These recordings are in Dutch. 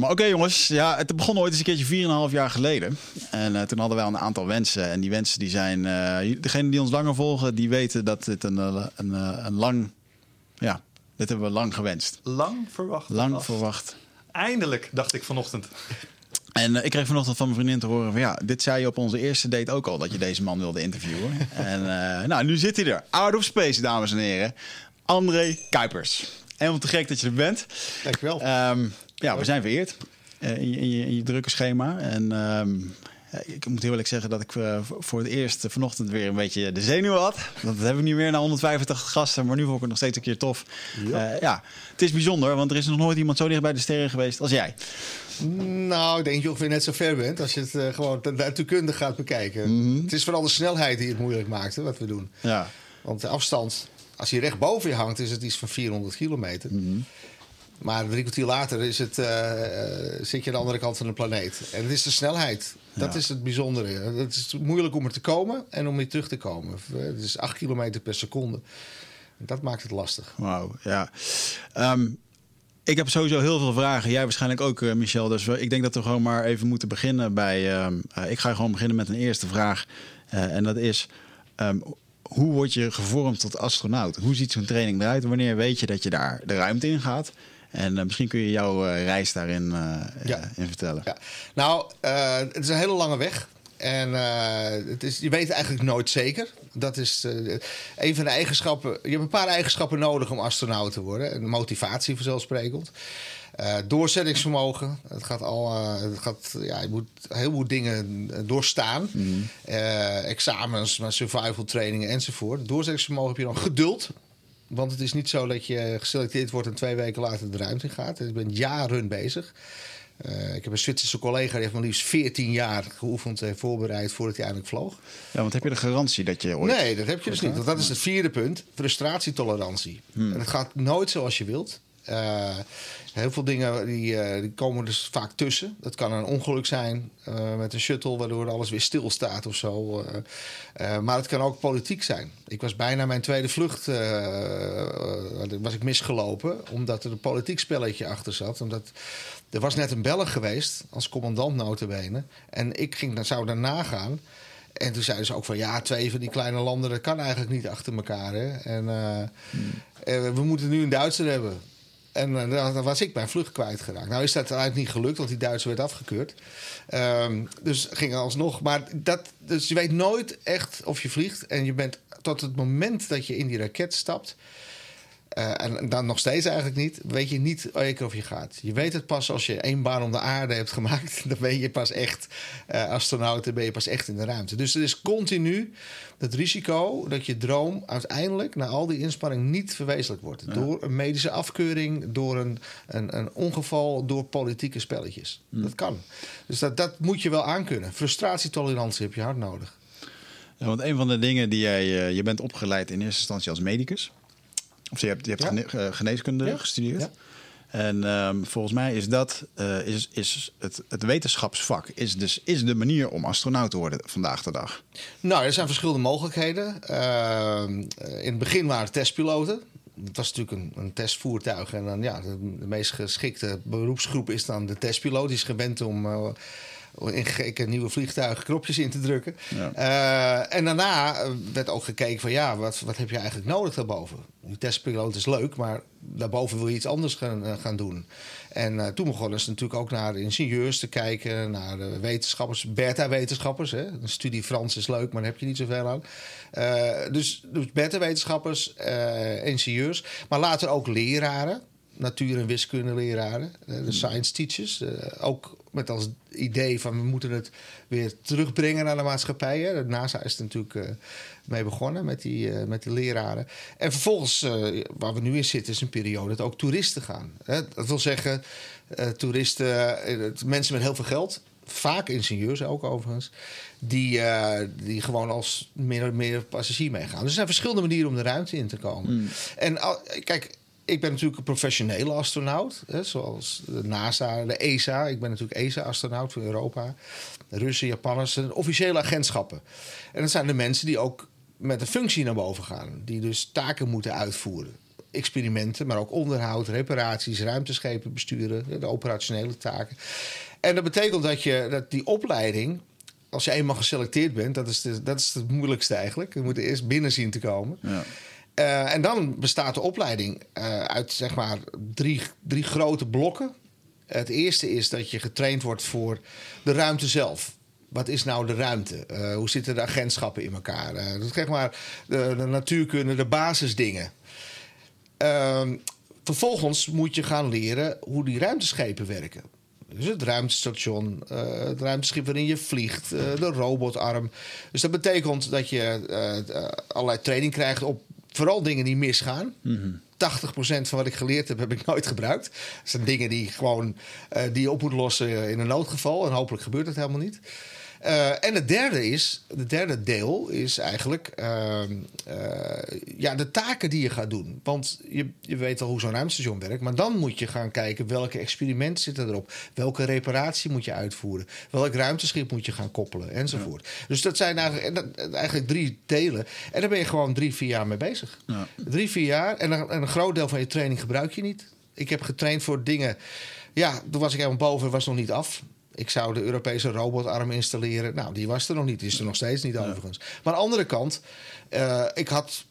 Oké jongens, ja, het begon ooit eens een keertje 4,5 jaar geleden. En uh, toen hadden wij een aantal wensen. En die wensen die zijn, uh, degenen die ons langer volgen, die weten dat dit een, een, een, een lang, ja, dit hebben we lang gewenst. Lang verwacht. Lang verwacht. Eindelijk, dacht ik vanochtend. En uh, ik kreeg vanochtend van mijn vriendin te horen van ja, dit zei je op onze eerste date ook al dat je deze man wilde interviewen. en nou, nu zit hij er. Out of space, dames en heren. André Kuipers. Helemaal te gek dat je er bent. Dankjewel. Um, ja, we zijn vereerd uh, in, je, in, je, in, je, drukke schema. En um, ik moet heel eerlijk zeggen dat ik uh, voor het eerst vanochtend weer een beetje de zenuw had. Dat heb ik niet meer na 185 gasten, maar nu vond ik het nog steeds een keer tof. Ja. Uh, ja, het is bijzonder, want er is nog nooit iemand zo dicht bij de sterren geweest als jij. Nou, ik denk dat je ongeveer net zo ver bent als je het uh, gewoon natuurkundig gaat bekijken. Mm -hmm. Het is vooral de snelheid die het moeilijk maakt, hè, wat we doen. Ja. Want de afstand, als hij recht boven je hangt, is het iets van 400 kilometer. Mm -hmm. Maar drie kwartier later is het, uh, zit je aan de andere kant van de planeet. En het is de snelheid. Dat Ja. is het bijzondere. Het is moeilijk om er te komen en om weer terug te komen. Het is 8 kilometer per seconde. Dat maakt het lastig. Wauw, ja. Um, ik heb sowieso heel veel vragen. Jij waarschijnlijk ook, uh, Michel. Dus ik denk dat we gewoon maar even moeten beginnen bij... Um, uh, ik ga gewoon beginnen met een eerste vraag. Uh, en dat is... Um, hoe word je gevormd tot astronaut? Hoe ziet zo'n training eruit? Wanneer weet je dat je daar de ruimte in gaat? En uh, misschien kun je jouw uh, reis daarin ja. in vertellen. Ja. Nou, het is een hele lange weg. En het is, je weet eigenlijk nooit zeker. Dat is een van de eigenschappen. Je hebt een paar eigenschappen nodig om astronaut te worden. En motivatie vanzelfsprekend. Uh, doorzettingsvermogen. Het gaat al, uh, het gaat, ja, je moet heel veel dingen doorstaan. Mhm. Uh, examens, maar survival trainingen enzovoort. Doorzettingsvermogen heb je dan geduld. Want het is niet zo dat je geselecteerd wordt en twee weken later de ruimte gaat. Je bent jaren bezig. Uh, ik heb een Zwitserse collega die heeft maar liefst 14 jaar geoefend en voorbereid voordat hij eindelijk vloog. Ja, want heb je de garantie dat je ooit... Nee, dat heb je dus niet. Want dat is het vierde punt. Frustratietolerantie. Hmm. En het gaat nooit zoals je wilt. Uh, heel veel dingen die, uh, die, komen dus vaak tussen. Dat kan een ongeluk zijn uh, met een shuttle, waardoor alles weer stilstaat of zo. Maar het kan ook politiek zijn. Ik was bijna mijn tweede vlucht was ik misgelopen, omdat er een politiek spelletje achter zat. Omdat er was net een Belg geweest als commandant notabene. En ik ging, zou daarna gaan. En toen zeiden ze ook van ja, twee van die kleine landen, dat kan eigenlijk niet achter elkaar. Hè? En hmm. we moeten nu een Duitser hebben. En uh, dan was ik mijn vlucht kwijtgeraakt. Nou is dat uiteindelijk niet gelukt, want die Duitser werd afgekeurd. Um, dus ging alsnog. Maar dat, dus je weet nooit echt of je vliegt. En je bent tot het moment dat je in die raket stapt. Uh, en dan nog steeds eigenlijk niet. Weet je niet zeker of je gaat. Je weet het pas als je één baan om de aarde hebt gemaakt. Dan ben je pas echt uh, astronaut. Dan ben je pas echt in de ruimte. Dus er is continu het risico dat je droom uiteindelijk na al die inspanning niet verwezenlijk wordt. Ja. Door een medische afkeuring, door een, een, een ongeval, door politieke spelletjes. Hm. Mm. Dat kan. Dus dat, dat moet je wel aankunnen. Frustratietolerantie heb je hard nodig. Ja, want een van de dingen die jij. Uh, je bent opgeleid in eerste instantie als medicus. Of je hebt, je hebt ja. gene geneeskunde ja. gestudeerd. En um, volgens mij is dat uh, is, is het, het wetenschapsvak is dus is de manier om astronaut te worden vandaag de dag. Nou, er zijn verschillende mogelijkheden. Uh, in het begin waren testpiloten. Het was natuurlijk een, een, testvoertuig. En dan ja, de, de, meest geschikte beroepsgroep is dan de testpiloot. Die is gewend om. Uh, in gekke nieuwe vliegtuigen knopjes in te drukken. Ja. Uh, en daarna werd ook gekeken van ja, wat, wat heb je eigenlijk nodig daarboven? Die testpiloot is leuk, maar daarboven wil je iets anders gaan, uh, gaan doen. En uh, toen begonnen ze natuurlijk ook naar ingenieurs te kijken, naar wetenschappers, beta-wetenschappers. Een studie Frans is leuk, maar daar heb je niet zoveel aan. dus dus beta-wetenschappers, ingenieurs, maar later ook leraren natuur- en wiskundeleraren, de science teachers. Ook met als idee van we moeten het weer terugbrengen naar de maatschappij. Hè. De NASA is er natuurlijk uh, mee begonnen met die, uh, met die leraren. En vervolgens, waar we nu in zitten, is een periode dat ook toeristen gaan. Hè. Dat wil zeggen, toeristen, mensen met heel veel geld. Vaak ingenieurs ook overigens. Die, die gewoon als meer, meer passagier meegaan. Dus er zijn verschillende manieren om de ruimte in te komen. Mm. En kijk, ik ben natuurlijk een professionele astronaut. Hè, zoals de NASA, de ESA. Ik ben natuurlijk ESA-astronaut voor Europa. Russen, Japanners, officiële agentschappen. En dat zijn de mensen die ook met een functie naar boven gaan. Die dus taken moeten uitvoeren. experimenten, maar ook onderhoud, reparaties, ruimteschepen besturen, de operationele taken. En dat betekent dat, je, dat die opleiding, als je eenmaal geselecteerd bent, dat is, dat is het moeilijkste eigenlijk. Je moet er eerst binnen zien te komen. Ja. Uh, en dan bestaat de opleiding uh, uit zeg maar drie, drie grote blokken. Het eerste is dat je getraind wordt voor de ruimte zelf. Wat is nou de ruimte? Uh, hoe zitten de agentschappen in elkaar? dat zeg maar de, de natuurkunde, de basisdingen. Ehm, vervolgens moet je gaan leren hoe die ruimteschepen werken. Dus het ruimtestation, het ruimteschip waarin je vliegt, de robotarm. Dus dat betekent dat je allerlei training krijgt op vooral dingen die misgaan. Mm -hmm. 80% van wat ik geleerd heb, heb ik nooit gebruikt. Dat zijn dingen die, gewoon, die je op moet lossen in een noodgeval. En hopelijk gebeurt dat helemaal niet. Uh, en het derde is, het derde deel is eigenlijk uh, uh, ja, de taken die je gaat doen. Want je, je weet al hoe zo'n ruimtestation werkt. Maar dan moet je gaan kijken welke experimenten zitten erop. Welke reparatie moet je uitvoeren. Welk ruimteschip moet je gaan koppelen enzovoort. Ja. Dus dat zijn eigenlijk, eigenlijk drie delen. En daar ben je gewoon drie, vier jaar mee bezig. Ja. Drie, vier jaar. En een, en een groot deel van je training gebruik je niet. Ik heb getraind voor dingen... Ja, toen was ik helemaal boven, was nog niet af. Ik zou de Europese robotarm installeren. Nou, die was er nog niet. Die is er nog steeds niet, overigens. Maar aan de andere kant, uh, ik had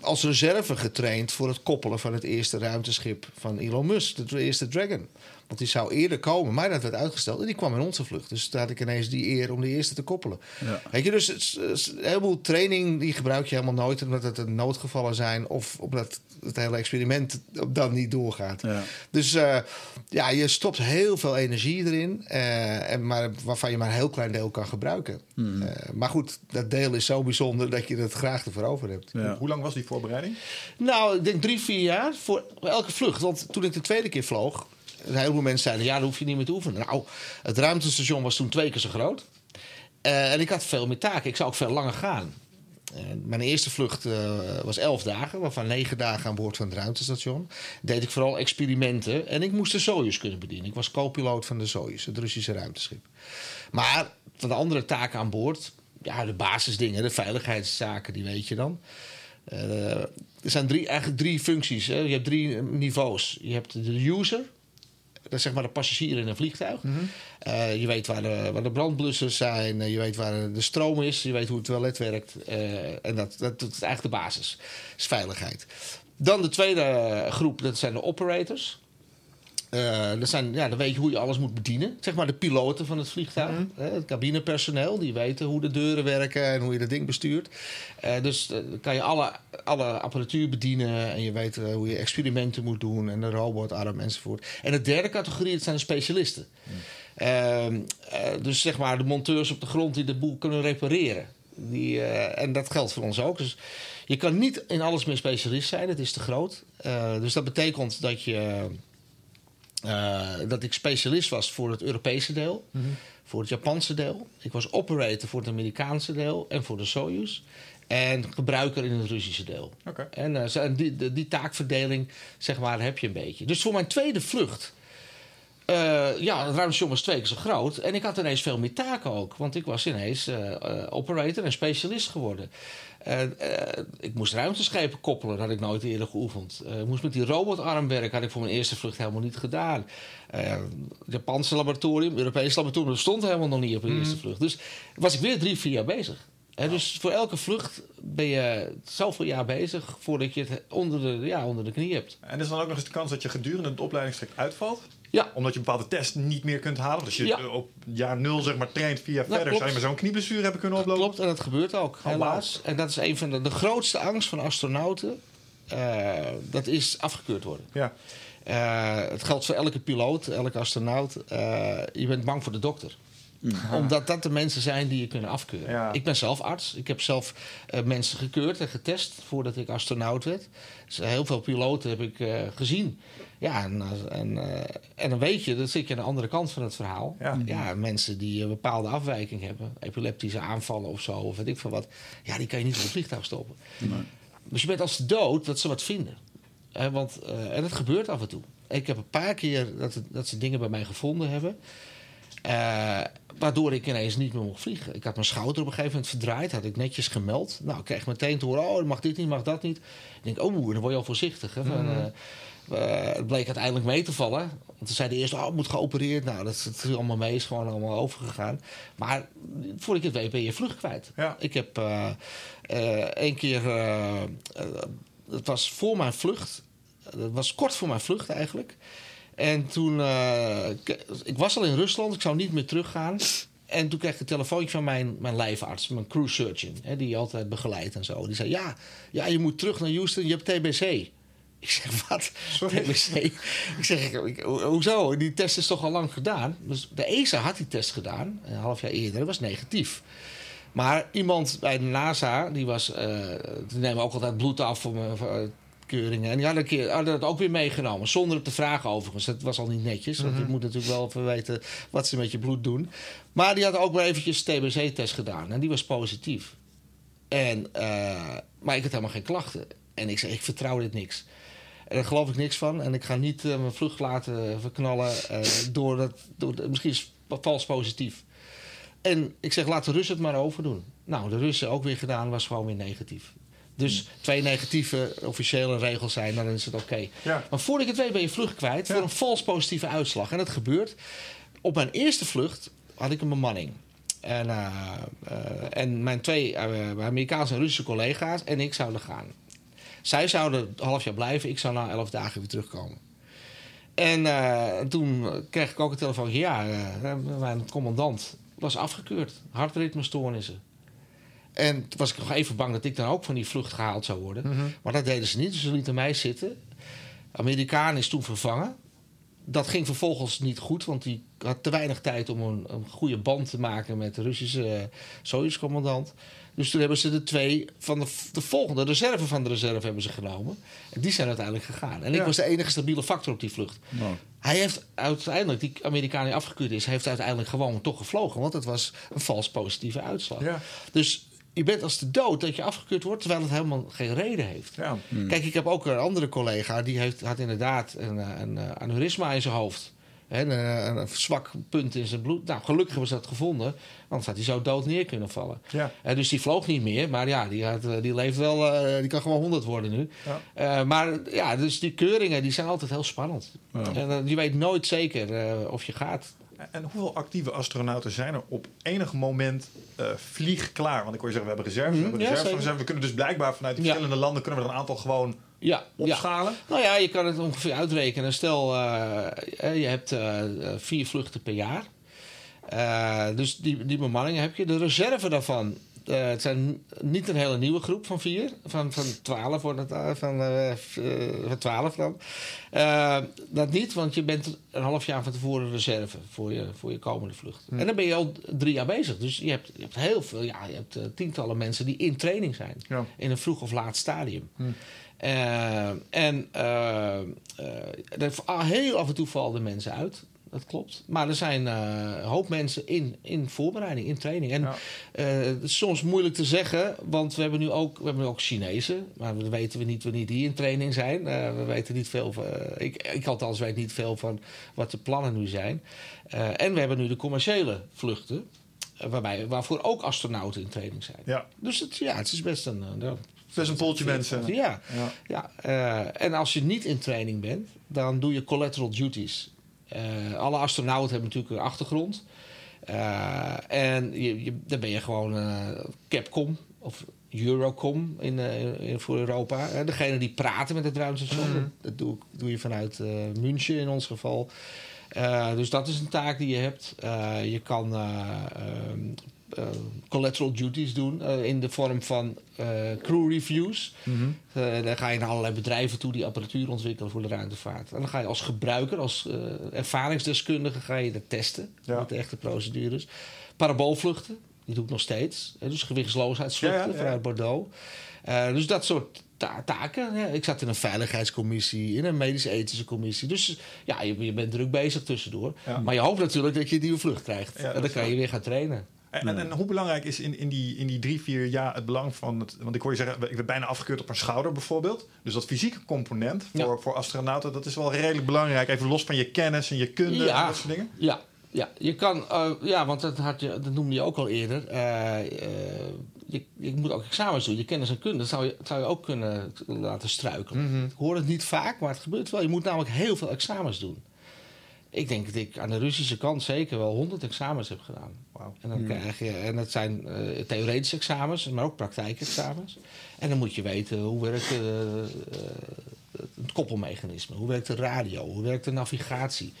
als reserve getraind voor het koppelen van het eerste ruimteschip van Elon Musk, de eerste Dragon. Want die zou eerder komen, maar dat werd uitgesteld en die kwam in onze vlucht. Dus toen had ik ineens die eer om de eerste te koppelen. Ja. Weet je, dus een heleboel training die gebruik je helemaal nooit omdat het noodgevallen zijn of omdat het hele experiment dan niet doorgaat. Ja. Dus uh, ja, je stopt heel veel energie erin, uh, en maar, waarvan je maar een heel klein deel kan gebruiken. Mm. Uh, maar goed, dat deel is zo bijzonder dat je het graag ervoor over hebt. Ja. Hoe lang was die voorbereiding? Nou, ik denk drie, vier jaar voor elke vlucht. Want toen ik de tweede keer vloog, een heleboel mensen zeiden: ja, dan hoef je niet meer te oefenen. Nou, het ruimtestation was toen twee keer zo groot. Uh, en ik had veel meer taken. Ik zou ook veel langer gaan. Mijn eerste vlucht uh, was elf dagen, waarvan negen dagen aan boord van het ruimtestation. Deed ik vooral experimenten en ik moest de Soyuz kunnen bedienen. Ik was co-piloot van de Soyuz, het Russische ruimteschip. Maar van de andere taken aan boord, ja, de basisdingen, de veiligheidszaken, die weet je dan. Uh, er zijn drie, eigenlijk drie functies. Hè. Je hebt drie niveaus. Je hebt de user, dat is zeg maar de passagier in een vliegtuig. Mm -hmm. uh, je weet waar de, waar de brandblussers zijn, uh, je weet waar de stroom is, je weet hoe het toilet werkt. Uh, en dat, dat, dat, is eigenlijk de basis, is veiligheid. Dan de tweede groep, dat zijn de operators. Dat zijn, ja, dan weet je hoe je alles moet bedienen. Zeg maar de piloten van het vliegtuig. Mm -hmm. Het cabinepersoneel, die weten hoe de deuren werken en hoe je dat ding bestuurt. dus dan kan je alle, alle apparatuur bedienen en je weet uh, hoe je experimenten moet doen en de robotarm enzovoort. En de derde categorie, dat zijn de specialisten. Mm. Uh, uh, dus zeg maar de monteurs op de grond die de boel kunnen repareren. Die, en dat geldt voor ons ook. Dus je kan niet in alles meer specialist zijn, het is te groot. dus dat betekent dat je. Dat ik specialist was voor het Europese deel, mm -hmm. voor het Japanse deel. Ik was operator voor het Amerikaanse deel en voor de Soyuz en gebruiker in het Russische deel. Okay. En uh, die, die, die, taakverdeling, zeg maar, heb je een beetje. Dus voor mijn tweede vlucht, uh, ja, het ruimtestation was twee keer zo groot. En ik had ineens veel meer taken ook. Want ik was ineens uh, operator en specialist geworden. ik moest ruimteschepen koppelen, dat had ik nooit eerder geoefend. ik moest met die robotarm werken, had ik voor mijn eerste vlucht helemaal niet gedaan. het Japanse laboratorium, Europese laboratorium, dat stond helemaal nog niet op de mm. eerste vlucht. Dus was ik weer drie, vier jaar bezig. He, dus voor elke vlucht ben je zoveel jaar bezig voordat je het onder de, ja, onder de knie hebt. En is dan ook nog eens de kans dat je gedurende het opleidingstraject uitvalt? Ja. Omdat je een bepaalde test niet meer kunt halen. Dus je ja. op jaar nul zeg maar, traint ja, verder. klopt. Zou je met zo'n knieblessure hebben kunnen oplopen? Klopt, en dat gebeurt ook, Oh, helaas. En dat is een van de, de grootste angst van astronauten. Uh, dat is afgekeurd worden. Ja. Uh, het geldt voor elke piloot, elke astronaut. Uh, je bent bang voor de dokter. Omdat dat de mensen zijn die je kunnen afkeuren. Ja. Ik ben zelf arts. Ik heb zelf uh, mensen gekeurd en getest voordat ik astronaut werd. Dus heel veel piloten heb ik uh, gezien. Ja, en, en, uh, en, dan weet je, dan zit je aan de andere kant van het verhaal. Ja, ja mensen die een bepaalde afwijking hebben, epileptische aanvallen of zo, of weet ik veel wat. Ja, die kan je niet op een vliegtuig stoppen. Nee. Dus je bent als dood dat ze wat vinden. want, en dat gebeurt af en toe. Ik heb een paar keer dat, het, dat ze dingen bij mij gevonden hebben. Eh, waardoor ik ineens niet meer mocht vliegen. Ik had mijn schouder op een gegeven moment verdraaid. Had ik netjes gemeld. Nou, ik kreeg meteen te horen... oh, mag dit niet, mag dat niet. Ik denk, oh, dan word je al voorzichtig. Hè, van, Mhm. eh, eh, het bleek uiteindelijk mee te vallen. Want ze zeiden eerst, oh, het moet geopereerd. Nou, dat is, het is allemaal mee, is gewoon allemaal overgegaan. Maar voordat ik het weet ben je vlucht kwijt. Ja. Ik heb eh eh, één keer... eh, eh, het was voor mijn vlucht. Het was kort voor mijn vlucht eigenlijk. En toen... eh, k- ik was al in Rusland, ik zou niet meer teruggaan. En toen kreeg ik een telefoontje van mijn, mijn lijfarts, mijn crew surgeon. Hè, die je altijd begeleidt en zo. Die zei, ja, ja, je moet terug naar Houston, je hebt TBC. Ik zeg, wat? Sorry? TBC? Ik zeg, ik, hoezo? Die test is toch al lang gedaan? Dus de ESA had die test gedaan, een half jaar eerder. Dat was negatief. Maar iemand bij de NASA, die was... eh die nemen ook altijd bloed af voor, me- voor eh, keuringen. En die hadden, keer, hadden dat ook weer meegenomen. Zonder het te vragen overigens. Dat was al niet netjes. Want je moet natuurlijk wel even weten wat ze met je bloed doen. Maar die had ook maar eventjes TBC-test gedaan. En die was positief. En, eh, maar ik had helemaal geen klachten. En ik zei, ik vertrouw dit niks. En daar geloof ik niks van. En ik ga niet eh, mijn vlucht laten verknallen. eh, door dat, door misschien is het vals positief. En ik zeg, laat de Russen het maar overdoen. Nou, de Russen ook weer gedaan, was gewoon weer negatief. Dus twee negatieve officiële regels zijn, dan is het oké. Ja. Maar voordat ik het weet ben je vlucht kwijt Ja. voor een vals positieve uitslag. En dat gebeurt. Op mijn eerste vlucht had ik een bemanning. En, eh, eh, en mijn twee eh, Amerikaanse en Russische collega's en ik zouden gaan. Zij zouden een half jaar blijven, ik zou na elf dagen weer terugkomen. En eh, toen kreeg ik ook een telefoontje. Ja, eh, mijn commandant was afgekeurd. Hartritmestoornissen. En toen was ik nog even bang dat ik dan ook van die vlucht gehaald zou worden. Maar dat deden ze niet, dus ze lieten mij zitten. Amerikaan is toen vervangen. Dat ging vervolgens niet goed, want die had te weinig tijd om een, een goede band te maken met de Russische uh, Soyuz-commandant. Dus toen hebben ze de twee van de, de volgende, de reserve van de reserve, hebben ze genomen. En die zijn uiteindelijk gegaan. En ik was de enige stabiele factor op die vlucht. Nou, Hij heeft uiteindelijk, die Amerikaan die afgekeurd is, heeft uiteindelijk gewoon toch gevlogen. Want het was een vals positieve uitslag. Ja. Dus je bent als de dood dat je afgekeurd wordt, terwijl het helemaal geen reden heeft. Ja. Kijk, ik heb ook een andere collega, die heeft, had inderdaad een, eh, een, eh, aneurysma in zijn hoofd. Een, zwak punt in zijn bloed. Nou, gelukkig hebben ze dat gevonden. Anders had hij zo dood neer kunnen vallen. Ja. Eh, dus die vloog niet meer. Maar ja, die, had, eh, die leeft wel. eh, die kan gewoon 100 worden nu. Ja. Eh, maar ja, dus die keuringen die zijn altijd heel spannend. Ja. En je weet nooit zeker of je gaat. En hoeveel actieve astronauten zijn er op enig moment vliegklaar? Want ik hoor je zeggen, we hebben reserves, we hebben ja, reserves. We kunnen dus blijkbaar vanuit die verschillende landen kunnen we er een aantal gewoon Ja, ja. opschalen. Nou ja, je kan het ongeveer uitrekenen. Stel, eh, eh, je hebt eh, vier vluchten per jaar. Dus die, die bemanning heb je. De reserve daarvan. het zijn niet een hele nieuwe groep van vier. Van, van twaalf wordt het. van, van twaalf dan. Dat niet, want je bent een half jaar van tevoren reserve voor je, voor je komende vlucht. En dan ben je al drie jaar bezig. Dus je hebt, je hebt heel veel, ja, je hebt tientallen mensen die in training zijn. Ja. In een vroeg of laat stadium. Eh, en eh, eh, heel af en toe vallen mensen uit. Dat klopt. Maar er zijn eh, een hoop mensen in, in voorbereiding, in training. En Ja. eh, het is soms moeilijk te zeggen, want we hebben nu ook, we hebben nu ook Chinezen. Maar we weten we niet wanneer die in training zijn. Eh, we weten niet veel van, eh, ik, ik althans weet niet veel van wat de plannen nu zijn. Eh, en we hebben nu de commerciële vluchten. eh, Waarbij, waarvoor ook astronauten in training zijn. Ja. Dus het, ja, het is best een. eh, Best een pooltje mensen. Ja, Ja. ja, eh, en als je niet in training bent, dan doe je collateral duties. Eh, alle astronauten hebben natuurlijk een achtergrond. Eh, en je, je, dan ben je gewoon Capcom of Eurocom in, in, voor Europa. Degene die praten met het ruimtestation, dat, dat doe, ik- doe je vanuit eh München in ons geval. Dus dat is een taak die je hebt. Je kan eh, ehm, eh, collateral duties doen eh, in de vorm van eh, crew reviews. Eh, dan ga je naar allerlei bedrijven toe die apparatuur ontwikkelen voor de ruimtevaart. En dan ga je als gebruiker, als eh, ervaringsdeskundige, ga je dat testen Ja. met de echte procedures. Paraboolvluchten, die doe ik nog steeds. dus gewichtsloosheidsvluchten Ja, ja, ja. vanuit Bordeaux. Eh, dus dat soort ta- taken. Ja. Ik zat in een veiligheidscommissie, in een medisch-ethische commissie. Dus ja, je, je bent druk bezig tussendoor. Ja. Maar je hoopt natuurlijk dat je een nieuwe vlucht krijgt. En dan kan je weer gaan trainen. En, en, hoe belangrijk is in, in, die, in die drie, vier jaar het belang van het... Want ik hoor je zeggen, ik ben bijna afgekeurd op een schouder bijvoorbeeld. Dus dat fysieke component voor, Ja. voor astronauten, dat is wel redelijk belangrijk. Even los van je kennis en je kunde en dat soort dingen. Ja, Ja, je kan, eh, ja, want dat, had je, dat noemde je ook al eerder. Eh, eh, je, je moet ook examens doen. Je kennis en kunde, dat zou je, zou je ook kunnen laten struikelen. Ik hoor het niet vaak, maar het gebeurt wel. Je moet namelijk heel veel examens doen. Ik denk dat ik aan de Russische kant zeker wel 100 examens heb gedaan. En, dan krijg je, en dat zijn eh, theoretische examens, maar ook praktijkexamens. En dan moet je weten hoe werkt eh, eh, het koppelmechanisme, hoe werkt de radio, hoe werkt de navigatie.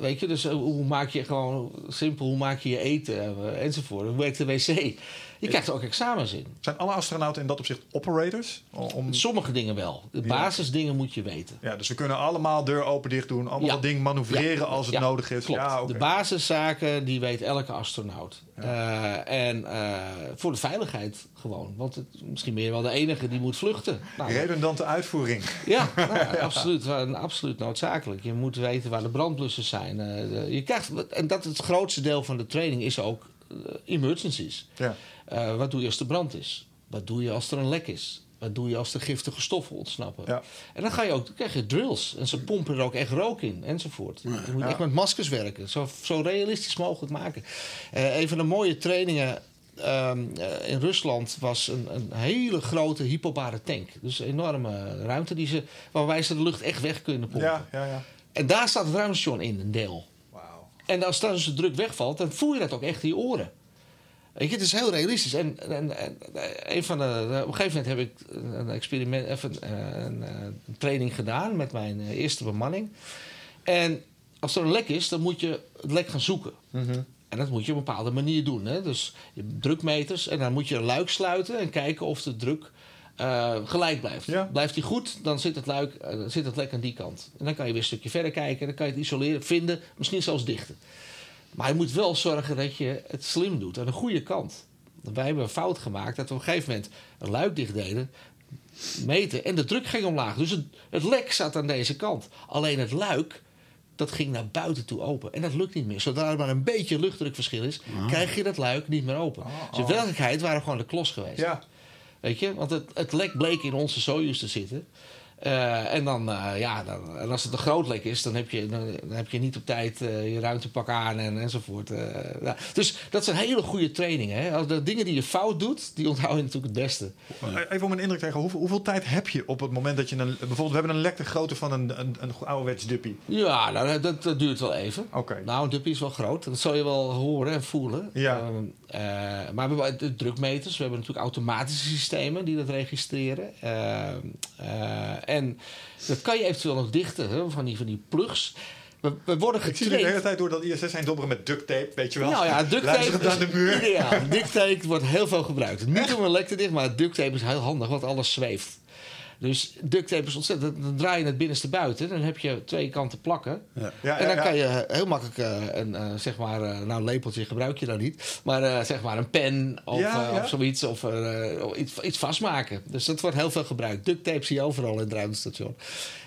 Weet je, dus hoe maak je gewoon simpel, hoe maak je je eten enzovoort. Hoe werkt de wc? Je krijgt er ook examens in. Zijn alle astronauten in dat opzicht operators? Om, Sommige dingen wel. De basisdingen moet je weten. ja, dus we kunnen allemaal deur open dicht doen. Allemaal dat ding manoeuvreren als het nodig is. Klopt. De basiszaken die weet elke astronaut. Eh, en eh, voor de veiligheid gewoon. Want het, misschien ben je wel de enige die moet vluchten. Nou, Redundante uitvoering. ja, nou, absoluut, absoluut noodzakelijk. Je moet weten waar de brandblussers zijn. Eh, je krijgt, en dat het grootste deel van de training is ook emergencies. Ja. Eh, wat doe je als er brand is? Wat doe je als er een lek is? Wat doe je als er giftige stoffen ontsnappen? Ja. En dan, ga je ook, dan krijg je drills. En ze pompen er ook echt rook in, enzovoort. Je moet echt met maskers werken. Zo, zo realistisch mogelijk maken. Eh, een van de mooie trainingen ehm, eh, in Rusland was een, een hele grote hypobare tank. Dus een enorme ruimte die ze, waarbij ze de lucht echt weg kunnen pompen. Ja, ja, ja. En daar staat het ruimtestation in, een deel. En als dan de druk wegvalt, dan voel je dat ook echt in je oren. Weet je, het is heel realistisch. En, en, en een van de, op een gegeven moment heb ik een experiment, even een, een, training gedaan met mijn eh, eerste bemanning. En als er een lek is, dan moet je het lek gaan zoeken. En dat moet je op een bepaalde manier doen. Hè? Dus je hebt drukmeters en dan moet je een luik sluiten en kijken of de druk eh, gelijk blijft. Ja. Blijft die goed, dan zit het, luik, eh, zit het lek aan die kant. En dan kan je weer een stukje verder kijken en dan kan je het isoleren, vinden, misschien zelfs dichten. Maar je moet wel zorgen dat je het slim doet, aan de goede kant. Wij hebben een fout gemaakt dat we op een gegeven moment een luik dicht deden, meten en de druk ging omlaag. Dus het, het lek zat aan deze kant. Alleen het luik, dat ging naar buiten toe open. En dat lukt niet meer. Zodra er maar een beetje luchtdrukverschil is, krijg je dat luik niet meer open. Dus in werkelijkheid waren we gewoon de klos geweest. Ja. Weet je, want het, het lek bleek in onze Soyuz te zitten. Eh, en dan, eh, ja, dan, en als het een groot lek is, dan heb je, dan, dan heb je niet op tijd eh, je ruimtepak aan en, enzovoort. Ja. Dus dat zijn hele goede trainingen. Hè? Als de dingen die je fout doet, die onthoud je natuurlijk het beste. Even om een indruk te krijgen. Hoeveel, hoeveel tijd heb je op het moment dat je een... Bijvoorbeeld, we hebben een lek de grootte van een, een, een ouderwets duppie. Ja, nou, dat, dat duurt wel even. Oké. Nou, een duppie is wel groot. Dat zal je wel horen en voelen. Ja. Ehm, eh, maar we hebben de drukmeters. We hebben natuurlijk automatische systemen die dat registreren. Ehm, eh, en dat kan je eventueel nog dichten, hè, van, die, van die plugs. We, we worden Ik zie de hele getraind. tijd door dat ISS zijn dobberen met duct tape, weet je wel. Nou ja, duct tape aan de muur. ideaal. Duct tape wordt heel veel gebruikt. Niet om een lek te dicht, maar duct tape is heel handig, want alles zweeft. Dus duct tape is ontzettend. Dan draai je het binnenste buiten. Dan heb je twee kanten plakken. Ja. Ja, en dan ja, kan je heel makkelijk eh, een, eh, zeg maar, eh, nou een lepeltje gebruik je dan niet, maar eh, zeg maar een pen of, Ja, ja. of zoiets of eh, of iets, iets vastmaken. Dus dat wordt heel veel gebruikt. Duct tape zie je overal in het ruimtestation.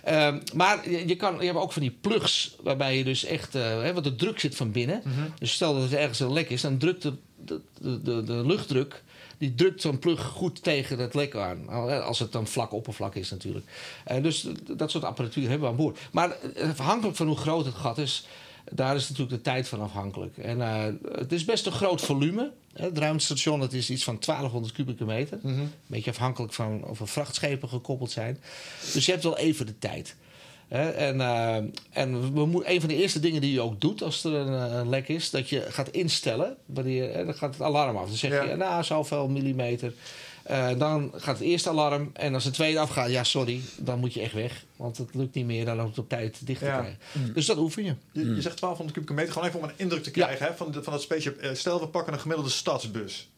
Ehm, maar je, je, kan, je hebt ook van die plugs waarbij je dus echt, eh, hè, want de druk zit van binnen. Mhm. Dus stel dat er ergens een lek is, dan drukt de, de, de, de, de luchtdruk die drukt zo'n plug goed tegen het lek aan. Als het dan vlak oppervlak is natuurlijk. Dus dat soort apparatuur hebben we aan boord. Maar afhankelijk van hoe groot het gat is... daar is natuurlijk de tijd van afhankelijk. En eh, het is best een groot volume. Het ruimtestation dat is iets van 1200 kubieke meter. Een beetje afhankelijk van of er vrachtschepen gekoppeld zijn. Dus je hebt wel even de tijd. Hè, en eh, en we moet, een van de eerste dingen die je ook doet als er een, eh, een lek is, dat je gaat instellen. Wanneer, hè, dan gaat het alarm af. Dan zeg Ja. je, nou, zoveel millimeter. Eh, dan gaat het eerste alarm. En als het tweede afgaat, ja, sorry, dan moet je echt weg. Want het lukt niet meer dan om het op tijd dicht te Ja. krijgen. Dus dat oefen je. Je, je zegt 1200 kubieke meter, gewoon even om een indruk te Ja. krijgen hè, van, de- van dat spaceship. Stel, we pakken een gemiddelde stadsbus.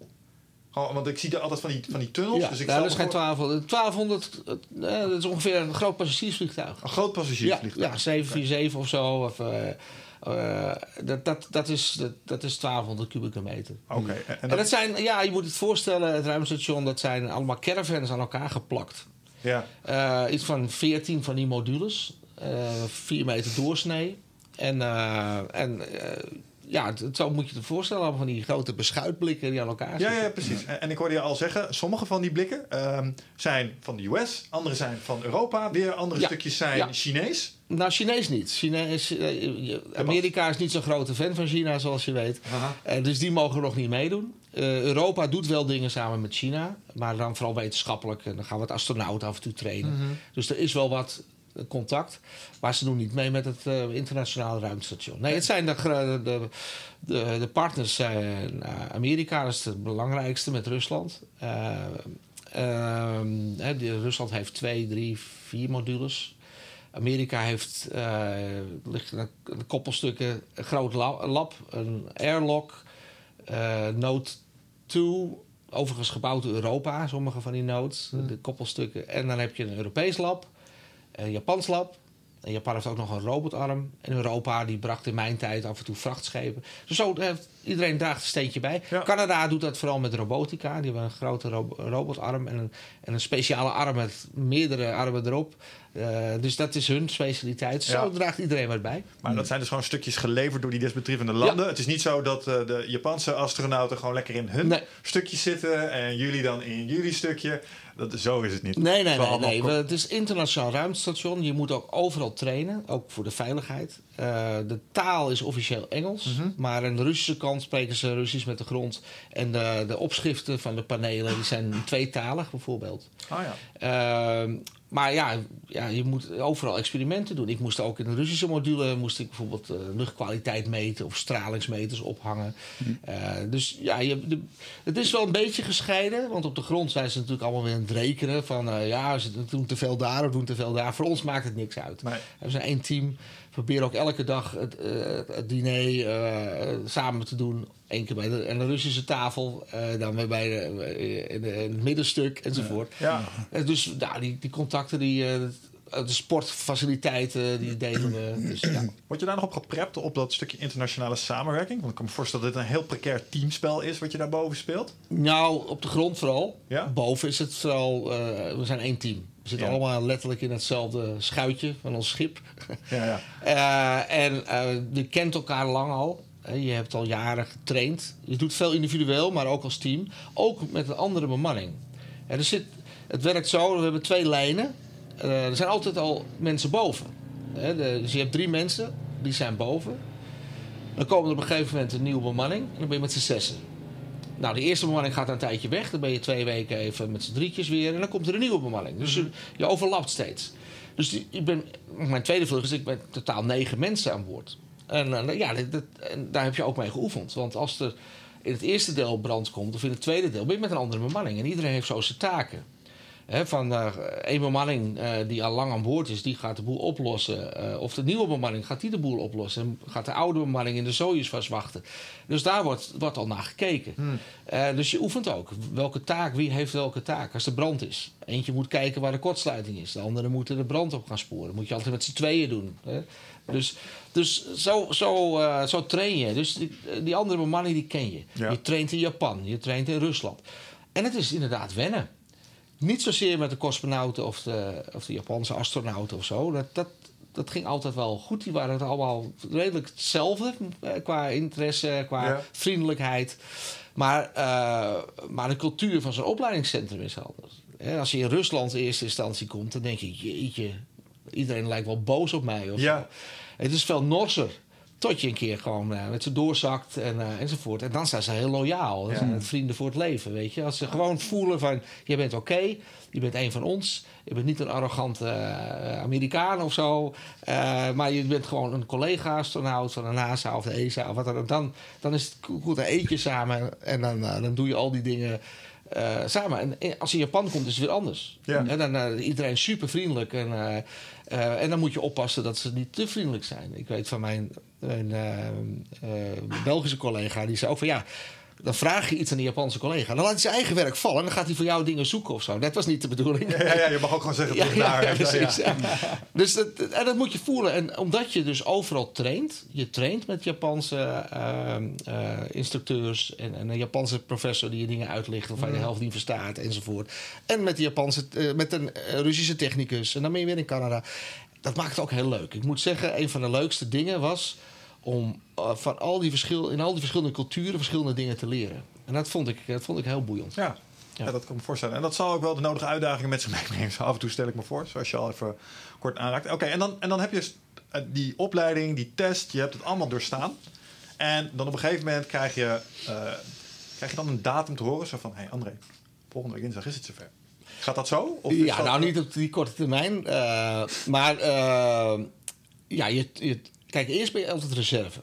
Gewoon, want ik zie er altijd van die, van die tunnels. Ja, dus ik nou, dat is geen me voor- 1200. 1200, eh, dat is ongeveer een groot passagiersvliegtuig. Een groot passagiersvliegtuig. ja 747 of zo. Of, eh, eh, dat, dat, dat, is, dat, dat is 1200 kubieke meter. Oké. En, En dat, dat zijn, ja, je moet het voorstellen, het ruimtestation, dat zijn allemaal caravans aan elkaar geplakt. ja. Eh, iets van 14 van die modules, eh 4 meter doorsnee. En, eh, en eh, ja, het, zo moet je het voorstellen. allemaal Van die grote beschuitblikken die aan elkaar Ja, zitten. ja, precies. En, en ik hoorde je al zeggen, sommige van die blikken ehm, zijn van de US, andere zijn van Europa, weer andere Ja. stukjes zijn Ja. Chinees. Nou, Chinees niet. Chinees, eh, Amerika is niet zo'n grote fan van China, zoals je weet. Eh, dus die mogen nog niet meedoen. Eh, Europa doet wel dingen samen met China, maar dan vooral wetenschappelijk. En dan gaan we het astronauten af en toe trainen. Mhm. Dus er is wel wat contact, maar ze doen niet mee met het eh, internationale ruimtestation. Nee, het zijn de, de, de, de partners zijn eh, Amerika, dat is het belangrijkste met Rusland. Eh, ehm, die- Rusland heeft twee, drie, vier modules. Amerika heeft ligt een, een koppelstukken, een groot la- lab, een airlock, Note 2, overigens gebouwd door Europa, sommige van die nodes, de koppelstukken. En dan heb je een Europees lab, een Japans lab. En Japan heeft ook nog een robotarm. En Europa die bracht in mijn tijd af en toe vrachtschepen. Dus zo heeft iedereen draagt een steentje bij. Ja. Canada doet dat vooral met robotica. Die hebben een grote ro- robotarm en een, en een speciale arm met meerdere armen erop. Eh, dus dat is hun specialiteit. Zo Ja. draagt iedereen wat bij. Maar dat zijn dus gewoon stukjes geleverd door die desbetreffende landen. Het is niet zo dat eh, de Japanse astronauten gewoon lekker in hun Nee. stukjes zitten en jullie dan in jullie stukje. Dat, zo is het niet. Nee, nee, nee. nee. Het is internationaal ruimtestation. Je moet ook overal trainen, ook voor de veiligheid. Eh, de taal is officieel Engels, Mhm. maar de Russische kant spreken ze Russisch met de grond. En de, de opschriften van de panelen die zijn tweetalig bijvoorbeeld. Ah ja. Ehm, maar ja, ja, je moet overal experimenten doen. Ik moest ook in de Russische module moest ik bijvoorbeeld eh, luchtkwaliteit meten of stralingsmeters ophangen. Eh, dus ja, je, de- het is wel een beetje gescheiden. Want op de grond zijn ze natuurlijk allemaal weer aan het rekenen. Van eh, ja, ze doen te veel daar of doen te veel daar. Voor ons maakt het niks uit. Nee. We zijn één team. We proberen ook elke dag het, eh, het diner eh, samen te doen. Eén keer bij de, aan de Russische tafel. eh, dan weer bij de, in, de- in het middenstuk enzovoort. Ja. Dus nou, die, die contacten, die, eh, de sportfaciliteiten, die delen we. Dus, ja. Word je daar nog op geprept op dat stukje internationale samenwerking? Want ik kan me voorstellen dat dit een heel precair teamspel is wat je daarboven speelt. Nou, op de grond vooral. Ja? Boven is het vooral, eh, we zijn één team. We zitten Ja. allemaal letterlijk in hetzelfde schuitje van ons schip. Ja, ja. Eh, en eh, je kent elkaar lang al. Je hebt al jaren getraind. Je doet veel individueel, maar ook als team. Ook met een andere bemanning. En er zit, het werkt zo, we hebben twee lijnen. Eh, er zijn altijd al mensen boven. De- dus je hebt drie mensen, die zijn boven. Dan komen er op een gegeven moment een nieuwe bemanning. En dan ben je met z'n zessen. Nou, de eerste bemanning gaat een tijdje weg. Dan ben je twee weken even met z'n drietjes weer. En dan komt er een nieuwe bemanning. Dus je, je overlapt steeds. Dus die, ik ben, mijn tweede vlucht is, ik ben totaal negen mensen aan boord. En, eh, ja, dat, dat- en daar heb je ook mee geoefend. Want als er in het eerste deel brand komt, of in het tweede deel, ben je met een andere bemanning. En iedereen heeft zo zijn taken. Van eh één bemanning eh, die al lang aan boord is, die gaat de boel oplossen. Eh, of de nieuwe bemanning gaat die de boel oplossen. En gaat de oude bemanning in de Soyuz vastwachten. Dus daar wordt, wordt al naar gekeken. Eh, dus je oefent ook. Welke taak, wie heeft welke taak? Als er brand is. Eentje moet kijken waar de kortsluiting is. De andere moeten de brand op gaan sporen. Moet je altijd met z'n tweeën doen. Hè? Dus, dus zo, zo, zo train je. Dus die, die andere bemanning die ken je. Ja. Je traint in Japan, je traint in Rusland. En het is inderdaad wennen. Niet zozeer met de cosmonauten of de, of de Japanse astronauten of zo. Dat, dat, dat ging altijd wel goed. Die waren het allemaal redelijk hetzelfde eh, qua interesse, qua Ja. vriendelijkheid. Maar, eh, maar de cultuur van zo'n opleidingscentrum is anders. Als je in Rusland in eerste instantie komt, dan denk je: jeetje, iedereen lijkt wel boos op mij. Of Ja. zo. Het is veel norser. Tot je een keer gewoon eh, met ze doorzakt en, eh, enzovoort. En dan zijn ze heel loyaal. Ja. zijn vrienden voor het leven, weet je. Als ze gewoon voelen van, je bent oké. je bent een van ons. Je bent niet een arrogante eh, Amerikaan of zo. maar je bent gewoon een collega-astronaut van de NASA of de ESA. Of wat dan, dan, dan is het goed. Dan eet je samen en dan, dan doe je al die dingen samen. En als je in Japan komt, is het weer anders. Ja. En dan iedereen super vriendelijk. En, eh, en dan moet je oppassen dat ze niet te vriendelijk zijn. Ik weet van mijn, mijn eh, eh, Belgische collega, die zei ook van ja. Dan vraag je iets aan die Japanse collega. Dan laat hij zijn eigen werk vallen. En dan gaat hij voor jou dingen zoeken of zo. Dat was niet de bedoeling. Ja, ja, je mag ook gewoon zeggen terug ja, naar. ja, precies. Dus dat, en dat moet je voelen. En omdat je dus overal traint, je traint met Japanse ehm, eh, instructeurs en, en een Japanse professor die je dingen uitlicht waarvan je de helft niet verstaat enzovoort. En met, de Japanse, eh, met een eh, Russische technicus. En dan ben je weer in Canada. Dat maakt het ook heel leuk. Ik moet zeggen, een van de leukste dingen was om eh, van al die verschil, in al die verschillende culturen verschillende dingen te leren. En dat vond ik, dat vond ik heel boeiend. Ja. Ja. dat kan ik me voorstellen. En dat zal ook wel de nodige uitdagingen met zich meebrengen. Zo af en toe stel ik me voor, zoals je al even kort aanraakt. Oké, en, dan, en dan heb je eh, die opleiding, die test, je hebt het allemaal doorstaan. En dan op een gegeven moment krijg je, uh, krijg je dan een datum te horen. Zo van, hé hey André, volgende week dinsdag is het zover. Gaat dat zo? Of ja, nou niet op die korte termijn. Uh, maar ja, je, je, kijk, eerst ben je altijd reserve.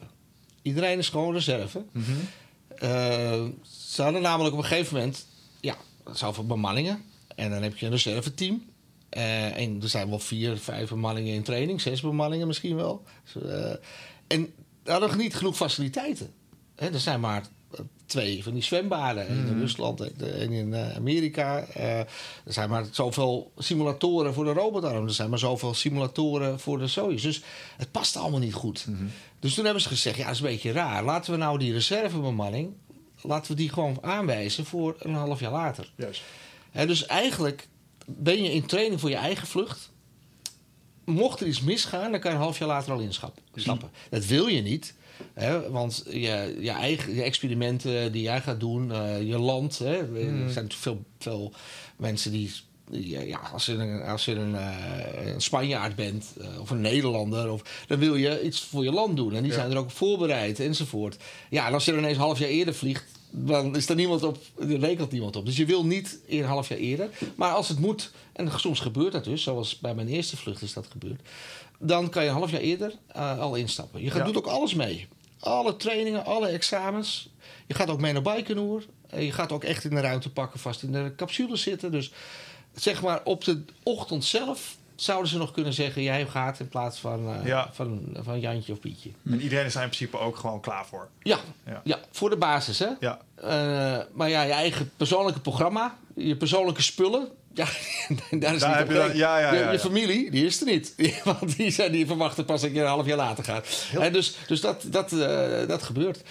Iedereen is gewoon reserve. Mm -hmm. ze hadden namelijk op een gegeven moment ja, zoveel bemanningen. En dan heb je een reserveteam. Uh, en er zijn wel vier, vijf bemanningen in training, zes bemanningen misschien wel. Uh, en daar hadden niet genoeg faciliteiten. Er zijn maar twee van die zwembaden. Mm. In Rusland en in Amerika. Uh, er zijn maar zoveel simulatoren voor de robotarm. Er zijn maar zoveel simulatoren voor de Soyuz. Dus het past allemaal niet goed. Mm -hmm. Dus toen hebben ze gezegd, ja, dat is een beetje raar. Laten we nou die reservebemanning... laten we die gewoon aanwijzen voor een half jaar later. Juist. En dus eigenlijk ben je in training voor je eigen vlucht. Mocht er iets misgaan, dan kan je een half jaar later al instappen. Dat wil je niet. Hè, want je, je eigen je experimenten die jij gaat doen, uh, je land. Hè, Hmm. Er zijn veel, veel mensen die. Ja, als je een, als je een, uh, een Spanjaard bent uh, of een Nederlander, of, dan wil je iets voor je land doen. En die Ja. zijn er ook voorbereid enzovoort. Ja, en als je er ineens een half jaar eerder vliegt, dan is er niemand op, er rekent niemand op. Dus je wil niet een half jaar eerder. Maar als het moet, en soms gebeurt dat dus, zoals bij mijn eerste vlucht is dat gebeurd, dan kan je een half jaar eerder uh, al instappen. Je gaat, Ja. doet ook alles mee. Alle trainingen, alle examens. Je gaat ook mee naar Baikonur. Je gaat ook echt in de ruimte pakken, vast in de capsule zitten. Dus zeg maar op de ochtend zelf zouden ze nog kunnen zeggen: jij gaat in plaats van, uh, Ja. van, van Jantje of Pietje. En iedereen is daar in principe ook gewoon klaar voor. Ja, Ja. ja. voor de basis, hè? Ja. Uh, maar ja, je eigen persoonlijke programma, je persoonlijke spullen. Ja, daar is Daar niet heb je ja, ja, ja, je familie, die is er niet. Want die, zijn, die verwachten pas dat je een half jaar later gaat. En dus dus dat, dat, uh, dat gebeurt.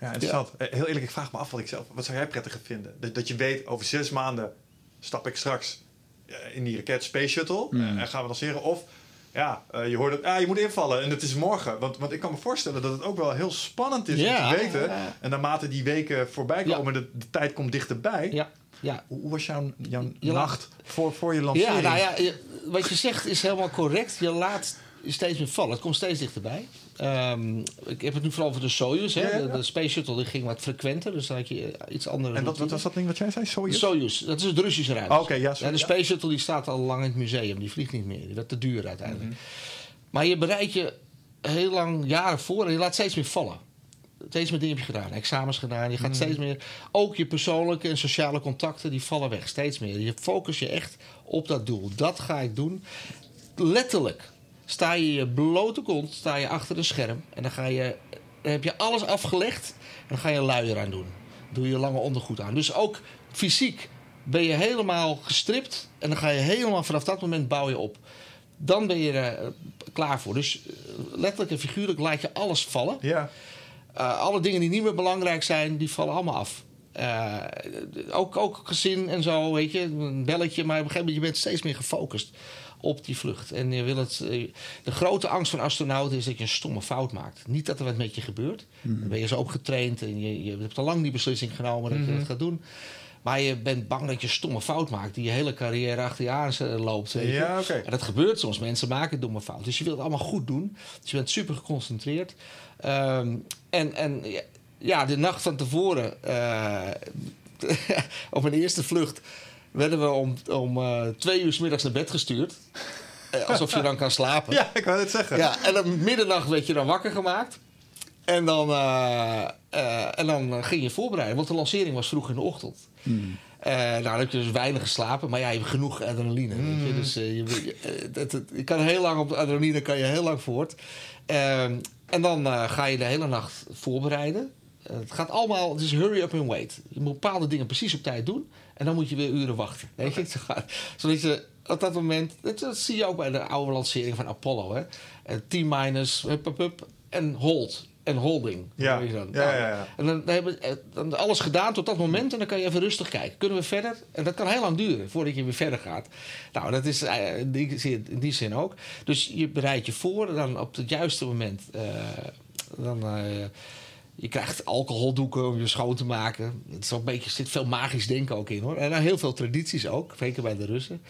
Ja, interessant. Eh, Heel eerlijk, ik vraag me af wat ik zelf... Wat zou jij prettiger vinden? Dat, dat je weet, over zes maanden stap ik straks eh, in die raket Space Shuttle. Hmm. En gaan we lanceren. Of, ja, eh, je hoort het, ah, je moet invallen en het is morgen. Want, want ik kan me voorstellen dat het ook wel heel spannend is Ja, om te weten. ja. En naarmate die weken voorbij komen, de, de tijd komt dichterbij. Ja. Hoe, was jouw, jouw Je nacht voor, voor je lancering? Ja, nou ja, je- wat je zegt is helemaal correct. Je laat steeds meer vallen. Het komt steeds dichterbij. Ehm, ik heb het nu vooral over de Soyuz. Hè. Ja, ja, ja. De, de Space Shuttle die ging wat frequenter. Dus dan had je eh, iets andere En wat, was dat ding wat jij zei? Soyuz? Soyuz, dat is het Russische ruimte. Oh, oké, ja, sorry, de. Space Shuttle die staat al lang in het museum. Die vliegt niet meer. Die werd te duur uiteindelijk. Mhm. Maar je bereidt je heel lang jaren voor en je laat steeds meer vallen. Steeds meer dingen heb je gedaan. Examens gedaan. Je gaat Mhm. steeds meer... Ook je persoonlijke en sociale contacten die vallen weg. Steeds meer. Je focus je echt op dat doel. Dat ga ik doen. Letterlijk sta je je blote kont sta je achter een scherm. En dan, ga je, dan heb je alles afgelegd. En dan ga je luier aan doen. Doe je lange ondergoed aan. Dus ook fysiek ben je helemaal gestript. En dan ga je helemaal vanaf dat moment bouw je op. Dan ben je er eh, klaar voor. Dus eh, letterlijk en figuurlijk laat je alles vallen. Ja. Uh, alle dingen die niet meer belangrijk zijn, die vallen allemaal af. Uh, ook, ook gezin en zo, weet je, een belletje, maar op een gegeven moment je bent steeds meer gefocust op die vlucht. En je wil het, uh, de grote angst van astronauten is dat je een stomme fout maakt. Niet dat er wat met je gebeurt. Dan ben je zo opgetraind en je, je hebt al lang die beslissing genomen dat je dat gaat doen. Maar je bent bang dat je een stomme fout maakt die je hele carrière achter je aan eh, loopt. Weet je? Ja, oké. En dat gebeurt soms. Mensen maken domme fouten. Dus je wilt het allemaal goed doen. Dus je bent super geconcentreerd. Um, en, en ja, de nacht van tevoren, uh, op mijn eerste vlucht, werden we om, om uh, twee uur s middags naar bed gestuurd. Uh, alsof je dan kan slapen. Ja, ik wou het zeggen. Ja, en om middernacht werd je dan wakker gemaakt. En dan, uh, en dan ging je voorbereiden, want de lancering was vroeg in de ochtend. Hmm. Uh, nou, dan heb je dus weinig geslapen, maar ja, je hebt genoeg adrenaline. Hmm. Weet je? Dus uh, je, je, het, het, je, kan heel lang op adrenaline kan je heel lang voort. Uh, en dan uh, ga je de hele nacht voorbereiden. Uh, het gaat allemaal, het is hurry up and wait. Je moet bepaalde dingen precies op tijd doen. En dan moet je weer uren wachten. Weet je? Zodat je op dat moment, dat, dat, zie je ook bij de oude lancering van Apollo. Hè? T-minus, hup, hup, hup, en hold en holding. Ja. Dan. Ja, ja, ja. En dan, dan hebben we dan alles gedaan tot dat moment en dan kan je even rustig kijken. Kunnen we verder? En dat kan heel lang duren voordat je weer verder gaat. Nou, dat is uh, in die, in die zin ook. Dus je bereidt je voor en dan op het juiste moment uh, Dan, eh, je krijgt alcoholdoeken om je schoon te maken. Het is ook een beetje, er zit veel magisch denken ook in hoor. En dan heel veel tradities ook, zeker bij de Russen.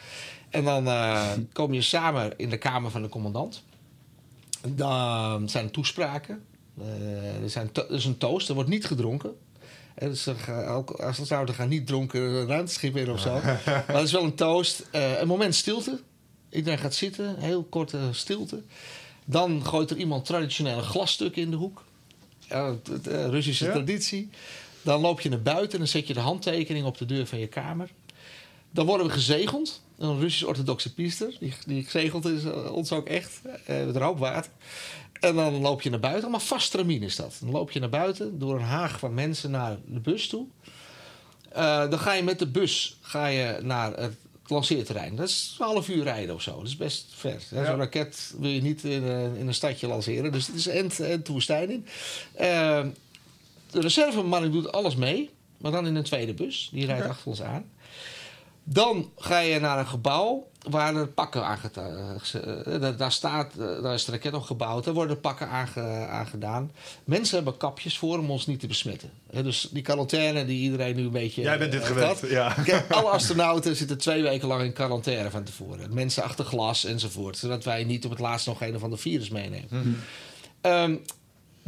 En dan eh, kom je samen in de kamer van de commandant. Dan zijn er toespraken. Eh, er, zijn er is een toast, er wordt niet gedronken. En dus gaan ook, als het zouden gaan niet dronken ruimteschip in of zo. maar het is wel een toast. Eh, een moment stilte. Iedereen gaat zitten, heel korte stilte. Dan gooit er iemand traditioneel een glasstuk in de hoek. Eh, Russische Ja? traditie. Dan loop je naar buiten en dan zet je de handtekening op de deur van je kamer. Dan worden we gezegeld. Een Russisch-orthodoxe priester. Die, die gezegeld is eh, ons ook echt. eh, met rookwater. En dan loop je naar buiten. Maar vast tramien is dat. Dan loop je naar buiten door een haag van mensen naar de bus toe. Eh, dan ga je met de bus ga je naar het lanceerterrein. Dat is 12 uur rijden of zo. Dat is best ver. Ja. Zo'n raket wil je niet in, een- in een stadje lanceren. Dus het is end, end de woestijn in. Eh, de reserveman doet alles mee. Maar dan in een tweede bus. Die rijdt achter ons aan. Dan ga je naar een gebouw waar er pakken aangedaan daar, daar staat, eh, daar is de raket nog gebouwd. Daar worden pakken aange- aangedaan. Mensen hebben kapjes voor om ons niet te besmetten. Dus die quarantaine die iedereen nu een beetje. Jij bent dit eh, gewend. Ja. Kijk, alle astronauten zitten twee weken lang in quarantaine van tevoren. Mensen achter glas enzovoort. Zodat wij niet op het laatst nog een of ander virus meenemen. Ehm,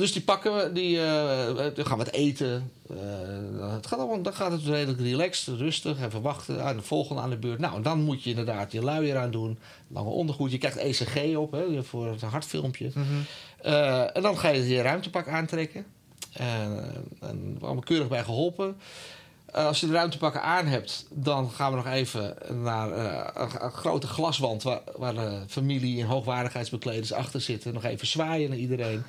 dus die pakken we, die, eh, dan gaan we het eten. Eh, het gaat allemaal, dan gaat het redelijk relaxed, rustig, even wachten. aan de volgende aan de beurt. Nou, dan moet je inderdaad je luier aan doen. Lange ondergoed. Je krijgt ECG op hè, voor het hartfilmpje. Eh, en dan ga je je ruimtepak aantrekken. En, en allemaal keurig bij geholpen. Eh, als je de ruimtepakken aan hebt, dan gaan we nog even naar eh, een, een grote glaswand waar, waar de familie en hoogwaardigheidsbekleders achter zitten. Nog even zwaaien naar iedereen.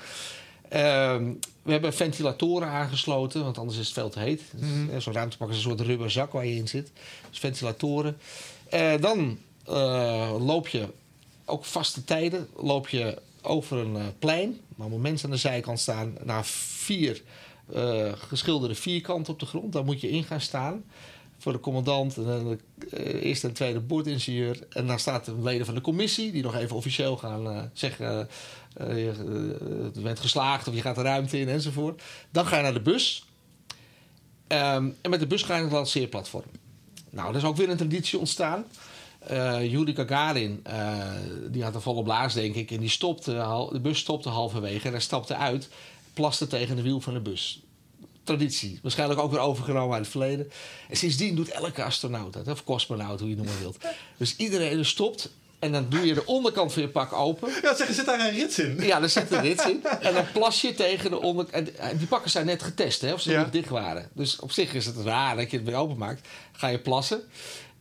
Ehm, we hebben ventilatoren aangesloten, want anders is het veel te heet. Dus, eh, Zo'n ruimtepak is een soort rubber zak waar je in zit. Dus ventilatoren. Eh, dan eh, loop je, ook vaste tijden, loop je over een plein. Waar mensen aan de zijkant staan naar vier geschilderde vierkanten op de grond. Daar moet je in gaan staan. Voor de commandant en de eerste en tweede boordingenieur. En dan staat de leden van de commissie die nog even officieel gaan zeggen. Eh, eh, je bent geslaagd of je gaat de ruimte in enzovoort. Dan ga je naar de bus. Ehm, en met de bus ga je naar het lanceerplatform. Nou, er is ook weer een traditie ontstaan. Eh Yuri Gagarin, eh, die had een volle blaas, denk ik. En die stopte, de bus stopte halverwege. En hij stapte uit, plaste tegen de wiel van de bus. Traditie. Waarschijnlijk ook weer overgenomen uit het verleden. En sindsdien doet elke astronaut dat. Of cosmonaut, hoe je het noemen wilt. Dus iedereen stopt. En dan doe je de onderkant van je pak open. Ja, zeg, zit daar een rits in? Ja, daar zit een rits in. En dan plas je tegen de onder... En die pakken zijn net getest, hè, of ze Ja. nog dicht waren. Dus op zich is het raar dat je het weer openmaakt. Ga je plassen.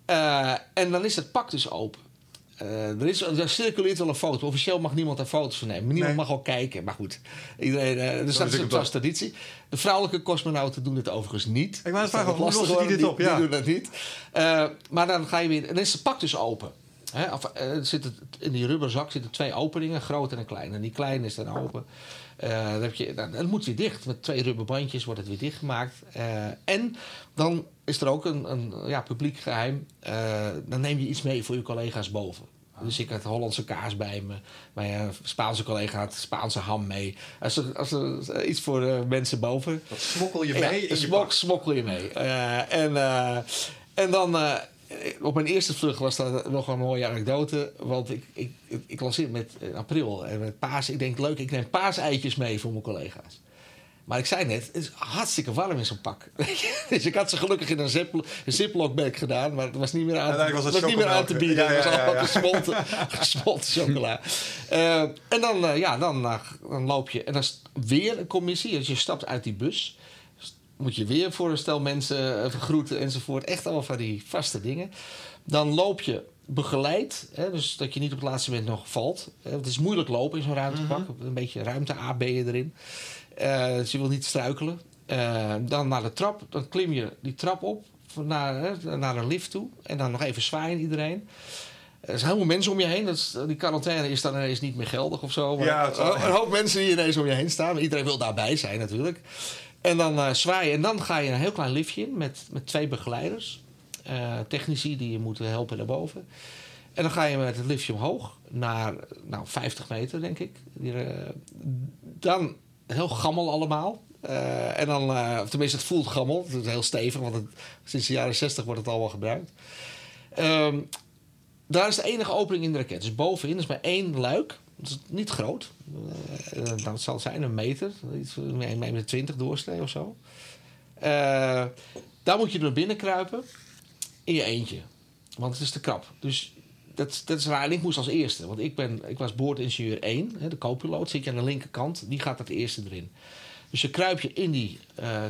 Eh, en dan is het pak dus open. Eh, er, is, er circuleert wel een foto. Officieel mag niemand daar foto's van nemen. Niemand Nee. mag ook kijken. Maar goed, iedereen, eh, dus dat is een traditie. De vrouwelijke cosmonauten doen dit overigens niet. Ik wou vragen, hoe lossen die dit op? Ja. Die doen dat niet. Maar dan ga je weer... En dan is het pak dus open. Hè, of, eh, er zitten, in die rubberzak zitten twee openingen, groot en een klein. En die kleine is dan open. Eh, dan, heb je, dan, dan moet weer dicht. Met twee rubberbandjes wordt het weer dichtgemaakt. Eh, en dan is er ook een, een ja, publiek geheim. Eh, dan neem je iets mee voor je collega's boven. Dus ik had Hollandse kaas bij me. Mijn Spaanse collega had Spaanse ham mee. Als er, als er iets voor mensen boven. Dat smokkel je Ja, mee in je smok, pak. smokkel je mee. En, en dan, op mijn eerste vlucht was dat nog een mooie anekdote. Want ik, ik, ik, las in met april en met paas. Ik denk, leuk, ik neem paaseitjes mee voor mijn collega's. Maar ik zei net, het is hartstikke warm in zo'n pak. dus ik had ze gelukkig in een, zip, een ziplock bag gedaan, maar het was niet meer aan, was het was niet meer aan te bieden. Ja, het was allemaal gesmolten, gesmolten chocola. Eh, en dan, eh, ja, dan, eh, dan loop je. En dan is weer een commissie. Dus je stapt uit die bus. Moet je weer voor een stel mensen eh, vergroeten enzovoort. Echt allemaal van die vaste dingen. Dan loop je begeleid. Hè, dus dat je niet op het laatste moment nog valt. Het is moeilijk lopen in zo'n ruimtepak. Een beetje ruimte A ben je erin. Eh, dus je wil niet struikelen. Eh, dan naar de trap. Dan klim je die trap op. Naar, hè, naar een lift toe. En dan nog even zwaaien iedereen. Er zijn veel mensen om je heen. Dat is, die quarantaine is dan ineens niet meer geldig of zo. Maar Ja, een hoop mensen die ineens om je heen staan. Iedereen wil daarbij zijn natuurlijk. En dan eh, zwaaien. En dan ga je een heel klein liftje in met, met twee begeleiders. eh, technici die je moeten helpen naar boven. En dan ga je met het liftje omhoog naar nou, 50 meter, denk ik. Eh, dan heel gammel allemaal. En dan, tenminste, het voelt gammel. Het is heel stevig, want het, sinds de jaren 60 wordt het al wel gebruikt. Ehm, daar is de enige opening in de raket. Dus bovenin is maar één luik. Dat is niet groot. Uh, nou, het zal zijn een meter. Iets, een meter 20 doorsnee of zo. Uh, daar moet je door binnen kruipen. In je eentje. Want het is te krap. Dus dat, dat is raar. En ik moest als eerste. Want ik, ben, ik was boordingenieur 1. Hè, de co-piloot. Zit je aan de linkerkant. Die gaat het eerste erin. Dus je kruip je in die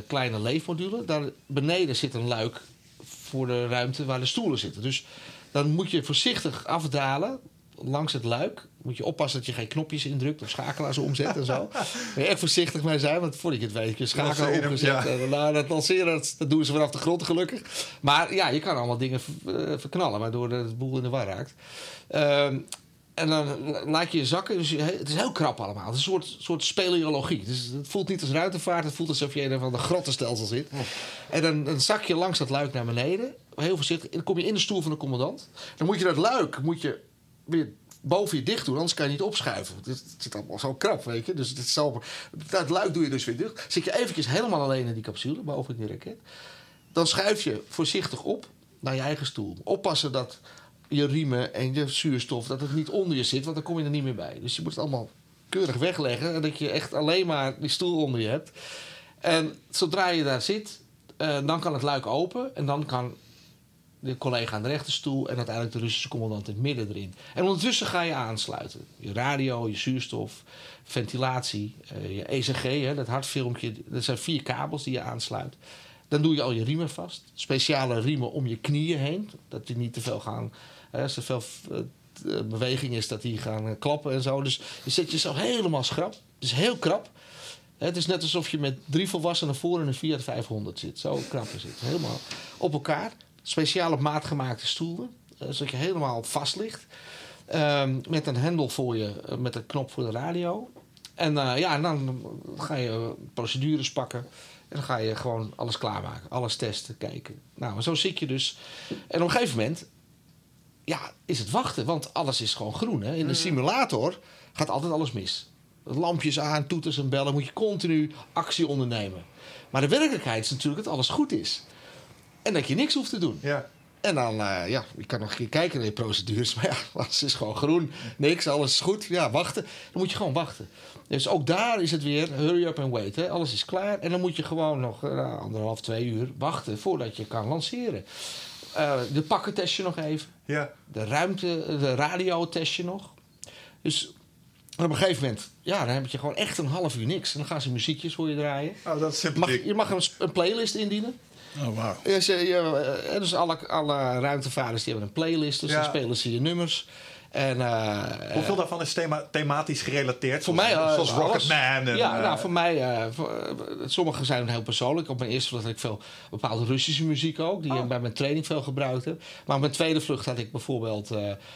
kleine leefmodule. Daar beneden zit een luik voor de ruimte waar de stoelen zitten. Dus dan moet je voorzichtig afdalen langs het luik. Moet je oppassen dat je geen knopjes indrukt of schakelaars omzet en zo. Moet je echt voorzichtig mee zijn, want voordat je het weet, je schakelaar omgezet. Ja. En nou, dat lanceren, dat, dat, doen ze vanaf de grond gelukkig. Maar ja, je kan allemaal dingen verknallen, waardoor de boel in de war raakt. Um, en dan laat je je zakken. Dus het is heel krap allemaal. Het is een soort, soort speleologie. Dus het voelt niet als ruimtevaart. Het voelt alsof je in een van de grottenstelsel zit. En dan, dan zak je langs dat luik naar beneden. Heel voorzichtig. En dan kom je in de stoel van de commandant. Dan moet je dat luik moet je boven je dicht doen. Anders kan je niet opschuiven. Het zit allemaal zo krap, weet je. Dus het dat luik doe je dus weer dicht. Zit je eventjes helemaal alleen in die capsule. Boven die raket. Dan schuif je voorzichtig op naar je eigen stoel. Oppassen dat je riemen en je zuurstof, dat het niet onder je zit, want dan kom je er niet meer bij. Dus je moet het allemaal keurig wegleggen, en dat je echt alleen maar die stoel onder je hebt. En zodra je daar zit, uh, dan kan het luik open en dan kan de collega aan de rechterstoel en uiteindelijk de Russische commandant in het midden erin. En ondertussen ga je aansluiten. Je radio, je zuurstof, ventilatie, uh, je ECG, hè, dat hartfilmpje. Dat zijn vier kabels die je aansluit. Dan doe je al je riemen vast. Speciale riemen om je knieën heen. Dat die niet te veel gaan als er veel eh, beweging is, dat die gaan eh, klappen en zo. Dus je zet jezelf helemaal schrap. Het is heel krap. Het is net alsof je met drie volwassenen voor in een Fiat 500 zit. Zo krap is het. Helemaal op elkaar. Speciaal op maat gemaakte stoelen. Eh, zodat je helemaal vast ligt. Um, met een hendel voor je, met een knop voor de radio. En uh, ja, en dan ga je procedures pakken. En dan ga je gewoon alles klaarmaken. Alles testen, kijken. Nou, zo zit je dus. En op een gegeven moment ja, is het wachten. Want alles is gewoon groen. Hè? In een mm. simulator gaat altijd alles mis. Lampjes aan, toeters en bellen. Moet je continu actie ondernemen. Maar de werkelijkheid is natuurlijk dat alles goed is. En dat je niks hoeft te doen. Ja. En dan, uh, ja, je kan nog een keer kijken naar je procedures. Maar ja, alles is gewoon groen. Niks, alles is goed. Ja, wachten. Dan moet je gewoon wachten. Dus ook daar is het weer hurry up and wait. Hè? Alles is klaar. En dan moet je gewoon nog uh, anderhalf, twee uur wachten voordat je kan lanceren. Uh, de pakken test je nog even. Ja. De ruimte, de radio test je nog. Dus op een gegeven moment, ja, dan heb je gewoon echt een half uur niks. En dan gaan ze muziekjes voor je draaien. Oh, dat is mag, je mag een, een, playlist indienen. Oh, wow. Dus, dus alle, alle ruimtevaarders die hebben een playlist. Dus dan spelen ze je nummers. En, uh, Hoeveel daarvan is thema thematisch gerelateerd? Voor mij, uh, zoals Rocketman. En, ja, nou, voor mij, voor, sommige zijn heel persoonlijk. Op mijn eerste vlucht had ik veel bepaalde Russische muziek ook, die oh. ik bij mijn training veel gebruikte. Maar op mijn tweede vlucht had ik bijvoorbeeld,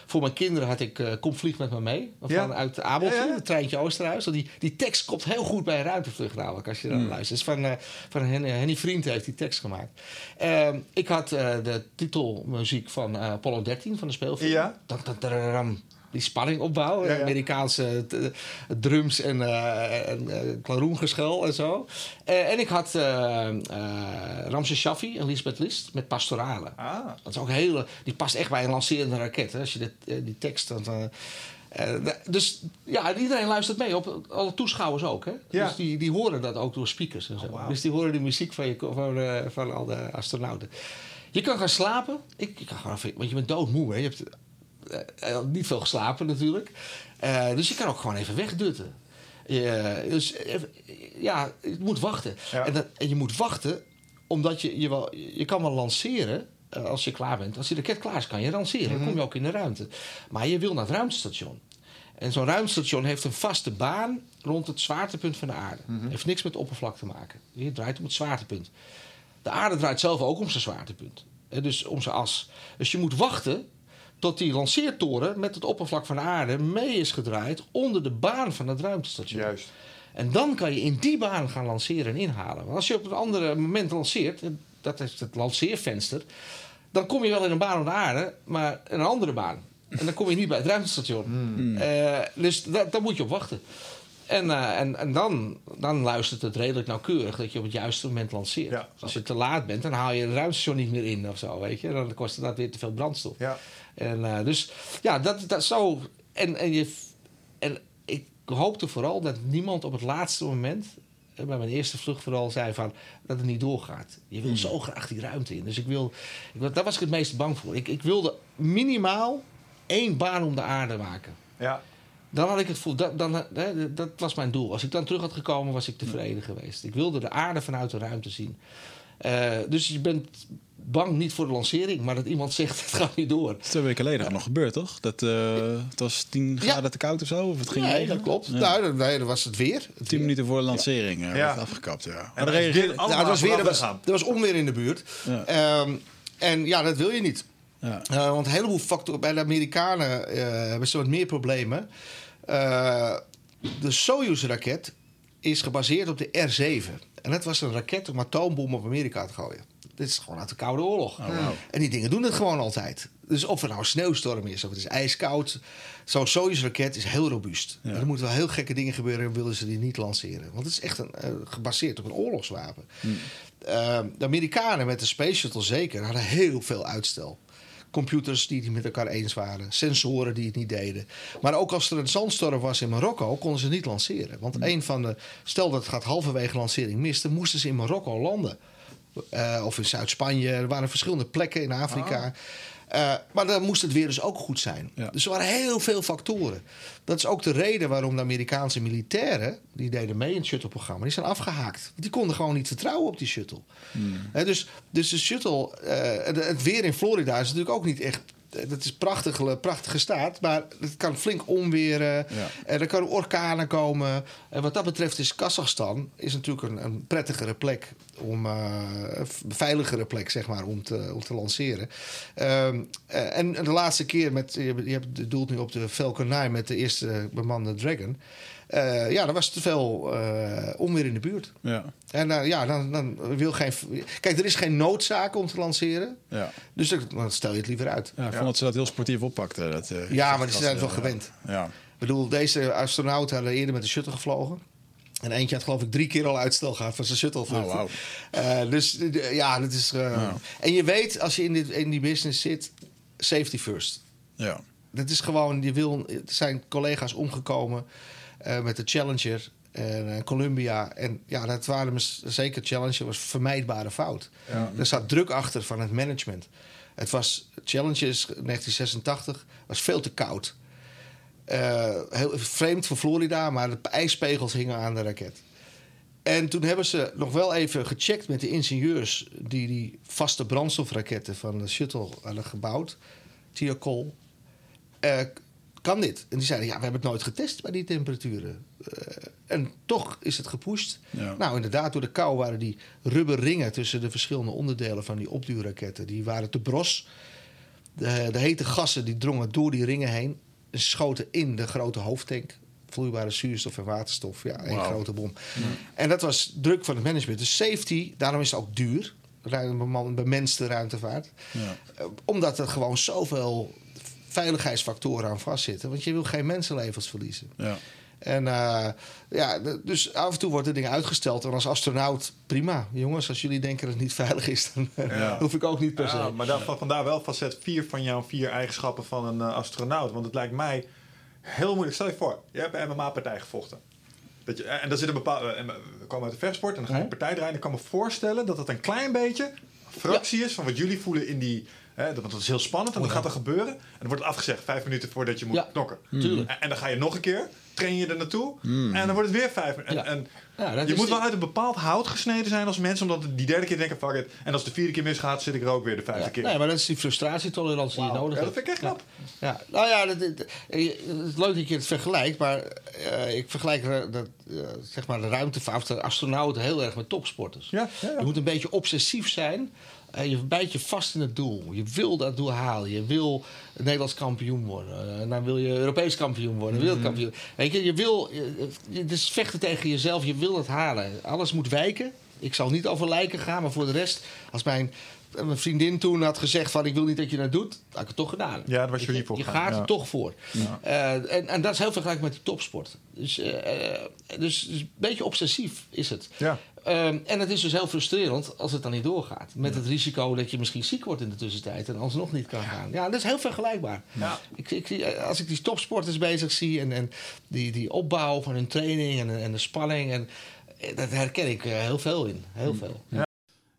voor mijn kinderen had ik Kom Vlieg met me mee. Van, ja. Uit Abeltje, ja, ja. het treintje Oosterhuis. Die, die tekst komt heel goed bij een ruimtevlucht namelijk, als je dan mm. luistert. Dus van, van Henny, Henny Vriend heeft die tekst gemaakt. Ehm, ik had de titelmuziek van Apollo 13 van de speelfilm. Ja die spanning opbouwen. Ja, ja. Amerikaanse eh, drums en, uh, en uh, klaroengeschel en zo. Uh, en ik had Ramses Shaffi en Lisbeth List met Pastorale. Ah. Dat is ook hele, die past echt bij een lancerende raket. Hè, als je dit, die tekst... Dan, dus ja, iedereen luistert mee. Op, alle toeschouwers ook. Hè? Ja. Dus die, die horen dat ook door speakers en zo. Oh, wow. Dus die horen de muziek van, je, van, van al de astronauten. Je kan gaan slapen. Ik, ik kan gewoon, want je bent doodmoe. Hè? Je hebt uh, niet veel geslapen natuurlijk. Uh, dus je kan ook gewoon even wegdutten. dus ja, je moet wachten. Ja. En, dat, en, je moet wachten omdat je, je, wel, je kan wel lanceren als je klaar bent. Als die raket klaar is, kan je lanceren. Dan kom je ook in de ruimte. Maar je wil naar het ruimtestation. En zo'n ruimtestation heeft een vaste baan rond het zwaartepunt van de aarde. Mm -hmm. Heeft niks met oppervlak te maken. Je draait om het zwaartepunt. De aarde draait zelf ook om zijn zwaartepunt. Dus om zijn as. Dus je moet wachten tot die lanceertoren met het oppervlak van de aarde mee is gedraaid onder de baan van het ruimtestation. Juist. En dan kan je in die baan gaan lanceren en inhalen. Want als je op een andere moment lanceert, dat is het lanceervenster, dan kom je wel in een baan om de aarde, maar in een andere baan. En dan kom je niet bij het ruimtestation. Hmm. Uh, dus da daar moet je op wachten. En, eh, en, en dan, dan luistert het redelijk nauwkeurig dat je op het juiste moment lanceert. Ja. Als je te laat bent, dan haal je het ruimtestation niet meer in of zo, weet je. Dan kost dat weer te veel brandstof. Ja. En eh, dus ja, dat, dat zo. En, en, je, en ik hoopte vooral dat niemand op het laatste moment, eh, bij mijn eerste vlucht vooral, zei van dat het niet doorgaat. Je wil zo graag die ruimte in. Dus ik wil, ik, daar was ik het meest bang voor. Ik, ik wilde minimaal één baan om de aarde maken. Ja. Dan had ik het voel, dat, dan, hè, dat was mijn doel. Als ik dan terug had gekomen, was ik tevreden geweest. Ik wilde de aarde vanuit de ruimte zien. Eh, dus je bent bang niet voor de lancering, maar dat iemand zegt het gaat niet door. Dat is twee weken geleden nog gebeurd, toch? Dat, eh, het was 10 Ja. graden te koud of zo? Of het ging Nee, regenen? dat klopt. Ja. Nou, dat, nee, dat was het weer. Het 10 weer. minuten voor de lancering eh, Ja. werd afgekapt, ja. En reageerde... Ja, het was weer, er was, er was onweer in de buurt. Ja. Ehm, en ja, dat wil je niet. Ja. Eh, want een heleboel factoren bij de Amerikanen eh, hebben ze wat meer problemen. Eh, de Soyuz-raket is gebaseerd op de R-7. En dat was een raket om atoombom op Amerika te gooien. Dit is gewoon uit de Koude Oorlog. Oh. En die dingen doen het gewoon altijd. Dus of er nou een sneeuwstorm is of het is ijskoud. Zo'n Soyuz-raket is heel robuust. Ja. Er moeten wel heel gekke dingen gebeuren... willen ze die niet lanceren. Want het is echt een, eh, gebaseerd op een oorlogswapen. Eh, de Amerikanen met de Space Shuttle zeker hadden heel veel uitstel. Computers die het niet met elkaar eens waren. Sensoren die het niet deden. Maar ook als er een zandstorm was in Marokko... konden ze niet lanceren. Want een van de... Stel dat het gaat halverwege lancering mis... dan moesten ze in Marokko landen. Eh, of in Zuid-Spanje. Er waren verschillende plekken in Afrika. Eh, maar dan moest het weer dus ook goed zijn. Ja. Dus er waren heel veel factoren. Dat is ook de reden waarom de Amerikaanse militairen... die deden mee in het shuttle-programma... die zijn afgehaakt. Die konden gewoon niet vertrouwen op die shuttle. Hè, dus, dus de shuttle... eh, het weer in Florida is natuurlijk ook niet echt... Dat is prachtige, prachtige staat, maar het kan flink onweren. Ja. En er kunnen orkanen komen. En wat dat betreft is Kazachstan is natuurlijk een, een prettigere plek om eh, een veiligere plek zeg maar om te, om te lanceren. Ehm, eh, en de laatste keer met je, je doelt nu op de Falcon 9 met de eerste bemande Dragon. Eh, ja, er was te veel eh, onweer in de buurt. Ja. En eh, ja, dan, dan wil geen. Kijk, er is geen noodzaak om te lanceren. Ja. Dus dan dan stel je het liever uit. Ja, ik vond dat ze dat heel sportief oppakten. Dat, eh, Ja, maar ze zijn het wel gewend. Ja. Ik bedoel, deze astronauten hadden eerder met de shuttle gevlogen. En eentje had geloof ik drie keer al uitstel gehad van zijn shuttle. Oh. Eh, dus ja, dat is... eh, En je weet, als je in, dit, in die business zit, safety first. Ja. Dat is gewoon, je wil, er zijn collega's omgekomen met de Challenger en eh, Columbia. En ja, dat waren zeker Challenger was vermijdbare fout. Er zat druk achter van het management. Het was Challengers 1986 was veel te koud. Eh, heel vreemd voor Florida, maar de ijspegels hingen aan de raket. En toen hebben ze nog wel even gecheckt met de ingenieurs die die vaste brandstofraketten van de shuttle hadden gebouwd. Thiokol. Eh, kan dit? En die zeiden, ja, we hebben het nooit getest bij die temperaturen. Eh, en toch is het gepusht. Ja. Nou, inderdaad, door de kou waren die rubberringen tussen de verschillende onderdelen van die opduurraketten, die waren te bros. De, de hete gassen die drongen door die ringen heen en schoten in de grote hoofdtank. Vloeibare zuurstof en waterstof. Ja, één Wauw. grote bom. En dat was druk van het management. Dus safety, daarom is het ook duur. Ruim- beman- Bemenste ruimtevaart. Ja. Eh, Omdat er gewoon zoveel veiligheidsfactoren aan vastzitten. Want je wil geen mensenlevens verliezen. Ja. En eh, ja, dus af en toe worden dingen uitgesteld. En als astronaut, prima. Jongens, als jullie denken dat het niet veilig is, dan eh, Ja. hoef ik ook niet per se. Ja, maar daar, van- vandaar wel facet 4 van jouw vier eigenschappen van een eh, astronaut. Want het lijkt mij heel moeilijk. Stel je voor, je hebt een MMA-partij gevochten. Dat je, en daar zit een bepaalde. en We komen uit de vechtsport en dan ga je een partij draaien. Ik kan me voorstellen dat het een klein beetje een fractie is van wat jullie voelen in die. Hè, want dat is heel spannend en dan gaat er gebeuren. En dan wordt het afgezegd vijf minuten voordat je moet knokken. tuurlijk. En, en dan ga je nog een keer, train je er naartoe. En dan wordt het weer vijf minuten. En, Ja. en Ja, dat je moet die- wel uit een bepaald hout gesneden zijn als mensen. Omdat die derde keer denken, fuck it. En als de vierde keer misgaat, zit ik er ook weer de vijfde Ja, keer. nee, maar dat is die frustratietolerantie die je nodig Ja, hebt. dat vind ik echt knap. Ja, ja. nou ja, dat, dat- eh, het is leuk dat je het vergelijkt, maar eh, ik vergelijk dat, eh, zeg maar de ruimtevaart, de astronauten heel erg met topsporters. Ja, ja, ja. Je moet een beetje obsessief zijn. Eh, je bijt je vast in het doel. Je wil dat doel halen. Je wil Nederlands kampioen worden. Eh, dan wil je Europees kampioen worden. Mhm. Wereldkampioen. Weet je, je wil. je- je- Het is vechten tegen jezelf. Je wil het halen. Alles moet wijken. Ik zal niet over lijken gaan, maar voor de rest, als mijn en mijn vriendin toen had gezegd van ik wil niet dat je dat doet, had ik het toch gedaan. Ja, daar was je voor Je gaat ja. er toch voor. Eh, en, en dat is heel vergelijkbaar met die topsport. Dus, eh, eh, dus, dus een beetje obsessief is het. Ja. Ehm, en het is dus heel frustrerend als het dan niet doorgaat. Met het risico dat je misschien ziek wordt in de tussentijd en alsnog niet kan gaan. Ja, dat is heel vergelijkbaar. Ja. Ik, ik, zie- als ik die topsporters bezig zie en, en die, die opbouw van hun training en, en de spanning, en, dat herken ik heel veel in. Heel veel.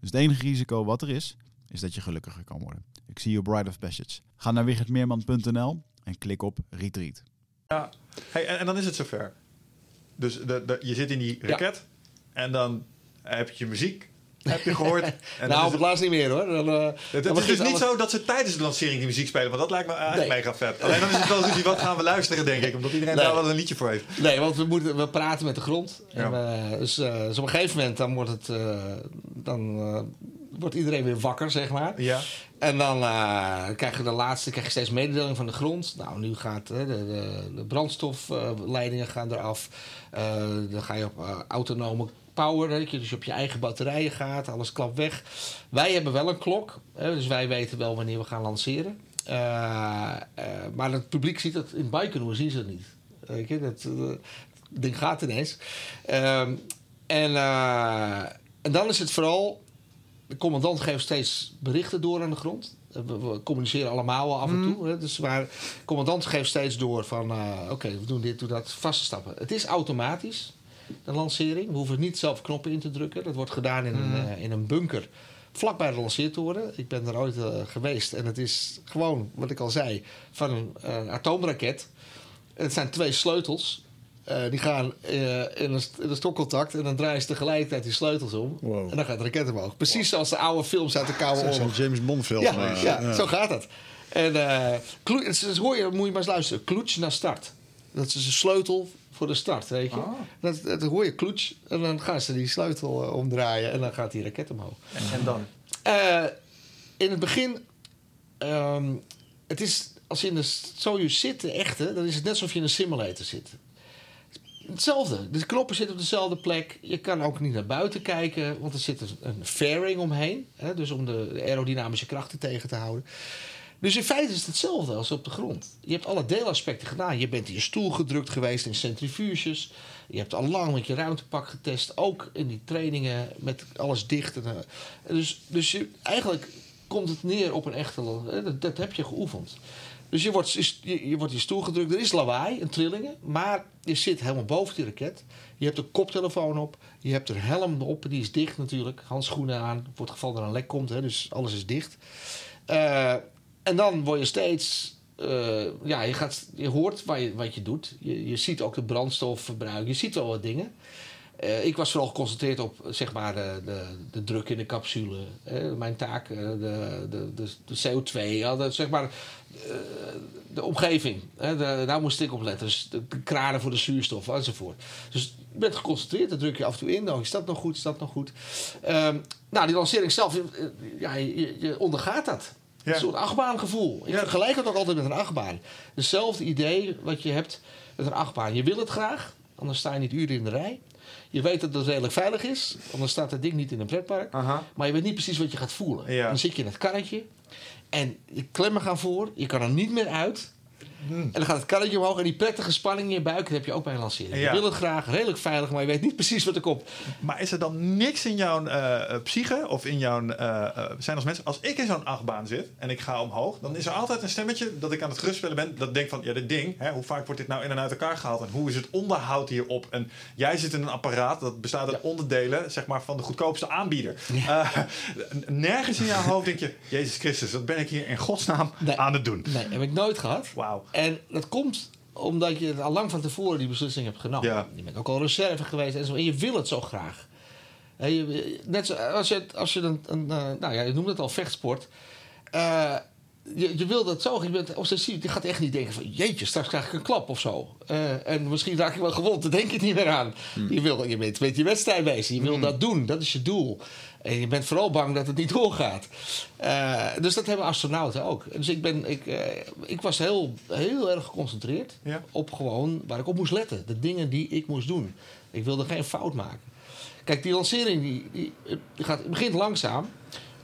Dus het enige risico wat er is, is dat je gelukkiger kan worden. Ik zie je op Bride of Passage. Ga naar wichertmeerman.nl en klik op Retreat. Ja. Hey, en, en dan is het zover. Dus de, de, je zit in die raket en dan heb je muziek, heb je gehoord. En nou, op het laatst niet meer hoor. Dan, eh, Het, dan het is dus niet alles- zo dat ze tijdens de lancering die muziek spelen, want dat lijkt me eigenlijk Nee. mega vet. Alleen dan is het wel zoiets, wat gaan we luisteren, denk ik, omdat iedereen Nee. daar wel een liedje voor heeft. Nee, want we, moeten, we praten met de grond. En, Ja. eh, dus, eh, dus op een gegeven moment dan wordt, het, eh, dan, eh, wordt iedereen weer wakker, zeg maar. Ja. En dan eh, krijg je de laatste krijg je steeds mededeling van de grond. Nou, nu gaat eh, de, de, de brandstofleidingen gaan eraf. Eh, dan ga je op eh, autonome power, dat je dus op je eigen batterijen gaat. Alles klapt weg. Wij hebben wel een klok, hè, dus wij weten wel wanneer we gaan lanceren. Eh, eh, maar het publiek ziet dat in Baikonur zien ze het niet. Weet je, dat, eh, het ding gaat ineens. Ehm, en, en dan is het vooral de commandant geeft steeds berichten door aan de grond. We, communiceren allemaal wel af en toe. Hè? Dus maar de commandant geeft steeds door van... oké, we doen dit, doen dat, vaste stappen. Het is automatisch, de lancering. We hoeven niet zelf knoppen in te drukken. Dat wordt gedaan in, een, eh, in een bunker vlakbij de lanceertoren. Ik ben daar ooit eh, geweest. En het is gewoon, wat ik al zei, van een eh, atoomraket. Het zijn twee sleutels. Die gaan in, een, in een stokcontact en dan draaien ze tegelijkertijd die sleutels om. Wow. En dan gaat de raket omhoog. Precies zoals de oude films uit de Koude Zo'n Oorlog. James Bond film. Ja, ja, ja. zo gaat dat. En hoor je, moet je maar eens luisteren. Kloets naar start. Dat is een sleutel voor de start, weet je. Dat, dat hoor je kloets en dan gaan ze die sleutel eh, omdraaien en dan gaat die raket omhoog. En, en dan? Eh, in het begin, ehm, het is, als je in de Soyuz zit, de echte, dan is het net alsof je in een simulator zit. Hetzelfde. De knoppen zitten op dezelfde plek. Je kan ook niet naar buiten kijken, want er zit een, fairing omheen. Hè, dus om de aerodynamische krachten tegen te houden. Dus in feite is het hetzelfde als op de grond. Je hebt alle deelaspecten gedaan. Je bent in je stoel gedrukt geweest in centrifuges. Je hebt al lang met je ruimtepak getest. Ook in die trainingen met alles dicht. En, eh, dus dus je, eigenlijk komt het neer op een echte... eh, Dat, dat heb je geoefend. Dus je wordt, je, je wordt in je stoel gedrukt. Er is lawaai en trillingen. Maar je zit helemaal boven die raket. Je hebt een koptelefoon op. Je hebt er helm op. Die is dicht natuurlijk. Handschoenen aan. Voor het geval er een lek komt. Hè, dus alles is dicht. Eh, en dan word je steeds... eh, ja, je, gaat, je hoort wat je, wat je doet. Je, je ziet ook de brandstofverbruik. Je ziet wel wat dingen. Eh, ik was vooral geconcentreerd op zeg maar, de, de, de druk in de capsule. Eh, mijn taak, eh, de, de, de, de CO2, ja, de, zeg maar, de omgeving. Hè, de, daar moest ik op letten. Dus de kranen voor de zuurstof enzovoort. Dus je bent geconcentreerd, dan druk je af en toe in. Nou, is dat nog goed, is dat nog goed? Ehm, nou, die lancering zelf, ja, je ondergaat dat. Ja. Een soort achtbaangevoel. Ik Ja. vergelijk het ook altijd met een achtbaan. Hetzelfde idee wat je hebt met een achtbaan. Je wil het graag, anders sta je niet uren in de rij. Je weet dat het redelijk veilig is, anders staat het ding niet in een pretpark. Aha. Maar je weet niet precies wat je gaat voelen. Ja. Dan zit je in het karretje en je klemmen gaan voor, je kan er niet meer uit. En dan gaat het karretje omhoog en die prettige spanning in je buik, dat heb je ook bij een lancering. Ja. Je wil het graag, redelijk veilig, maar je weet niet precies wat er komt. Maar is er dan niks in jouw eh, eh, psyche of in jouw eh, zijn als mensen? Als ik in zo'n achtbaan zit en ik ga omhoog, dan is er altijd een stemmetje dat ik aan het gerustspelen ben. Dat denkt van, ja, dit ding, hè, hoe vaak wordt dit nou in en uit elkaar gehaald? En hoe is het onderhoud hierop? En jij zit in een apparaat dat bestaat uit onderdelen, zeg maar, van de goedkoopste aanbieder. Nergens in jouw hoofd denk je, Jezus Christus, wat ben ik hier in godsnaam Nee. aan het doen? Nee, heb ik nooit gehad. Wauw. En dat komt omdat je al lang van tevoren die beslissing hebt genomen. Ja. Je bent ook al reserve geweest en zo. En je wil het zo graag. Je- net zo, als je, als je een, een eh, nou ja, je noemt het al vechtsport. Eh, je, je wil dat zo. Je, bent obsessief. je gaat echt niet denken van... jeetje, straks krijg ik een klap of zo. Eh, en misschien raak ik wel gewond. Daar denk je niet meer aan. Je, wil, je bent met je wedstrijd bezig. Je wil dat doen. Dat is je doel. En je bent vooral bang dat het niet doorgaat. Eh, dus dat hebben astronauten ook. Dus ik, ben, ik, eh, ik was heel, heel erg geconcentreerd Ja. op gewoon waar ik op moest letten. De dingen die ik moest doen. Ik wilde geen fout maken. Kijk, die lancering die, die, die gaat, begint langzaam.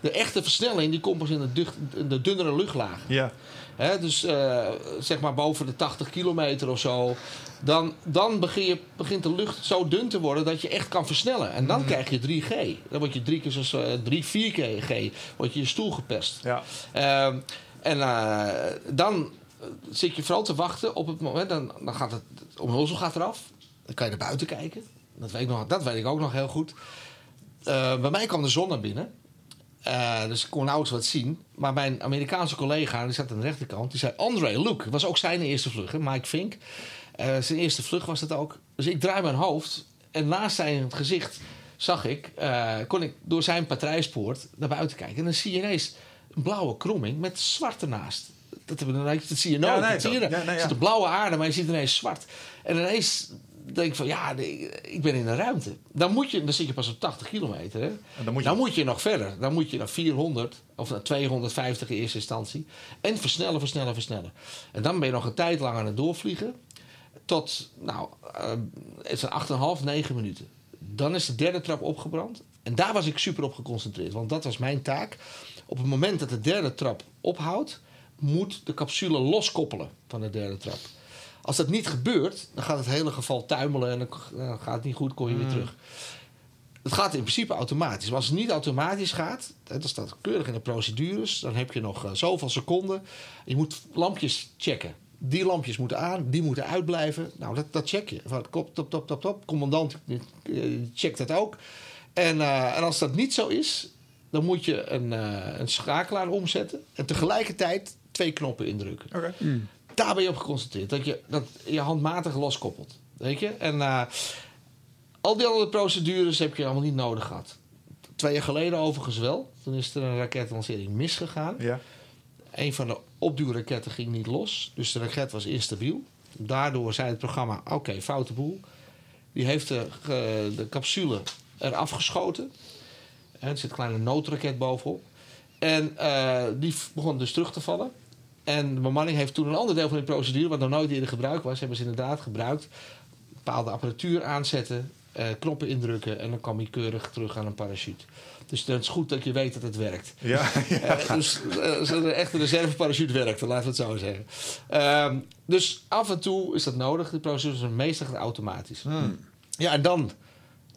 De echte versnelling die komt pas in de, ducht- in de dunnere luchtlaag. Ja. Hè, dus eh, zeg maar boven de 80 kilometer of zo. Dan, dan begin je, begint de lucht zo dun te worden dat je echt kan versnellen. En dan krijg je 3G. Dan word je drie keer zoals eh 3, 4G. Word je je stoel gepest. Ja. Ehm, en eh, dan zit je vooral te wachten op het moment. Dan, dan gaat het omhulsel gaat eraf. Dan kan je naar buiten kijken. Dat weet ik, nog, dat weet ik ook nog heel goed. Bij mij kwam de zon naar binnen. Eh, dus ik kon nauwelijks wat zien. Maar mijn Amerikaanse collega, die zat aan de rechterkant, die zei: André, look. Was ook zijn eerste vlucht, hè, Mike Fink. Eh, zijn eerste vlucht was het ook. Dus ik draai mijn hoofd. En naast zijn gezicht zag ik, eh, kon ik door zijn patrijspoort naar buiten kijken. En dan zie je ineens een blauwe kromming met zwart ernaast. Dat, hebben dat zie je nooit. Ja, nee, dat zie je dat- er. ja, Er zit een blauwe aarde, maar je ziet ineens zwart. En ineens denk ik van, ja, nee, ik ben in de ruimte. Dan, moet je, dan zit je pas op 80 kilometer. Hè? En dan moet je- je nog verder. Dan moet je naar 400 of naar 250 in eerste instantie. En versnellen, versnellen, versnellen. En dan ben je nog een tijd lang aan het doorvliegen. Tot, nou, eh, het zijn 8,5, 9 minuten. Dan is de derde trap opgebrand. En daar was ik super op geconcentreerd. Want dat was mijn taak. Op het moment dat de derde trap ophoudt... moet de capsule loskoppelen van de derde trap. Als dat niet gebeurt, dan gaat het hele geval tuimelen... en dan dan gaat het niet goed, kom je weer terug. Het gaat in principe automatisch. Maar als het niet automatisch gaat, hè, dat staat keurig in de procedures, dan heb je nog eh, zoveel seconden. Je moet lampjes checken. Die lampjes moeten aan, die moeten uitblijven. Nou, dat, dat check je. Van, Top, top, top, top, top. Commandant eh, checkt dat ook. En, eh, en als dat niet zo is, dan moet je een, eh, een schakelaar omzetten. En tegelijkertijd twee knoppen indrukken. Oké. Daar ben je op geconcentreerd. Dat je dat je handmatig loskoppelt. Weet je? En eh, al die andere procedures heb je allemaal niet nodig gehad. Twee jaar geleden overigens wel. Toen is er een raketlancering misgegaan. Ja. Een van de opduwraketten ging niet los. Dus de raket was instabiel. Daardoor zei het programma, oké, foute boel. Die heeft de, de capsule eraf geschoten. En er zit een kleine noodraket bovenop. En eh, die begon dus terug te vallen. En de bemanning heeft toen een ander deel van die procedure... wat nog nooit eerder gebruikt was... hebben ze inderdaad gebruikt. Bepaalde apparatuur aanzetten, eh, knoppen indrukken... en dan kwam hij keurig terug aan een parachute. Dus het is goed dat je weet dat het werkt. Ja. ja. Eh, dus eh, zo'n echte reserveparachute werkt, laten we het zo zeggen. Ehm, dus af en toe is dat nodig. De procedure is meestal automatisch. Hmm. Ja, en dan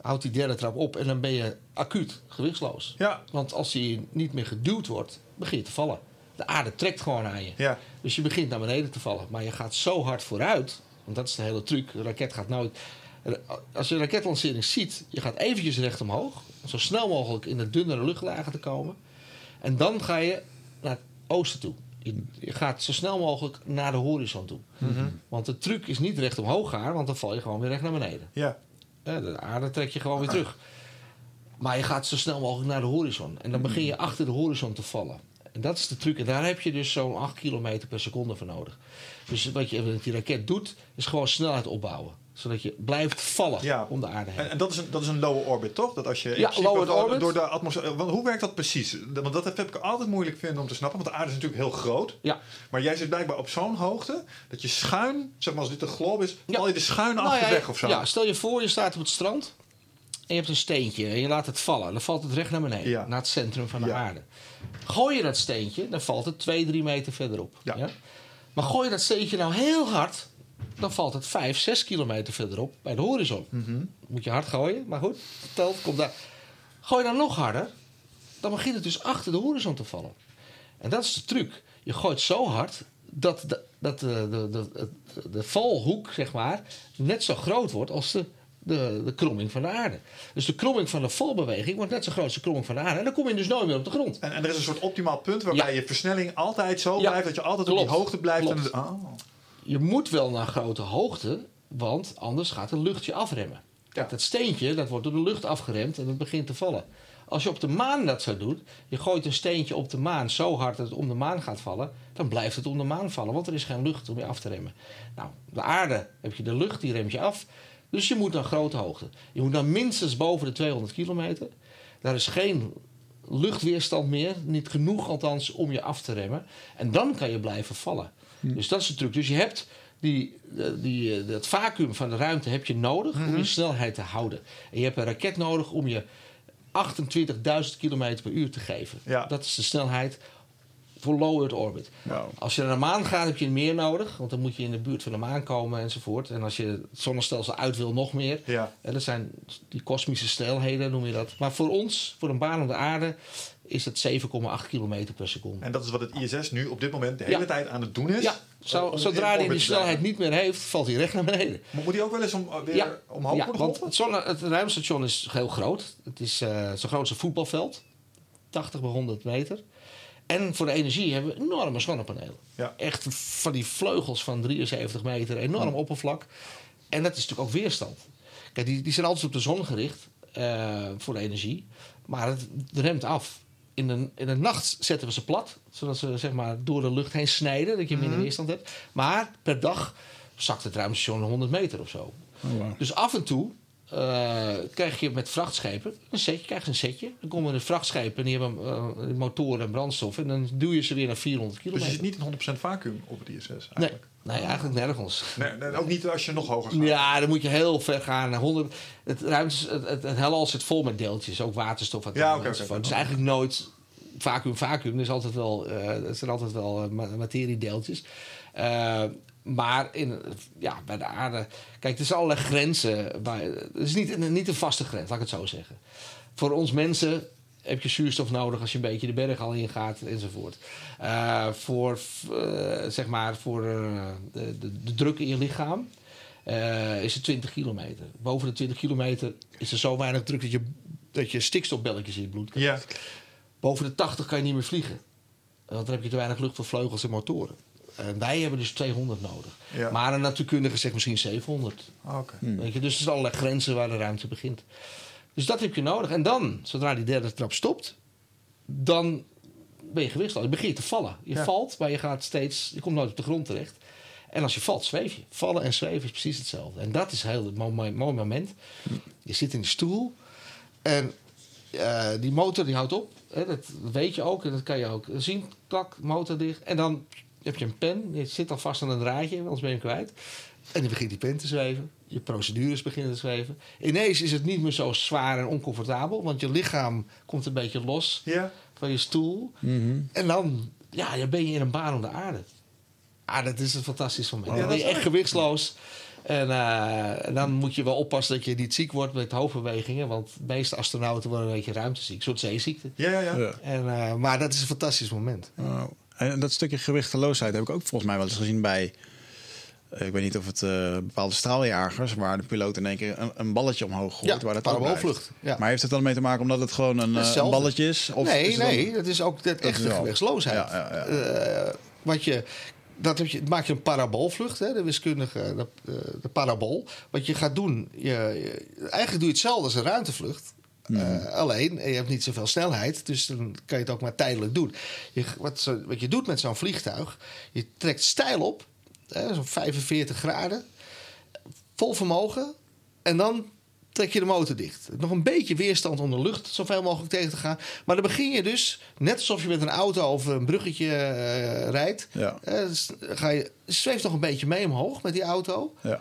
houdt die derde trap op en dan ben je acuut gewichtsloos. Ja. Want als die niet meer geduwd wordt, begin je te vallen. De aarde trekt gewoon aan je. Ja. Dus je begint naar beneden te vallen. Maar je gaat zo hard vooruit. Want dat is de hele truc. De raket gaat nooit... Als je een raketlancering ziet, je gaat eventjes recht omhoog. om Zo snel mogelijk in de dunnere luchtlagen te komen. En dan ga je naar het oosten toe. Je, je gaat zo snel mogelijk naar de horizon toe. Want de truc is niet recht omhoog gaan, want dan val je gewoon weer recht naar beneden. Ja. De aarde trek je gewoon weer terug. Maar je gaat zo snel mogelijk naar de horizon. En dan begin je achter de horizon te vallen. En dat is de truc. En daar heb je dus zo'n 8 kilometer per seconde voor nodig. Dus wat je met die raket doet, is gewoon snelheid opbouwen. Zodat je blijft vallen Ja. om de aarde heen. En, en dat, is een, dat is een low orbit, toch? Dat als je Ja, principe low door- orbit. Door de atmosfeer. Want hoe werkt dat precies? Want dat heb ik altijd moeilijk vinden om te snappen. Want de aarde is natuurlijk heel groot. ja. Maar jij zit blijkbaar op zo'n hoogte dat je schuin, zeg maar als dit een globe is, Ja. val je de schuin Nou achter ja, weg of zo. Ja, stel je voor, je staat op het strand en je hebt een steentje en je laat het vallen. Dan valt het recht naar beneden, Ja. naar het centrum van de Ja. aarde. Gooi je dat steentje, dan valt het 2, 3 meter verderop. Ja. Maar gooi je dat steentje nou heel hard, dan valt het 5, 6 kilometer verderop bij de horizon. Mhm. Moet je hard gooien, maar goed, telt, komt daar. Gooi je dan nog harder, dan begint het dus achter de horizon te vallen. En dat is de truc. Je gooit zo hard dat de, dat de, de, de, de, de valhoek, zeg maar, net zo groot wordt als de, de, de kromming van de aarde. Dus de kromming van de valbeweging wordt net zo groot als de kromming van de aarde. En dan kom je dus nooit meer op de grond. En, en er is een soort optimaal punt waarbij Ja. je versnelling altijd zo blijft dat je altijd op die hoogte blijft. En, oh. Je moet wel naar grote hoogte, want anders gaat de lucht je afremmen. Kijk, dat steentje dat wordt door de lucht afgeremd en het begint te vallen. Als je op de maan dat zo doet, je gooit een steentje op de maan zo hard dat het om de maan gaat vallen, dan blijft het om de maan vallen, want er is geen lucht om je af te remmen. Nou, de aarde heb je de lucht, die remt je af. Dus je moet naar grote hoogte. Je moet dan minstens boven de 200 kilometer. Daar is geen luchtweerstand meer, niet genoeg althans, om je af te remmen. En dan kan je blijven vallen. Dus dat is de truc. Dus je hebt die, eh, die, eh, het vacuüm van de ruimte heb je nodig om je snelheid te houden. En je hebt een raket nodig om je 28.000 km per uur te geven. Ja. Dat is de snelheid voor low Earth orbit. Wauw. Als je naar de maan gaat, heb je meer nodig. Want dan moet je in de buurt van de maan komen enzovoort. En als je het zonnestelsel uit wil, nog meer. Ja. En dat zijn die kosmische snelheden, noem je dat. Maar voor ons, voor een baan om de aarde, is het 7,8 kilometer per seconde. En dat is wat het ISS nu op dit moment de hele Ja. tijd aan het doen is. Ja, zo, zodra hij die snelheid niet meer heeft, valt hij recht naar beneden. Maar moet hij ook wel eens om, weer Ja, omhoog ja worden want het, zonne, het ruimstation is heel groot. Het is eh zo groot als een voetbalveld. 80 bij 100 meter. En voor de energie hebben we enorme zonnepanelen. Ja. Echt van die vleugels van 73 meter, enorm oppervlak. En dat is natuurlijk ook weerstand. Kijk, die, die zijn altijd op de zon gericht eh, voor de energie. Maar het remt af. In de, in de nacht zetten we ze plat, zodat ze zeg maar, door de lucht heen snijden, dat je minder weerstand hebt. Maar per dag zakt het ruimstation 100 meter of zo. Oh. Dus af en toe eh, krijg je met vrachtschepen een setje. Krijg je een setje. Dan komen er vrachtschepen en die hebben eh, motoren en brandstof. En dan duw je ze weer naar 400 Dus je kilometer. zit niet in 100% vacuüm op het ISS nee, eigenlijk. nee, eigenlijk nergens. Nee. Nee, ook niet als je nog hoger gaat. Ja, dan moet je heel ver gaan. naar 100, het, ruimte, het, het, het heelal zit vol met deeltjes. Ook waterstof. atomen Ja, oké. Het is eigenlijk nooit vacuüm, vacuüm. Er, is altijd wel, eh, er zijn altijd wel ma- materiedeeltjes. Maar in, ja, bij de aarde... Kijk, er zijn allerlei grenzen. Waar, het is niet, niet een vaste grens, laat ik het zo zeggen. Voor ons mensen heb je zuurstof nodig als je een beetje de berg al ingaat enzovoort. Eh, voor, eh, zeg maar, voor eh, de, de, de druk in je lichaam is het 20 kilometer. Boven de 20 kilometer is er zo weinig druk dat je, dat je stikstofbelletjes in je bloed krijgt. Ja. Boven de 80 kan je niet meer vliegen. Want dan heb je te weinig lucht voor vleugels en motoren. En wij hebben dus 200 nodig. Ja. Maar een natuurkundige zegt misschien 700. Ah, Oké. Weet je? Dus er zijn allerlei grenzen waar de ruimte begint. Dus dat heb je nodig. En dan, zodra die derde trap stopt, dan ben je gewichtsloos. Begin je te vallen. Je Ja. valt, maar je gaat steeds, je komt nooit op de grond terecht. En als je valt, zweef je. Vallen en zweven is precies hetzelfde. En dat is een heel mooi, mooi moment. Je zit in die stoel en eh, die motor die houdt op. Hè, dat weet je ook en dat kan je ook zien. Klak, motor dicht. En dan heb je een pen. Je zit al vast aan een draadje, anders ben je hem kwijt. En dan begint die pen te zweven. Je procedures beginnen te zweven. Ineens is het niet meer zo zwaar en oncomfortabel. Want je lichaam komt een beetje los Ja. van je stoel. Mhm. En dan, ja, dan ben je in een baan om de aarde. Ah, dat is een fantastisch moment. Ja, dan ben je is echt gewichtsloos. En, eh, en dan moet je wel oppassen dat je niet ziek wordt met hoofdbewegingen. Want de meeste astronauten worden een beetje ruimteziek. Een soort zeeziekte. Ja, ja, ja. Ja. En, eh, maar dat is een fantastisch moment. Oh. En dat stukje gewichteloosheid heb ik ook volgens mij wel eens gezien bij. eh, Ik weet niet of het eh, bepaalde straaljagers, waar de piloot in één keer een, een balletje omhoog gooit. Ja, waar dat blijft. ja. Maar heeft het dan mee te maken omdat het gewoon een, een Hetzelfde. balletje is? Of nee, is het dan- nee, dat is ook dat echte gewichtsloosheid. Ja, wat je, dat heb je, maak je een paraboolvlucht, hè, de wiskundige de, de, de parabool. Wat je gaat doen, je, je- eigenlijk doe je hetzelfde als een ruimtevlucht. Eh, alleen, je hebt niet zoveel snelheid, dus dan kan je het ook maar tijdelijk doen. Je, wat, zo- wat je doet met zo'n vliegtuig, je trekt stijl op, zo'n 45 graden. vol vermogen. En dan trek je de motor dicht. Nog een beetje weerstand om de lucht zoveel mogelijk tegen te gaan. Maar dan begin je dus, net alsof je met een auto over een bruggetje eh, rijdt. Ja. Eh, ga je, zweeft nog een beetje mee omhoog met die auto. Ja.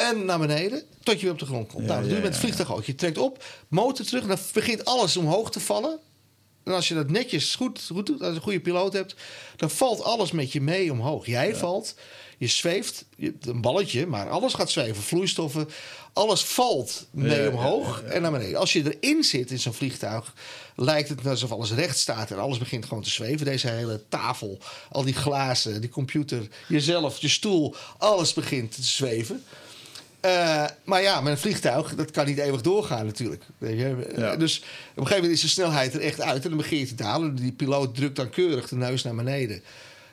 En naar beneden, tot je weer op de grond komt. Ja, nou, dat ja, doe je met het vliegtuig ook. Je trekt op, motor terug, en dan begint alles omhoog te vallen. En als je dat netjes goed, goed doet, als je een goede piloot hebt, dan valt alles met je mee omhoog. Jij valt, je zweeft, je, een balletje, maar alles gaat zweven. Vloeistoffen, alles valt mee Ja, ja, omhoog en naar beneden. Als je erin zit in zo'n vliegtuig, lijkt het alsof alles recht staat en alles begint gewoon te zweven. Deze hele tafel, al die glazen, die computer, jezelf, je stoel, alles begint te zweven. Eh, maar ja, met een vliegtuig, dat kan niet eeuwig doorgaan natuurlijk. Weet je? Ja. Dus op een gegeven moment is de snelheid er echt uit. En dan begin je te dalen. Die piloot drukt dan keurig de neus naar beneden.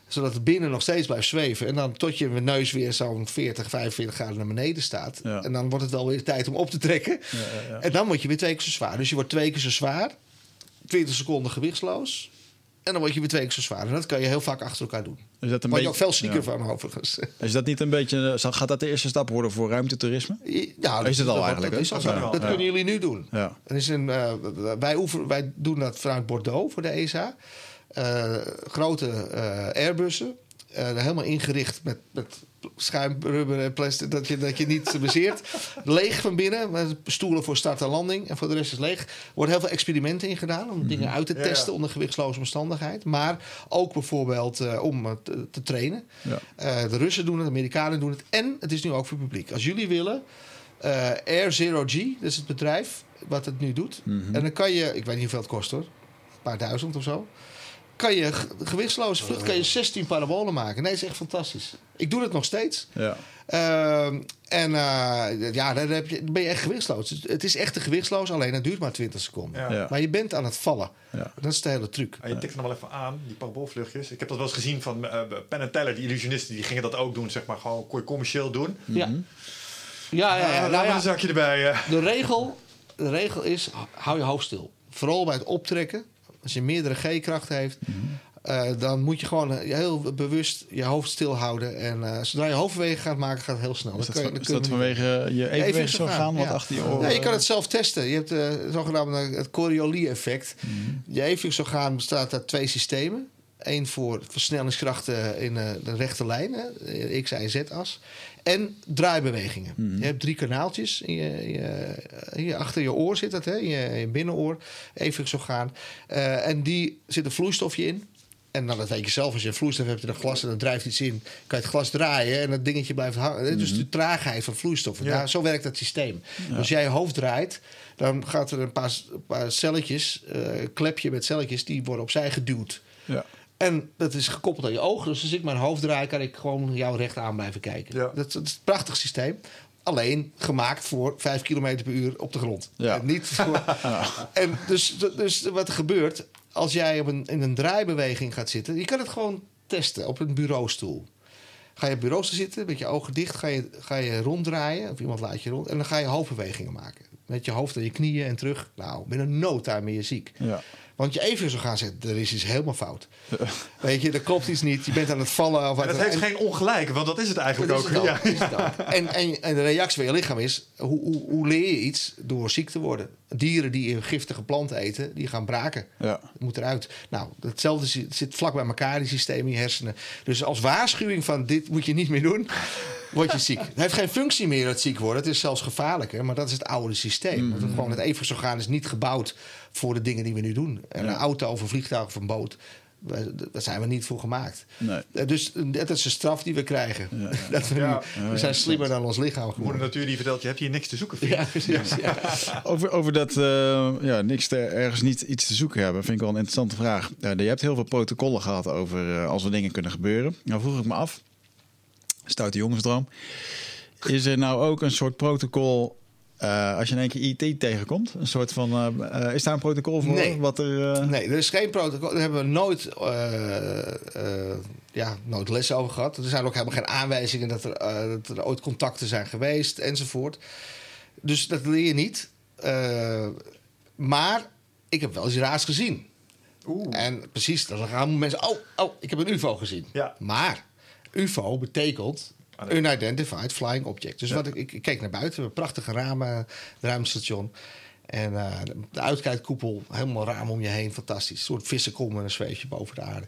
Zodat het binnen nog steeds blijft zweven. En dan tot je neus weer zo'n 40, 45 graden naar beneden staat. Ja. En dan wordt het wel weer tijd om op te trekken. Ja, ja, ja. En dan word je weer twee keer zo zwaar. Dus je wordt twee keer zo zwaar. 20 seconden gewichtsloos. En dan word je weer twee keer zo zwaar. En dat kan je heel vaak achter elkaar doen. Is dat een Word je beetje, ook veel zieker ja. van overigens. Is dat niet een beetje, zal- gaat dat de eerste stap worden voor ruimtetoerisme? Ja, Is het al dat, eigenlijk, Dat, is al Dat dat kunnen jullie nu doen. Ja. Er is een, eh, wij, oefenen, wij doen dat vanuit Bordeaux voor de ESA. Eh, grote eh, Airbussen. eh, helemaal ingericht met, met schuimrubber en plastic, dat je, dat je niet bezeert. leeg van binnen, met stoelen voor start en landing. En voor de rest is leeg. Er worden heel veel experimenten in gedaan om dingen uit te Ja, ja. testen onder gewichtsloze omstandigheid. Maar ook bijvoorbeeld eh, om eh, te, te trainen. Ja. Eh, de Russen doen het, de Amerikanen doen het. En het is nu ook voor het publiek. Als jullie willen, eh, Air Zero G, dat is het bedrijf wat het nu doet. Mhm. En dan kan je, ik weet niet hoeveel het kost hoor, een paar duizend of zo. Kan je ge- gewichtsloze vlucht, kan je 16 parabolen maken. Nee, dat is echt fantastisch. Ik doe het nog steeds. Ja. Ehm, en eh, ja, dan, heb je, dan ben je echt gewichtsloos. Het- is echt een gewichtsloos, alleen het duurt maar 20 seconden. Ja. Ja. Maar je bent aan het vallen. Ja. Dat is de hele truc. Ah, je tikt er nog wel even aan, die paraboolvluchtjes. Ik heb dat wel eens gezien van eh Penn en Teller, die illusionisten, die gingen dat ook doen, zeg maar, gewoon kon je commercieel doen. Ja. Ja, ja, ja. Ah, nou een zakje erbij. eh. De regel, de regel is, hou je hoofd stil. Vooral bij het optrekken. Als je meerdere G-krachten heeft, eh, dan moet je gewoon heel bewust je hoofd stil houden. En eh, zodra je hoofdbeweging gaat maken, gaat het heel snel. Is Dan dat, je- is dat vanwege je even evenwichtsorgaan wat ja. achter je oren? Ja, je kan het zelf testen. Je hebt eh, het zogenaamde het Coriolis-effect. Je evenwichtsorgaan bestaat uit twee systemen. Eén voor versnellingskrachten in de rechte lijn, hè, de X, Y, Z-as. En draaibewegingen. Je hebt drie kanaaltjes. In je, in je- hier achter je oor zit dat, hè, in je, in je binnenoor, evenwichtsorgaan. Eh, en die zit een vloeistofje in. En nou, dat weet je zelf. Als je een vloeistof hebt in een glas en er drijft iets in, kan je het glas draaien en dat dingetje blijft hangen. Dus de traagheid van vloeistoffen. Ja. Daar, zo werkt dat systeem. Als jij je hoofd draait, dan gaat er een paar, een paar celletjes, een klepje met celletjes, die worden opzij geduwd. Ja. En dat is gekoppeld aan je ogen. Dus als ik mijn hoofd draai, kan ik gewoon jou recht aan blijven kijken. Ja. Dat, dat is een prachtig systeem. Alleen gemaakt voor 5 km per uur op de grond. Ja. En niet voor... en dus, dus wat er gebeurt, als jij op een, in een draaibeweging gaat zitten... je kan het gewoon testen op een bureaustoel. Ga je op bureaustoel zitten, met je ogen dicht, ga je, ga je ronddraaien... of iemand laat je rond, en dan ga je hoofdbewegingen maken. Met je hoofd en je knieën en terug. Nou, binnen no time ben je ziek. Ja. Want je even zo gaan zeggen, er is iets helemaal fout. Weet je, er klopt iets niet. Je bent aan het vallen. Of En dat heeft geen ongelijk, want dat is het eigenlijk dat ook. het Ja. het. En, en, en de reactie van je lichaam is, hoe, hoe, hoe leer je iets door ziek te worden? Dieren die een giftige plant eten, die gaan braken. Ja. Moet eruit. Nou, hetzelfde zit, vlak bij elkaar, die systemen je hersenen. Dus als waarschuwing van dit moet je niet meer doen, word je ziek. Het heeft geen functie meer, dat ziek worden. Het is zelfs gevaarlijker, maar dat is het oude systeem. Want het, gewoon het evenwichtsorgaan is niet gebouwd voor de dingen die we nu doen. En Ja. Een auto of een vliegtuig of een boot, daar zijn we niet voor gemaakt. Nee. Eh, Dus dat is een straf die we krijgen. Dat we, nu- Ja. we zijn slimmer dan ons lichaam Moeder geworden. natuur die vertelt, je hebt hier niks te zoeken. vriend. Ja, precies. Ja. Over, over dat eh, ja, niks te, ergens niet iets te zoeken hebben, vind ik wel een interessante vraag. Eh, je hebt heel veel protocollen gehad over eh, als er dingen kunnen gebeuren. Nou vroeg ik me af, stoute jongensdroom. Is er nou ook een soort protocol eh, als je in één keer IT tegenkomt? Een soort van, eh, eh, is daar een protocol voor? Nee. Wat er, eh, Nee, er is geen protocol. Daar hebben we nooit, eh, eh, ja, nooit les over gehad. Er zijn ook helemaal geen aanwijzingen dat er, dat er ooit contacten zijn geweest enzovoort. Dus dat leer je niet. Eh, maar ik heb wel eens raars gezien. Oeh. En precies, dan gaan mensen... Oh, oh, ik heb een ufo gezien. Ja. Maar ufo betekent Ah. Unidentified flying object. Dus wat ik, ik, ik keek naar buiten, een prachtige ramen, het ruimtestation. En eh, de uitkijkkoepel, helemaal raam om je heen, fantastisch. Een soort vissenkom met een zweefje boven de aarde.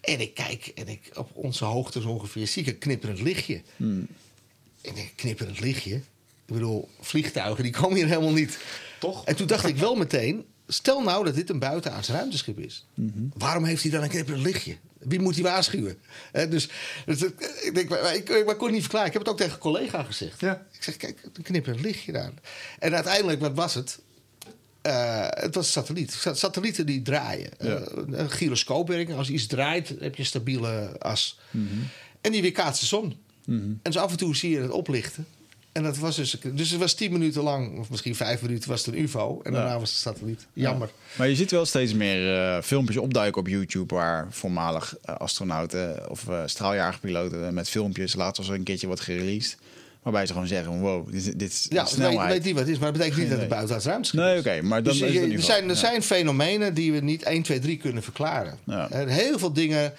En ik kijk en ik, op onze hoogte zo ongeveer zie ik een knipperend lichtje. En ik knipperend lichtje? Ik bedoel, vliegtuigen die komen hier helemaal niet. Toch? En toen dacht ik wel meteen, stel nou dat dit een buitenaards ruimteschip is. Mhm. Waarom heeft hij dan een knipperend lichtje? Wie moet hij waarschuwen? Dus, dus ik, ik, denk, maar ik, ik, kon het niet verklaren. Ik heb het ook tegen een collega gezegd. Ja. Ik zeg, kijk, een knipperend lichtje daar. En uiteindelijk, wat was het? Eh, het was een satelliet. Sa- Satellieten die draaien. Ja. Eh, een gyroscoopwerking. Als iets draait, heb je een stabiele as. Mhm. En die weerkaatst de zon. En dus af en toe zie je het oplichten. En dat was dus, dus het was tien minuten lang, of misschien vijf minuten, was het een UFO. En daarna was het satelliet. Jammer. Maar je ziet wel steeds meer eh, filmpjes opduiken op YouTube... waar voormalig eh, astronauten of eh straaljagerpiloten met filmpjes... later als er een keertje wordt gereleased... waarbij ze gewoon zeggen, wow, dit, dit is Ja, snelheid. weet niet wat het is, maar het betekent niet dat het buitenaards ruimteschip Nee, is. oké, maar dan Dus is het er, zijn, er ja. zijn fenomenen die we niet 1, 2, 3 kunnen verklaren. Ja. Heel veel dingen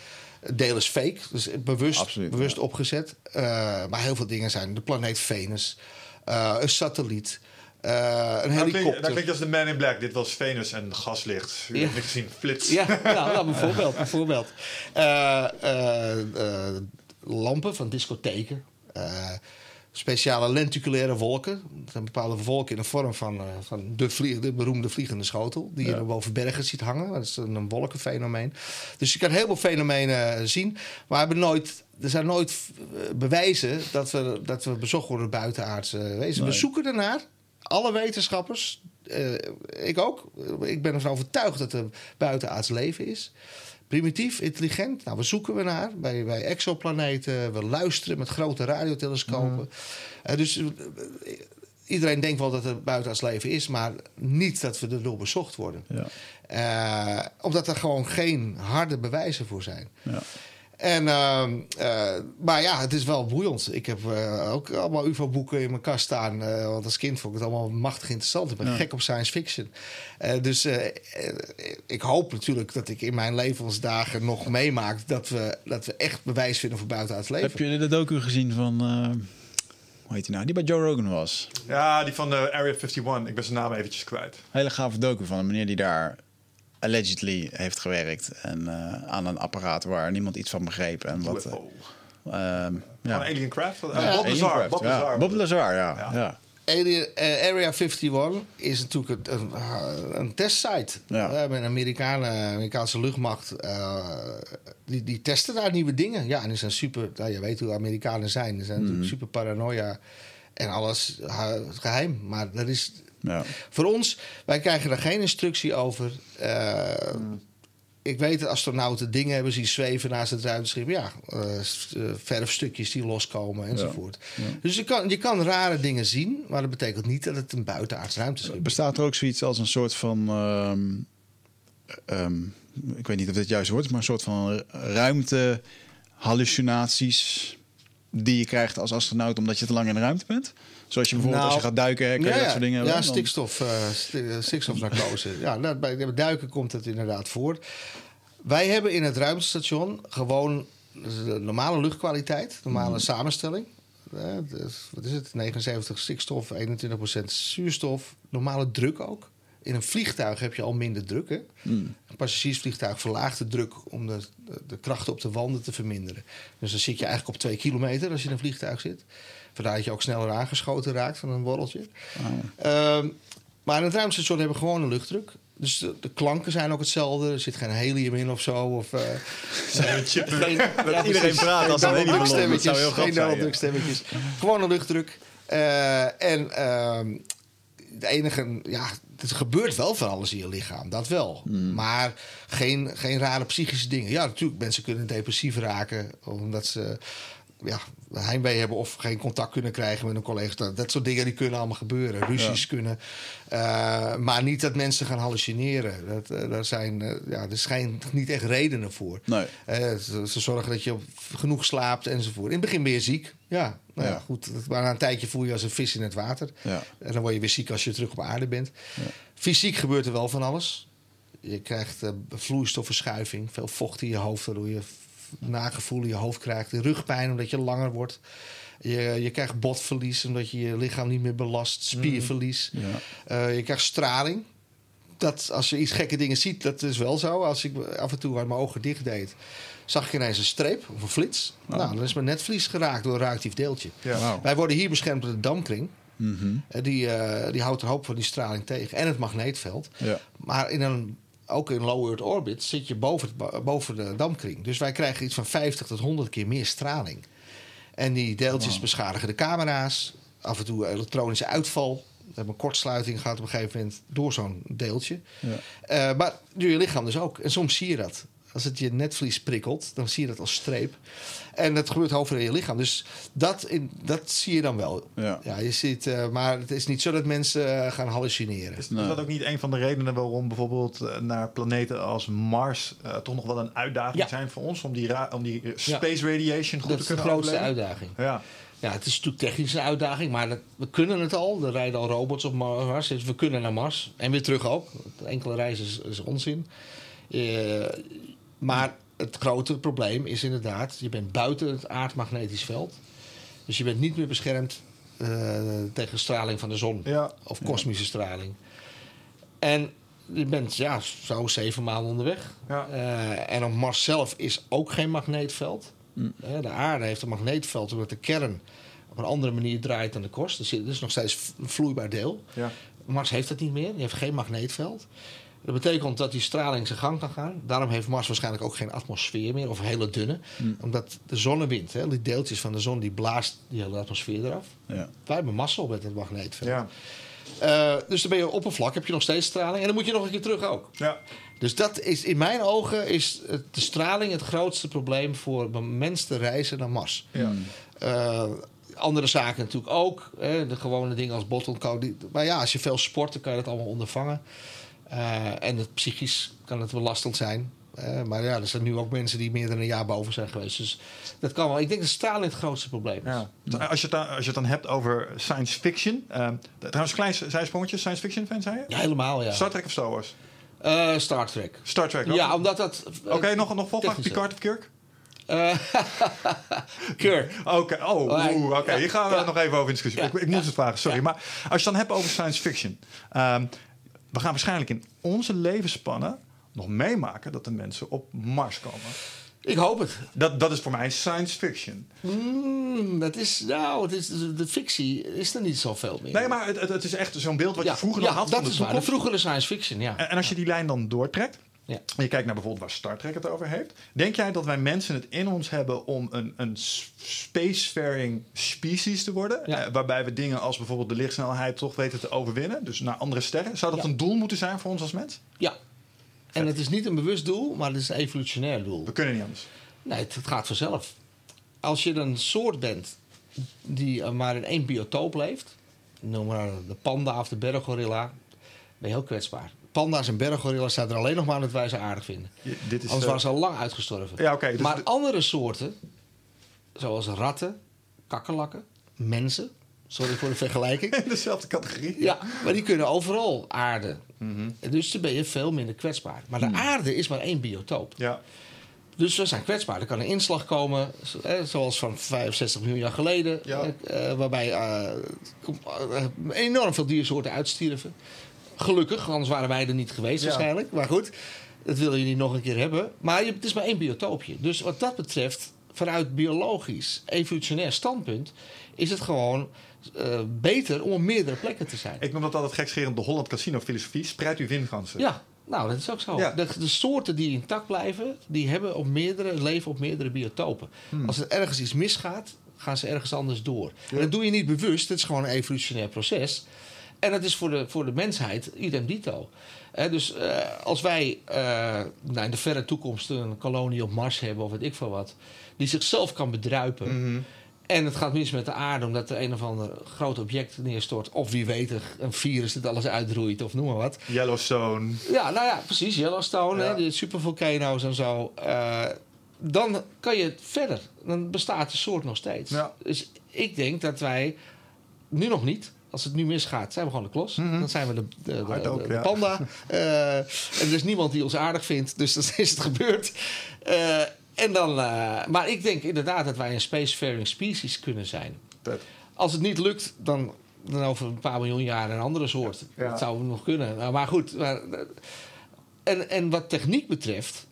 deel is fake, dus bewust, Absoluut, bewust ja. opgezet. Eh, maar heel veel dingen zijn de planeet Venus, eh, een satelliet, eh, een Dat klinkt, helikopter. dat klinkt als de Man in Black. Dit was Venus en gaslicht. U Ja. hebt het gezien. Flits. Ja, nou, nou, bijvoorbeeld. bijvoorbeeld. Eh, eh, eh, lampen van discotheken. Eh, speciale lenticulaire wolken. Dat zijn bepaalde wolken in de vorm van, eh, van de, vlieg, de beroemde vliegende schotel. Die je boven bergen ziet hangen. Dat is een, een wolkenfenomeen. Dus je kan heel veel fenomenen zien. Maar we hebben nooit, er zijn nooit eh, bewijzen dat we, dat we bezocht worden door buitenaardse wezen. We zoeken ernaar. Alle wetenschappers, eh, ik ook. Ik ben ervan overtuigd dat er buitenaards leven is. Primitief, intelligent. Nou, we zoeken we naar bij, bij exoplaneten. We luisteren met grote radiotelescopen. Eh, dus eh, iedereen denkt wel dat er buitenaards leven is, maar niet dat we erdoor bezocht worden. Ja. Eh, omdat er gewoon geen harde bewijzen voor zijn. Ja. En, ehm, eh, maar ja, het is wel boeiend. Ik heb eh, ook allemaal UFO-boeken in mijn kast staan. eh, want als kind vond ik het allemaal machtig interessant. Ik ben Ja. gek op science fiction. Eh, dus ik hoop natuurlijk dat ik in mijn levensdagen nog meemaak... dat we, dat we echt bewijs vinden voor buitenaards leven. Heb je de docu gezien van... eh, hoe heet die nou? Die bij Joe Rogan was. Ja, die van de Area 51. Ik ben zijn naam eventjes kwijt. Hele gave docu van een meneer die daar allegedly heeft gewerkt. En eh, aan een apparaat waar niemand iets van begreep. En wat... UFO. ehm, Van ja. Alien Craft? Wat- Ja, Bob Alien Lazar. Craft, Bob ja. Lazar. Bob Lazar, ja. Ja. ja. Area, eh, Area 51 is natuurlijk een, een, een testsite. Ja. We hebben een Amerikaanse, Amerikaanse luchtmacht. eh, die, die testen daar nieuwe dingen. Ja, en die zijn super. Nou, je weet hoe Amerikanen zijn. Ze zijn Mhm. natuurlijk super paranoia. En alles geheim. Maar dat is. Ja. Voor ons, wij krijgen er geen instructie over. Eh, Ik weet dat astronauten dingen hebben zien zweven naast het ruimteschip. Ja, eh, eh, verfstukjes die loskomen enzovoort. Dus je kan, je kan rare dingen zien, maar dat betekent niet dat het een buitenaards ruimteschip is. Bestaat er ook zoiets als een soort van. ehm, ehm, ik weet niet of dit woord is, maar een soort van ruimte hallucinaties die je krijgt als astronaut omdat je te lang in de ruimte bent? Zoals je bijvoorbeeld Nou, als je gaat duiken, kun je Ja, dat ja. soort dingen ja. Dan- stikstof, eh, eh, stikstofnarcose. ja, nou, bij duiken komt het inderdaad voor. Wij hebben in het ruimtestation gewoon de normale luchtkwaliteit, normale Mhm. samenstelling. Eh, dus, wat is het? 79 stikstof, 21% zuurstof. Normale druk ook. In een vliegtuig heb je al minder druk. Hè? Mhm. Een passagiersvliegtuig verlaagt de druk om de, de, de krachten op de wanden te verminderen. Dus dan zit je eigenlijk op twee kilometer als je in een vliegtuig zit. Vandaar dat je ook sneller aangeschoten raakt van een borreltje. Ehm, maar in het ruimtestation hebben we gewoon een luchtdruk. Dus de, de klanken zijn ook hetzelfde. Er zit geen helium in of zo. Of, eh, Chip- geen, ja, iedereen praat Geen als een. Duck Dat zou heel grappig Geen zijn. Duck stemmetjes. Gewoon een luchtdruk. Eh, en ehm, de enige, ja, er gebeurt wel van alles in je lichaam, dat wel. Hmm. Maar geen, geen rare psychische dingen. Ja, natuurlijk, mensen kunnen depressief raken omdat ze ja, heimwee hebben of geen contact kunnen krijgen met een collega. Dat, dat soort dingen die kunnen allemaal gebeuren. Ruzies kunnen. eh, maar niet dat mensen gaan hallucineren. Dat, daar zijn, eh, ja, er zijn niet echt redenen voor. Nee. Ze, ze zorgen dat je genoeg slaapt enzovoort. In het begin ben je ziek. Ja, nou ja. Ja. goed. Maar na een tijdje voel je als een vis in het water. Ja. En dan word je weer ziek als je terug op aarde bent. Fysiek gebeurt er wel van alles. Je krijgt vloeistofverschuiving, veel vocht in je hoofd, waardoor je nagevoel in je hoofd krijgt. Rugpijn omdat je langer wordt. Je, je krijgt botverlies omdat je je lichaam niet meer belast. Spierverlies. Ja. Eh, je krijgt straling. Dat, als je iets gekke dingen ziet, dat is wel zo. Als ik af en toe mijn ogen dicht deed, zag ik ineens een streep of een flits. Nou, dan is mijn netvlies geraakt door een radioactief deeltje. Ja. Wij worden hier beschermd door de damkring. Mhm. Eh, Die, eh, die houdt een hoop van die straling tegen. En het magneetveld. Ja. Maar in een, ook in low Earth orbit zit je boven, boven de damkring. Dus wij krijgen iets van 50 tot 100 keer meer straling. En die deeltjes beschadigen de camera's. Af en toe elektronische uitval. We hebben een kortsluiting gehad op een gegeven moment door zo'n deeltje. Ja. Eh, maar je lichaam dus ook. En soms zie je dat. Als het je netvlies prikkelt, dan zie je dat als streep. En dat gebeurt over in je lichaam. Dus dat, in, dat zie je dan wel. Ja. je ziet, eh, maar het is niet zo dat mensen eh, gaan hallucineren. Is, Nee. is dat ook niet een van de redenen waarom bijvoorbeeld eh, naar planeten als Mars eh, toch nog wel een uitdaging Ja. zijn voor ons om die, om die space radiation goed dat te is de kunnen grootste overleven? uitdaging. Ja. Ja, het is natuurlijk technisch een uitdaging, maar dat, we kunnen het al. Er rijden al robots op Mars, dus we kunnen naar Mars. En weer terug ook. Enkele reizen is, is onzin. Eh, maar het grote probleem is inderdaad, je bent buiten het aardmagnetisch veld. Dus je bent niet meer beschermd eh, tegen straling van de zon Ja. of kosmische straling. En je bent ja, zo zeven maanden onderweg. Ja. Eh, en op Mars zelf is ook geen magneetveld. Eh, de aarde heeft een magneetveld omdat de kern op een andere manier draait dan de korst. Dus het is nog steeds een vloeibaar deel. Ja. Mars heeft dat niet meer. Die heeft geen magneetveld. Dat betekent dat die straling zijn gang kan gaan. Daarom heeft Mars waarschijnlijk ook geen atmosfeer meer, of een hele dunne. Omdat de zonnewind, hè, die deeltjes van de zon, die blaast die hele atmosfeer eraf. Ja. Wij hebben mazzel met het magneetveld. Ja. Eh, dus dan ben je op oppervlak, heb je nog steeds straling. En dan moet je nog een keer terug ook. Ja. Dus dat is in mijn ogen is de straling het grootste probleem voor een mens te reizen naar Mars. Ja. Eh, andere zaken natuurlijk ook. Hè, de gewone dingen als bottle die- Maar ja, als je veel sport, dan kan je dat allemaal ondervangen. Eh, en het psychisch kan het belastend zijn. Eh, maar ja, er zijn nu ook mensen die meer dan een jaar boven zijn geweest. Dus dat kan wel. Ik denk dat straling het grootste probleem is. Ja. Als, je het dan, als je het dan hebt over science fiction. ehm, trouwens, klein zijsprongetje. Science fiction fan, zei je? Ja, helemaal ja. Star Trek of Star Wars? Eh, Star Trek. Star Trek. ook? Ja, omdat dat... Oké, nog, nog volgende. technische. Picard of Kirk? Kirk. Oké, oh, Oh, oké. Hier gaan we ja. nog even over in discussie. Ja, ik, ik moet het vragen, sorry. Maar als je het dan hebt over science fiction. ehm, we gaan waarschijnlijk in onze levensspannen nog meemaken dat de mensen op Mars komen. Ik hoop het. Dat, dat is voor mij science fiction. Mm, dat is, nou, het is, de fictie is er niet zoveel meer. Nee, maar het, het, is echt zo'n beeld wat ja, je vroeger ja, had dat van de is waar. De vroegere science fiction, ja. En, en als je die lijn dan doortrekt, ja. en je kijkt naar bijvoorbeeld waar Star Trek het over heeft. Denk jij dat wij mensen het in ons hebben om een, een spacefaring species te worden? Ja. Eh, waarbij we dingen als bijvoorbeeld de lichtsnelheid toch weten te overwinnen. Dus naar andere sterren. Zou dat Ja. een doel moeten zijn voor ons als mens? ja. En het is niet een bewust doel, maar het is een evolutionair doel. We kunnen niet anders. Nee, het, het gaat vanzelf. Als je een soort bent die eh, maar in één biotoop leeft, noem maar de panda of de berggorilla, ben je heel kwetsbaar. Panda's en berggorilla's zijn er alleen nog maar omdat wij ze aardig vinden. Dit is, Anders eh, waren ze al lang uitgestorven. Ja, dus maar de- andere soorten, zoals ratten, kakkerlakken, mensen, sorry voor de vergelijking. in dezelfde categorie. Ja, maar die kunnen overal aarden. Mhm. Dus dan ben je veel minder kwetsbaar. Maar de Hmm. aarde is maar één biotoop. Ja. Dus we zijn kwetsbaar. Er kan een inslag komen, zoals van 65 miljoen jaar geleden, Ja. eh, waarbij eh, enorm veel diersoorten uitstierven. Gelukkig, anders waren wij er niet geweest Ja. waarschijnlijk. Maar goed, dat wil je niet nog een keer hebben. Maar het is maar één biotoopje. Dus wat dat betreft, vanuit biologisch, evolutionair standpunt, is het gewoon eh, beter om op meerdere plekken te zijn. Ik noem dat altijd gekscherend de Holland Casino filosofie. Spreid uw windgansen. Ja, nou, dat is ook zo. Ja. De, de soorten die intact blijven, die hebben op meerdere, leven op meerdere biotopen. Hmm. Als er ergens iets misgaat, gaan ze ergens anders door. En dat doe je niet bewust, het is gewoon een evolutionair proces. En dat is voor de, voor de mensheid idem dito. Dus eh, als wij eh, nou, in de verre toekomst een kolonie op Mars hebben of weet ik veel wat, die zichzelf kan bedruipen. Mhm. En het gaat mis met de aarde omdat er een of ander groot object neerstort. Of wie weet, een virus dat alles uitroeit of noem maar wat. Yellowstone. Ja, nou ja, precies. Yellowstone, Ja. hè, die supervolcano's en zo. Eh, dan kan je verder. Dan bestaat de soort nog steeds. Ja. Dus ik denk dat wij nu nog niet. Als het nu misgaat, zijn we gewoon de klos. Dan zijn we de, de, de, Hard ook, de- de ja. panda. Eh, en er is niemand die ons aardig vindt. Dus dan is het gebeurd. Eh, en dan, eh, maar ik denk inderdaad dat wij een spacefaring species kunnen zijn. Als het niet lukt, dan, dan over een paar miljoen jaar een andere soort. Ja. Dat zou nog kunnen. Nou, maar goed. Maar, en, en wat techniek betreft,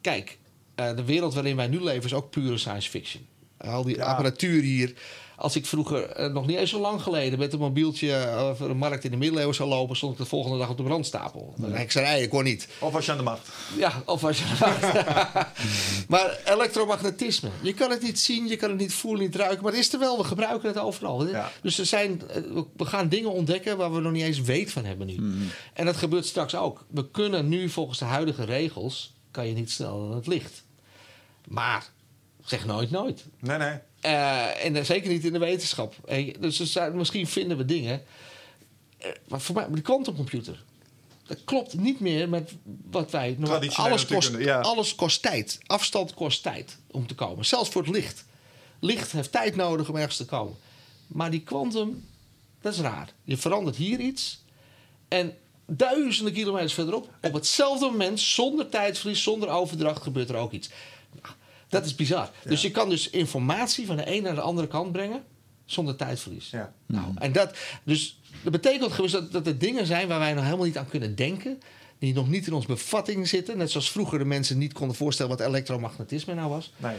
kijk, de wereld waarin wij nu leven is ook pure science fiction. Al die Ja. apparatuur hier. Als ik vroeger, eh, nog niet eens zo lang geleden, met een mobieltje over een markt in de middeleeuwen zou lopen, stond ik de volgende dag op de brandstapel. Een hekserij, ik kon niet. Of was je aan de macht? Ja, of als je. maar elektromagnetisme. Je kan het niet zien, je kan het niet voelen, niet ruiken. Maar het is er wel, we gebruiken het overal. Ja. Dus er zijn, eh, we gaan dingen ontdekken waar we nog niet eens weet van hebben nu. En dat gebeurt straks ook. We kunnen nu volgens de huidige regels. kan je niet sneller dan het licht. Maar zeg nooit nooit. Nee, nee. Eh, en dan zeker niet in de wetenschap. Eh, Dus misschien vinden we dingen. Eh, maar voor mij, de kwantumcomputer. Dat klopt niet meer met wat wij. Traditionele Alles kost, ja. alles kost tijd. Afstand kost tijd om te komen. Zelfs voor het licht. Licht heeft tijd nodig om ergens te komen. Maar die kwantum, dat is raar. Je verandert hier iets. En duizenden kilometers verderop, op hetzelfde moment, zonder tijdsverlies, zonder overdracht, gebeurt er ook iets. Nou, Dat is bizar. Dus je kan dus informatie van de een naar de andere kant brengen zonder tijdverlies. Ja. Nou, en dat, dus, dat betekent gewoon dat, dat er dingen zijn waar wij nog helemaal niet aan kunnen denken. Die nog niet in onze bevatting zitten. Net zoals vroeger de mensen niet konden voorstellen wat elektromagnetisme nou was. Nee.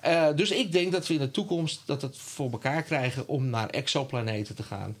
Eh, dus ik denk dat we in de toekomst dat het voor elkaar krijgen om naar exoplaneten te gaan.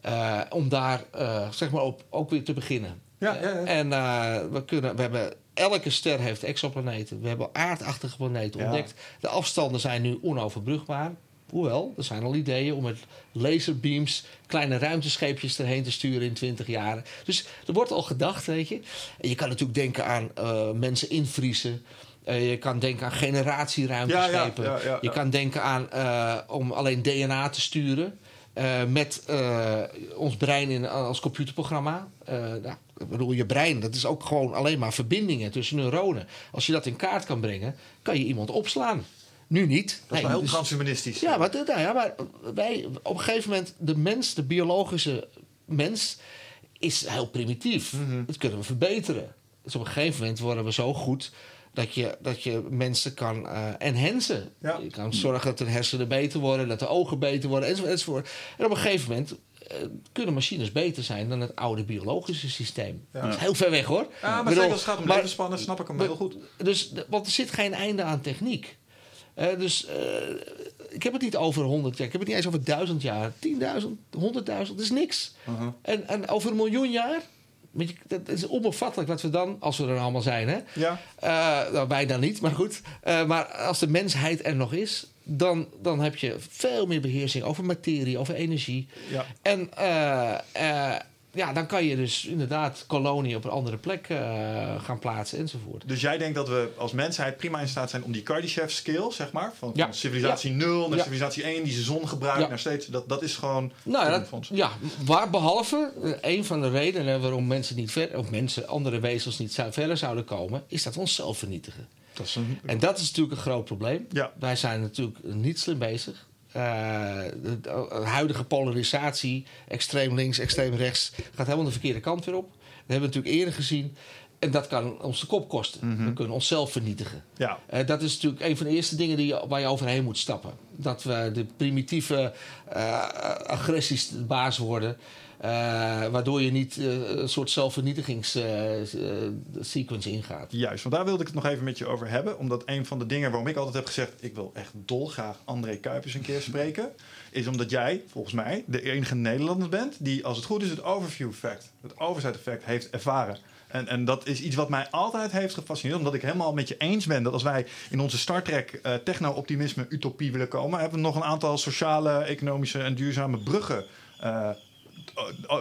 Eh, om daar eh, zeg maar op, ook weer te beginnen. Ja, ja, ja. En eh, we kunnen, we hebben, elke ster heeft exoplaneten. We hebben aardachtige planeten Ja. ontdekt. De afstanden zijn nu onoverbrugbaar. Hoewel, er zijn al ideeën om met laserbeams kleine ruimtescheepjes erheen te sturen in 20 jaar. Dus er wordt al gedacht, weet je. En je kan natuurlijk denken aan eh, mensen invriezen. Eh, je kan denken aan generatieruimteschepen. Ja, ja, ja, ja, Je kan denken aan eh, om alleen DNA te sturen. met ons brein in, als computerprogramma. Nou, ik bedoel, je brein, dat is ook gewoon alleen maar verbindingen tussen neuronen. Als je dat in kaart kan brengen, kan je iemand opslaan. Nu niet. Dat is Nee, wel heel dus- transhumanistisch. ja, maar, nou ja, maar wij, op een gegeven moment, de mens, de biologische mens, is heel primitief. Mhm. Dat kunnen we verbeteren. Dus op een gegeven moment worden we zo goed dat je, dat je mensen kan eh enhancen. Ja. Je kan zorgen dat de hersenen beter worden, dat de ogen beter worden, enzovoort. enzovoort. En op een gegeven moment kunnen machines beter zijn dan het oude biologische systeem. Ja. Dat is heel ver weg hoor. Ja, maar bedoel, als het gaat om maar- levensspannen, snap ik hem heel goed. dus, want er zit geen einde aan techniek. Eh, dus eh, ik heb het niet over 100 jaar. Ik heb het niet eens over 1000 jaar. 10.000, 100.000, dat is niks. Uh-huh. En, en over een miljoen jaar. Weet je, dat is onbevattelijk wat we dan, als we er allemaal zijn, hè? Ja. Eh, nou, wij dan niet, maar goed. Eh, maar als de mensheid er nog is, dan, dan heb je veel meer beheersing over materie, over energie. Ja. En eh, eh, ja, dan kan je dus inderdaad koloniën op een andere plek eh, gaan plaatsen enzovoort. Dus jij denkt dat we als mensheid prima in staat zijn om die Kardashev skill, zeg maar, van, Ja. van civilisatie 0 naar Ja. civilisatie 1, die ze zon gebruikt, Ja. naar steeds, dat, dat is gewoon Nou, ja, dat, ja, waar behalve eh, een van de redenen waarom mensen niet ver, of mensen, andere wezens niet verder zouden komen, is dat we onszelf vernietigen. Dat is een, En dat is natuurlijk een groot probleem. Ja. Wij zijn natuurlijk niet slim bezig. Eh, de, de huidige polarisatie, extreem links, extreem rechts, gaat helemaal de verkeerde kant weer op. Dat hebben we natuurlijk eerder gezien. En dat kan ons de kop kosten. We kunnen onszelf vernietigen. ja. Eh, dat is natuurlijk een van de eerste dingen die, waar je overheen moet stappen. Dat we de primitieve eh, agressies de baas worden. Eh, waardoor je niet eh, een soort zelfvernietigingssequence ingaat. Juist, want daar wilde ik het nog even met je over hebben. Omdat een van de dingen waarom ik altijd heb gezegd... ik wil echt dolgraag André Kuipers een keer spreken... is omdat jij, volgens mij, de enige Nederlander bent... die, als het goed is, het overview effect, het oversight effect heeft ervaren. En, en dat is iets wat mij altijd heeft gefascineerd. Omdat ik helemaal met je eens ben dat als wij in onze Star Trek eh, techno-optimisme utopie willen komen... hebben we nog een aantal sociale, economische en duurzame bruggen... eh,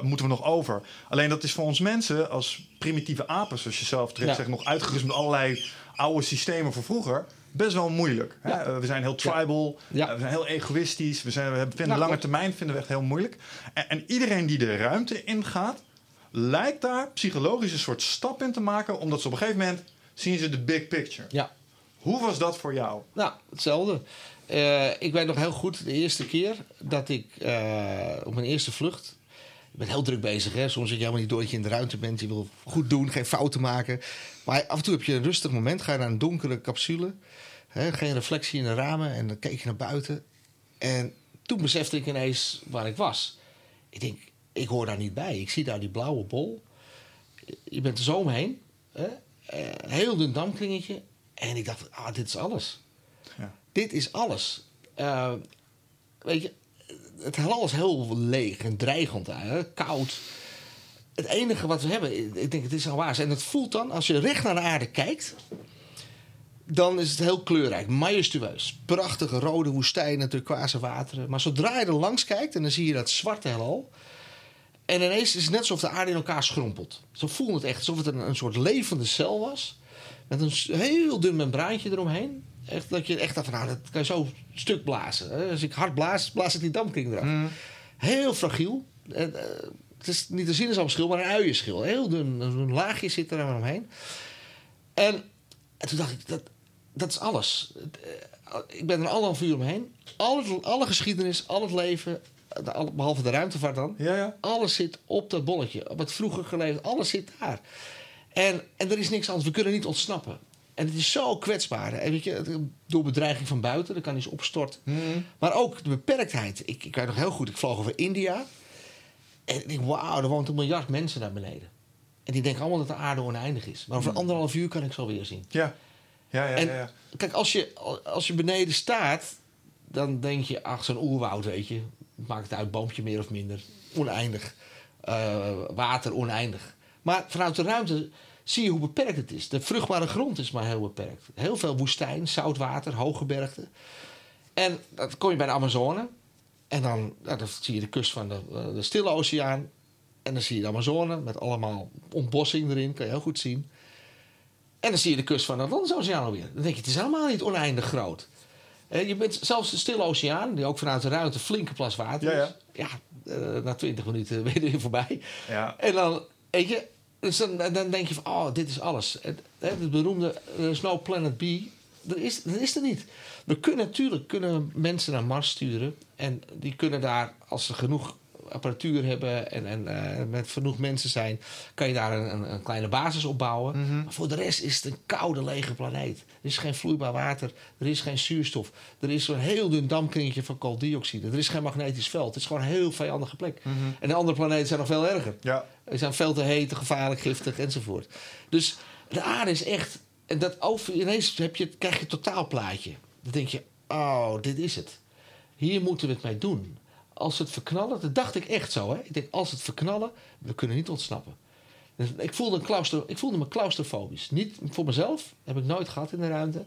moeten we nog over. Alleen dat is voor ons mensen als primitieve apen, zoals je zelf terecht Ja. zegt, nog uitgerust met allerlei oude systemen van vroeger. Best wel moeilijk. Hè? Ja. Eh, We zijn heel tribal, Ja. eh, we zijn heel egoïstisch, we, zijn, we vinden Nou, lange termijn vinden we echt heel moeilijk. En, en iedereen die de ruimte ingaat, lijkt daar psychologisch een soort stap in te maken, omdat ze op een gegeven moment zien ze de big picture. Ja. Hoe was dat voor jou? Nou, hetzelfde. Eh, ik weet nog heel goed de eerste keer dat ik eh, op mijn eerste vlucht. Ik ben heel druk bezig, hè. Soms zit je helemaal niet door dat je in de ruimte bent. Je wil goed doen, geen fouten maken. Maar af en toe heb je een rustig moment. Ga je naar een donkere capsule. Hè, geen reflectie in de ramen. En dan keek je naar buiten. En toen besefte ik ineens waar ik was. Ik denk, ik hoor daar niet bij. Ik zie daar die blauwe bol. Je bent er zo omheen. Hè? Eh, heel dun damkringetje. En ik dacht, ah, dit is alles. Ja. Dit is alles. Eh, weet je, het heelal is heel leeg en dreigend. Hè? Koud. Het enige wat we hebben, ik denk het is al waar. En het voelt dan, als je recht naar de aarde kijkt... dan is het heel kleurrijk, majestueus. Prachtige rode woestijnen, turquoise wateren. Maar zodra je er langs kijkt en dan zie je dat zwarte heelal... En ineens is het net alsof de aarde in elkaar schrompelt. Zo voelde het echt, alsof het een, een soort levende cel was. Met een heel dun membraantje eromheen. Echt, dat je echt dacht, van, nou, dat kan je zo stuk blazen. hè. Als ik hard blaas, blaas ik die dampkring eraf. Heel fragiel. En, eh, het is niet een sinaasappelschil, maar een uienschil. Heel dun, een laagje zit er aan omheen. En, en toen dacht ik, dat, dat is alles. Eh, Ik ben er anderhalf uur omheen. Alle, alle geschiedenis, al het leven, de- behalve de ruimtevaart dan. Ja, ja. Alles zit op dat bolletje. Op het vroeger geleefd. Alles zit daar. En, en er is niks anders. We kunnen niet ontsnappen. En het is zo kwetsbaar. En weet je, door bedreiging van buiten, dan kan iets opstorten. Maar ook de beperktheid. Ik, ik weet nog heel goed, ik vloog over India. En ik denk, wauw, er woont een miljard mensen daar beneden. En die denken allemaal dat de aarde oneindig is. Maar over anderhalf uur kan ik zo weer zien. Ja. Ja, ja, En ja. ja. kijk, als je, als je beneden staat, dan denk je, ach, zo'n oerwoud, weet je. Maakt het uit, boompje meer of minder. Oneindig. Eh, water oneindig. Maar vanuit de ruimte zie je hoe beperkt het is. De vruchtbare grond is maar heel beperkt. Heel veel woestijn, zout water, hooggebergte. En dan kom je bij de Amazone. En dan, nou, dan zie je de kust van de, eh, de Stille Oceaan. En dan zie je de Amazone met allemaal ontbossing erin. Kan je heel goed zien. En dan zie je de kust van de Atlantische Oceaan alweer. Dan denk je, het is helemaal niet oneindig groot. Eh, je bent zelfs de Stille Oceaan, die ook vanuit de ruimte flinke plas water is. Ja, Ja, eh, na twintig minuten ben je er weer voorbij. Ja. En dan, weet je, dus dan, denk je van, oh, dit is alles. Het, het beroemde uh, Snow Planet B, dat is, dat is er niet. We kunnen natuurlijk kunnen mensen naar Mars sturen. En die kunnen daar, als ze genoeg apparatuur hebben en, en eh, met genoeg mensen zijn, kan je daar een, een, een kleine basis opbouwen. Maar voor de rest is het een koude, lege planeet. Er is geen vloeibaar water, er is geen zuurstof, er is zo'n heel dun dampkringetje van kooldioxide, er is geen magnetisch veld. Het is gewoon een heel vijandige plek. En de andere planeten zijn nog veel erger. Ja. Ze zijn veel te heet, te gevaarlijk, giftig enzovoort. Dus de aarde is echt. En dat over, ineens heb je, krijg je een totaalplaatje. Dan denk je: oh, dit is het. Hier moeten we het mee doen. Als het verknallen, dat dacht ik echt zo. Hè? Ik denk: als het verknallen, we kunnen niet ontsnappen. Dus ik, voelde een ik voelde me claustrofobisch. Niet voor mezelf, heb ik nooit gehad in de ruimte.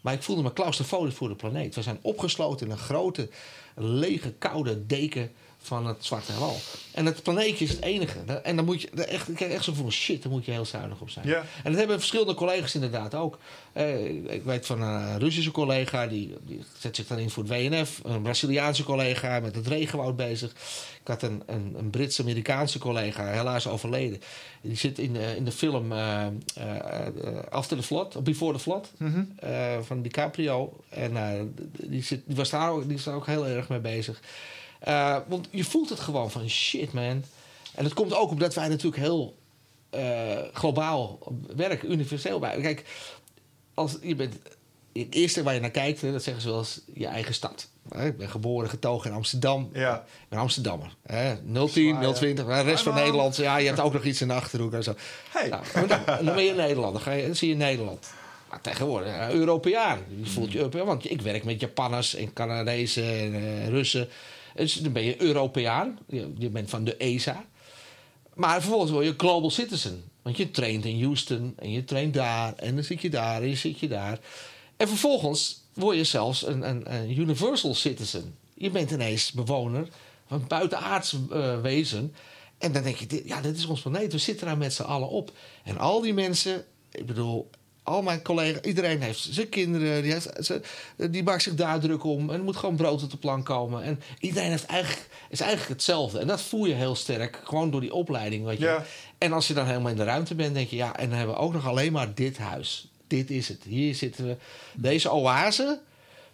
Maar ik voelde me claustrofobisch voor de planeet. We zijn opgesloten in een grote, lege, koude deken van het zwarte heelal. En het planeetje is het enige. En dan moet je echt, ik krijg echt zo van shit, daar moet je heel zuinig op zijn. Ja. En dat hebben verschillende collega's inderdaad ook. Eh, ik weet van een Russische collega, die, die zet zich dan in voor het WNF. Een Braziliaanse collega met het regenwoud bezig. Ik had een, een, een Brits-Amerikaanse collega, helaas overleden. Die zit in de, in de film eh, eh, After the Flood, of Before the Flood, eh, van DiCaprio. En die, zit, die, was daar ook, die is daar ook heel erg mee bezig. Eh, want je voelt het gewoon van shit, man. En het komt ook omdat wij natuurlijk heel eh, globaal werken, universeel bij. Kijk, als je bent. Het eerste waar je naar kijkt, hè, dat zeggen ze wel eens je eigen stad. Hè, Ik ben geboren, getogen in Amsterdam. Ja. Ik ben Amsterdammer. Hè. 010, Zwaar, ja. 020, maar de rest van. Nederland. Ja, je hebt ook nog iets in de achterhoek en zo. Hey. Nou, dan, dan ben je Nederland, dan, ga je, dan zie je Nederland. Maar tegenwoordig, Europeaan. Je voelt je Europeaan, want ik werk met Japanners en Canadezen en eh, Russen. Dus dan ben je Europeaan. Je, bent van de ESA. Maar vervolgens word je global citizen. Want je traint in Houston en je traint daar en dan zit je daar en je zit je daar. En vervolgens word je zelfs een, een, een universal citizen. Je bent ineens bewoner van buitenaards eh, wezen. En dan denk je, dit, ja, dit is ons planeet. We zitten daar met z'n allen op. En al die mensen, ik bedoel, al mijn collega's, iedereen heeft zijn kinderen, die, heeft, ze- die maakt zich daar druk om. En er moet gewoon brood op de plank komen. En iedereen heeft eigenlijk, is eigenlijk hetzelfde. En dat voel je heel sterk, gewoon door die opleiding. Weet je. Ja. En als je dan helemaal in de ruimte bent, denk je, ja, en dan hebben we ook nog alleen maar dit huis. Dit is het. Hier zitten we. Deze oase,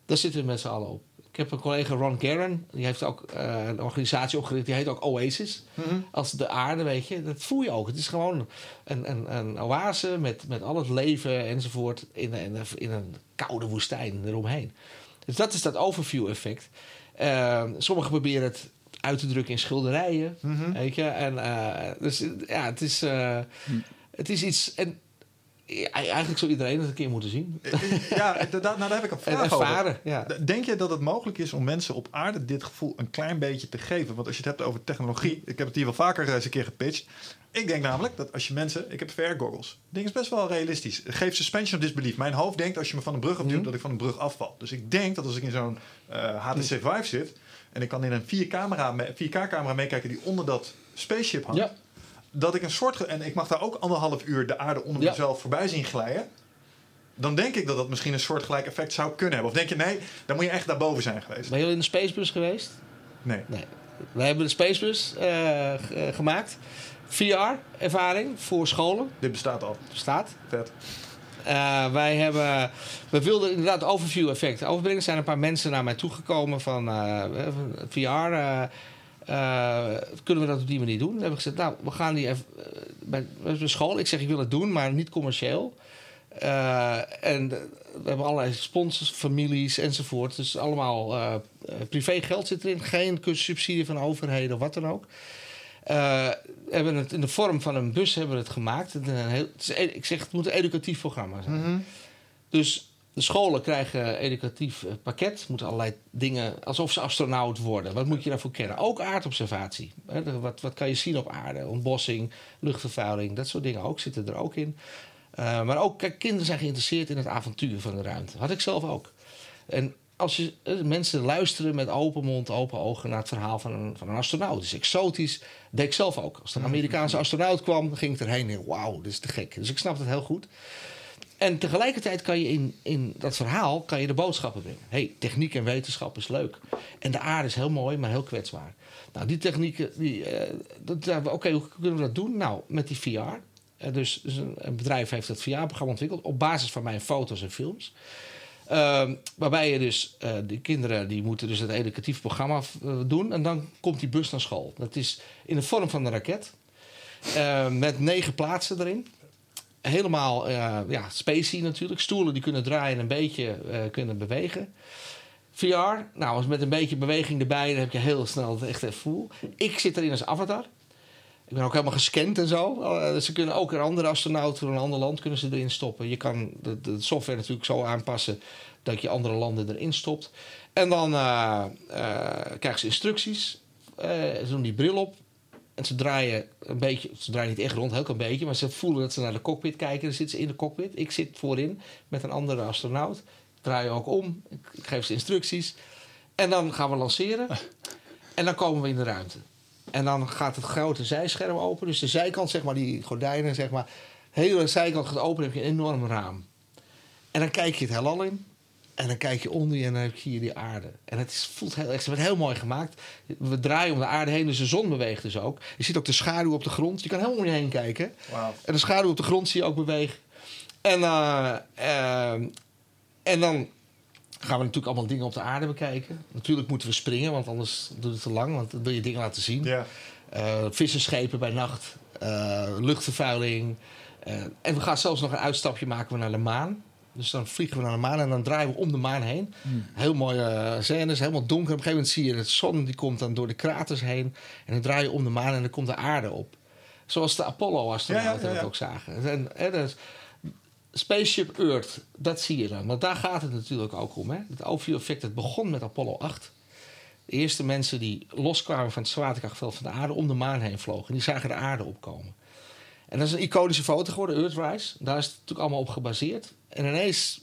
daar zitten we met z'n allen op. Ik heb een collega, Ron Garren, die heeft ook eh, een organisatie opgericht, die heet ook Oasis. Als de aarde, weet je, dat voel je ook. Het is gewoon een, een, een oase met, met al het leven enzovoort in, in, in een koude woestijn eromheen. Dus dat is dat overview-effect. Eh, sommigen proberen het uit te drukken in schilderijen. Mhm. Weet je? En, eh, dus ja, het is, eh, het is iets. En eigenlijk zou iedereen het een keer moeten zien. Ja, inderdaad, nou, daar heb ik een En vraag over. ervaren. Ja. Denk je dat het mogelijk is om mensen op aarde dit gevoel een klein beetje te geven? Want als je het hebt over technologie, ik heb het hier wel vaker eens een keer gepitcht. Ik denk namelijk dat als je mensen, ik heb VR-goggles, ding is best wel realistisch. Geef suspension of disbelief. Mijn hoofd denkt als je me van een brug afduwt, Mhm. dat ik van een brug afval. Dus ik denk dat als ik in zo'n eh, HTC Vive zit en ik kan in een 4K-camera 4K-camera meekijken die onder dat spaceship hangt, Ja. Dat ik een soort ge- en ik mag daar ook anderhalf uur de aarde onder mezelf voorbij zien glijden. Dan denk ik dat dat misschien een soortgelijk effect zou kunnen hebben. Of denk je, nee, dan moet je echt daarboven zijn geweest. Ben je in de Spacebus geweest? Nee. Nee. We hebben de Spacebus eh, eh, gemaakt. VR-ervaring voor scholen. Dit bestaat al. Staat. Vet. Eh, wij hebben, we wilden inderdaad overview effect overbrengen. Er zijn een paar mensen naar mij toegekomen van van VR. Eh, kunnen we dat op die manier doen? We hebben gezegd, nou, we gaan die even, eh, bij, bij school. Ik zeg, ik wil het doen, maar niet commercieel. Eh, en we hebben allerlei sponsors, families enzovoort. Dus allemaal privé geld zit erin. Geen subsidie van overheden of wat dan ook. We hebben het in de vorm van een bus hebben we het gemaakt. Het, is een heel, het is, ik zeg, het moet een educatief programma zijn. Mhm. Dus de scholen krijgen een educatief eh, pakket. Moeten allerlei dingen, alsof ze astronaut worden. Wat moet je daarvoor kennen? Ook aardobservatie. Wat, wat kan je zien op aarde? Ontbossing, luchtvervuiling, dat soort dingen ook zitten er ook in. Eh, maar ook, kijk, kinderen zijn geïnteresseerd in het avontuur van de ruimte. Had ik zelf ook. En als je, eh, mensen luisteren met open mond, open ogen naar het verhaal van een, van een astronaut. Het is exotisch. Dat deed ik zelf ook. Als er een Amerikaanse astronaut kwam, ging ik erheen en wauw, dit is te gek. Dus ik snap het heel goed. En tegelijkertijd kan je in, in dat verhaal kan je de boodschappen brengen. hey, techniek en wetenschap is leuk. En de aarde is heel mooi, maar heel kwetsbaar. Nou, die technieken, die, ja, oké, hoe kunnen we dat doen? Nou, met die VR. Eh, dus dus een, bedrijf heeft dat VR-programma ontwikkeld op basis van mijn foto's en films. Ehm, waarbij je dus, eh die kinderen die moeten dus het educatief programma doen. En dan komt die bus naar school. Dat is in de vorm van een raket. Eh, met negen plaatsen erin. Helemaal, eh ja, spacey natuurlijk. Stoelen die kunnen draaien en een beetje eh, kunnen bewegen. VR, nou, met een beetje beweging erbij, dan heb je heel snel het echt even voel. Ik zit erin als avatar. Ik ben ook helemaal gescand en zo. Eh, ze kunnen ook een andere astronaut van een ander land kunnen ze erin stoppen. Je kan de, de software natuurlijk zo aanpassen dat je andere landen erin stopt. En dan krijgen ze instructies. Ze doen die bril op. En ze draaien een beetje, ze draaien niet echt rond, heel klein beetje, maar ze voelen dat ze naar de cockpit kijken. Dan zitten ze in de cockpit. Ik zit voorin met een andere astronaut. Ik draai ook om. Ik geef ze instructies. En dan gaan we lanceren. En dan komen we in de ruimte. En dan gaat het grote zijscherm open. Dus de zijkant, zeg maar, die gordijnen, zeg maar. De hele zijkant gaat open, dan heb je een enorm raam. En dan kijk je het heelal in. En dan kijk je onder je en dan heb je hier die aarde. En het is, voelt heel, het wordt heel mooi gemaakt. We draaien om de aarde heen, dus de zon beweegt dus ook. Je ziet ook de schaduw op de grond. Je kan helemaal om je heen kijken. En de schaduw op de grond zie je ook bewegen. En, eh, ehm, en dan gaan we natuurlijk allemaal dingen op de aarde bekijken. Natuurlijk moeten we springen, want anders duurt het te lang. Want dan wil je dingen laten zien. Ja. Eh, visserschepen bij nacht, eh, luchtvervuiling. Eh, en we gaan zelfs nog een uitstapje maken naar de maan. Dus dan vliegen we naar de maan en dan draaien we om de maan heen. Heel mooie uh, scènes, helemaal donker. Op een gegeven moment zie je de zon, die komt dan door de kraters heen. En dan draai je om de maan en dan komt de aarde op. Zoals de Apollo-astronauten Ja, ja, ja, ja. dat ook zagen. En, dus Spaceship Earth, dat zie je dan. Want daar gaat het natuurlijk ook om. Hè? Het overview effect, het begon met Apollo 8. De eerste mensen die loskwamen van het zwaartekrachtveld van de aarde om de maan heen vlogen. Die zagen de aarde opkomen. En dat is een iconische foto geworden, Earthrise. Daar is het natuurlijk allemaal op gebaseerd. En ineens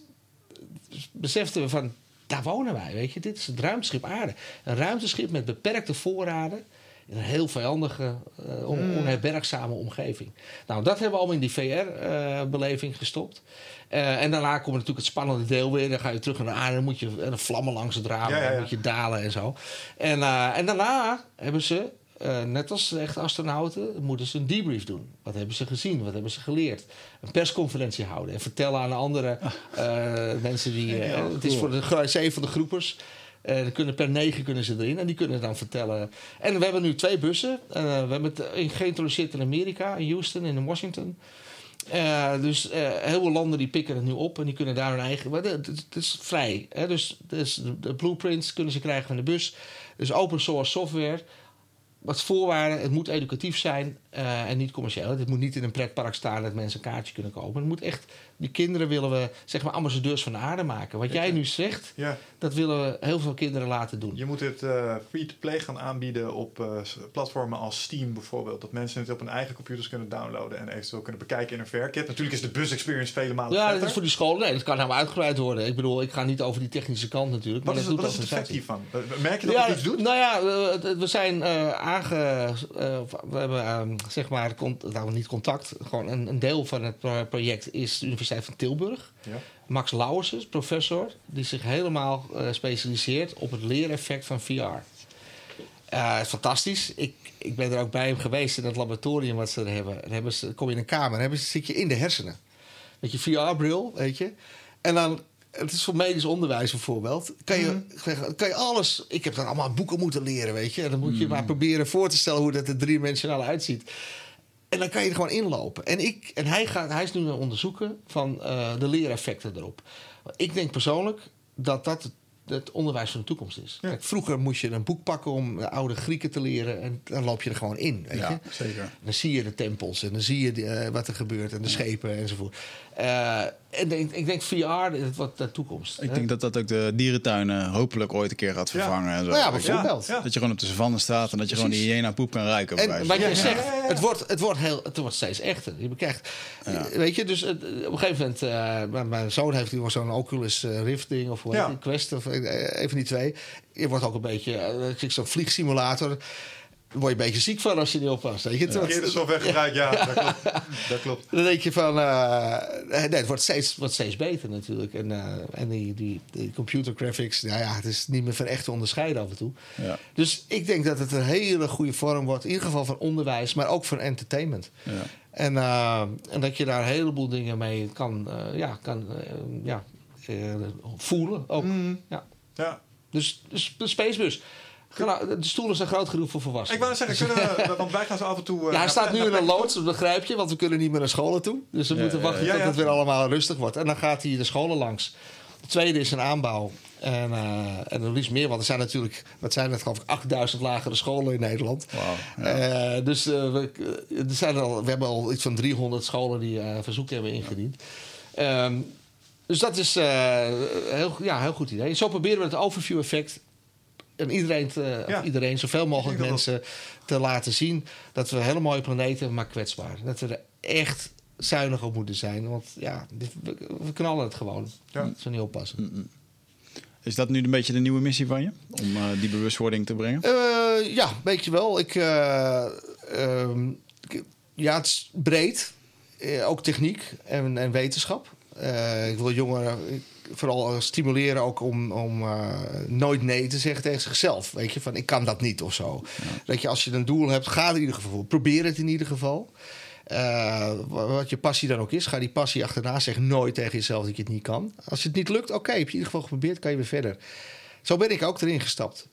beseften we van, daar wonen wij, weet je. Dit is het ruimteschip aarde. Een ruimteschip met beperkte voorraden. In een heel vijandige, eh, on- onherbergzame omgeving. Nou, dat hebben we allemaal in die VR-beleving gestopt. Eh, en daarna komt natuurlijk het spannende deel weer. Dan ga je terug naar de aarde. Dan moet je en vlammen langs het raam. Ja, ja, ja. Dan moet je dalen en zo. En, eh, en daarna hebben ze, eh, net als de echte astronauten, moeten ze een debrief doen. Wat hebben ze gezien? Wat hebben ze geleerd? Een persconferentie houden. En vertellen aan de andere eh, mensen die... eh, het is voor de zeven van de groepers. Kunnen per negen kunnen ze erin. En die kunnen dan vertellen. En we hebben nu twee bussen. We hebben het geïntroduceerd in Amerika, in Houston en in Washington. Dus heel veel landen die pikken het nu op en die kunnen daar hun eigen. Het het is vrij. Hè? Dus, dus de, de blueprints kunnen ze krijgen van de bus. Dus open source software. Wat voorwaarden, het moet educatief zijn eh, en niet commercieel. Het moet niet in een pretpark staan dat mensen een kaartje kunnen kopen. Het moet echt, die kinderen willen we zeg maar ambassadeurs van de aarde maken. Wat jij nu zegt, Ja. dat willen we heel veel kinderen laten doen. Je moet het eh, free-to-play gaan aanbieden op eh, platformen als Steam bijvoorbeeld. Dat mensen het op hun eigen computers kunnen downloaden en eventueel kunnen bekijken in een verkit. Natuurlijk is de bus experience vele malen Ja, dat is voor die school. Nee, dat kan helemaal uitgebreid worden. Ik bedoel, ik ga niet over die technische kant natuurlijk. Wat maar is, dat wat is het effect hiervan? Merk je dat ja, het iets doet? Nou ja, we, we zijn aange... we hebben ehm, zeg maar, con- nou niet contact. Gewoon een, een deel van het pro- project is de Universiteit van Tilburg. Ja. Max Lauwers, professor, die zich helemaal eh, specialiseert op het leereffect van VR. Eh, het is fantastisch. Ik, ik ben er ook bij hem geweest in het laboratorium wat ze er hebben. Dan hebben ze, kom je in een kamer, dan hebben ze, zit je in de hersenen. Met je VR-bril, weet je. En dan, het is voor medisch onderwijs bijvoorbeeld. Kan je, kan je alles. Ik heb dan allemaal boeken moeten leren, weet je. En dan moet je maar proberen voor te stellen hoe dat er driedimensionaal uitziet. En dan kan je er gewoon inlopen. En, ik, en hij, gaat, hij is nu aan het onderzoeken van eh, de leereffecten erop. Ik denk persoonlijk dat dat het, onderwijs van de toekomst is. Ja. Kijk, vroeger moest je een boek pakken om de oude Grieken te leren. En dan loop je er gewoon in. Weet je? Ja, zeker. Dan zie je de tempels en dan zie je de, eh, wat er gebeurt en de schepen enzovoort. Eh, en ik, ik denk VR, het wordt de toekomst. Ik hè? denk dat dat ook de dierentuinen hopelijk ooit een keer gaat Ja. vervangen. En zo. Nou ja, bijvoorbeeld. Ja. Dat je gewoon op de savanne staat en dat je gewoon die hyena poep kan ruiken. En wat je Ja, zegt, ja, ja, ja. Het, wordt, het, wordt heel, het wordt steeds echter. Je bekijkt, weet je, dus het- op een gegeven moment, eh, mijn, mijn zoon heeft nu zo'n Oculus eh, Rift ding of Ja. Quest of eh, een van die twee. Je wordt ook een beetje, eh, ik zie zo'n vliegsimulator. Daar word je een beetje ziek van als je niet oppast. Weet je? Wordt- Verkeerde software gebruikt, ja, dat klopt. Dat klopt. Dan denk je van, eh, nee, het wordt steeds, wordt steeds beter natuurlijk. En, eh, en die, die, die computer graphics, nou ja, het is niet meer van echt te onderscheiden af en toe. Ja. Dus ik denk dat het een hele goede vorm wordt, in ieder geval van onderwijs, maar ook van entertainment. Ja. En, eh, en dat je daar een heleboel dingen mee kan, eh, ja, kan eh, ja, eh, voelen ook. Ja. Ja. Dus, dus de Spacebus. Gena- De stoelen zijn groot genoeg voor volwassenen. Ik wou zeggen, kunnen we, want wij gaan zo af en toe... eh, Ja, hij staat nu in een loods, dat begrijp je, want we kunnen niet meer naar scholen toe. Dus we Ja, moeten wachten ja. tot het weer allemaal rustig wordt. En dan gaat hij de scholen langs. Het tweede is een aanbouw. En, eh en er liefst meer, want er zijn natuurlijk, wat zijn het, geloof ik, 8000 lagere scholen in Nederland. Wauw, ja. Eh, dus eh, we, er zijn al, we hebben al iets van 300 scholen die eh verzoek hebben ingediend. Ehm, dus dat is eh, heel, ja, een heel goed idee. Zo proberen we het overview-effect en iedereen, te, Ja. of iedereen, zoveel mogelijk dat mensen te laten zien dat we een hele mooie planeet hebben, maar kwetsbaar. Dat we er echt zuinig op moeten zijn. Want ja, dit- we, we knallen het gewoon. Ja. Als we niet oppassen. Is dat nu een beetje de nieuwe missie van je? Om eh, die bewustwording te brengen? Eh, ja, weet je wel. Ik, eh, ehm, ik- ja, het is breed. Eh, ook techniek en, en wetenschap. Eh, ik wil jongeren ik- vooral stimuleren ook om, om eh, nooit nee te zeggen tegen zichzelf. Weet je, van ik kan dat niet of zo. Dat je als je een doel hebt, ga in ieder geval. Probeer het in ieder geval. Eh, wa- wat je passie dan ook is, ga die passie achterna. Zeg nooit tegen jezelf dat je het niet kan. Als het niet lukt, oké, heb je in ieder geval geprobeerd, kan je weer verder. Zo ben ik ook erin gestapt.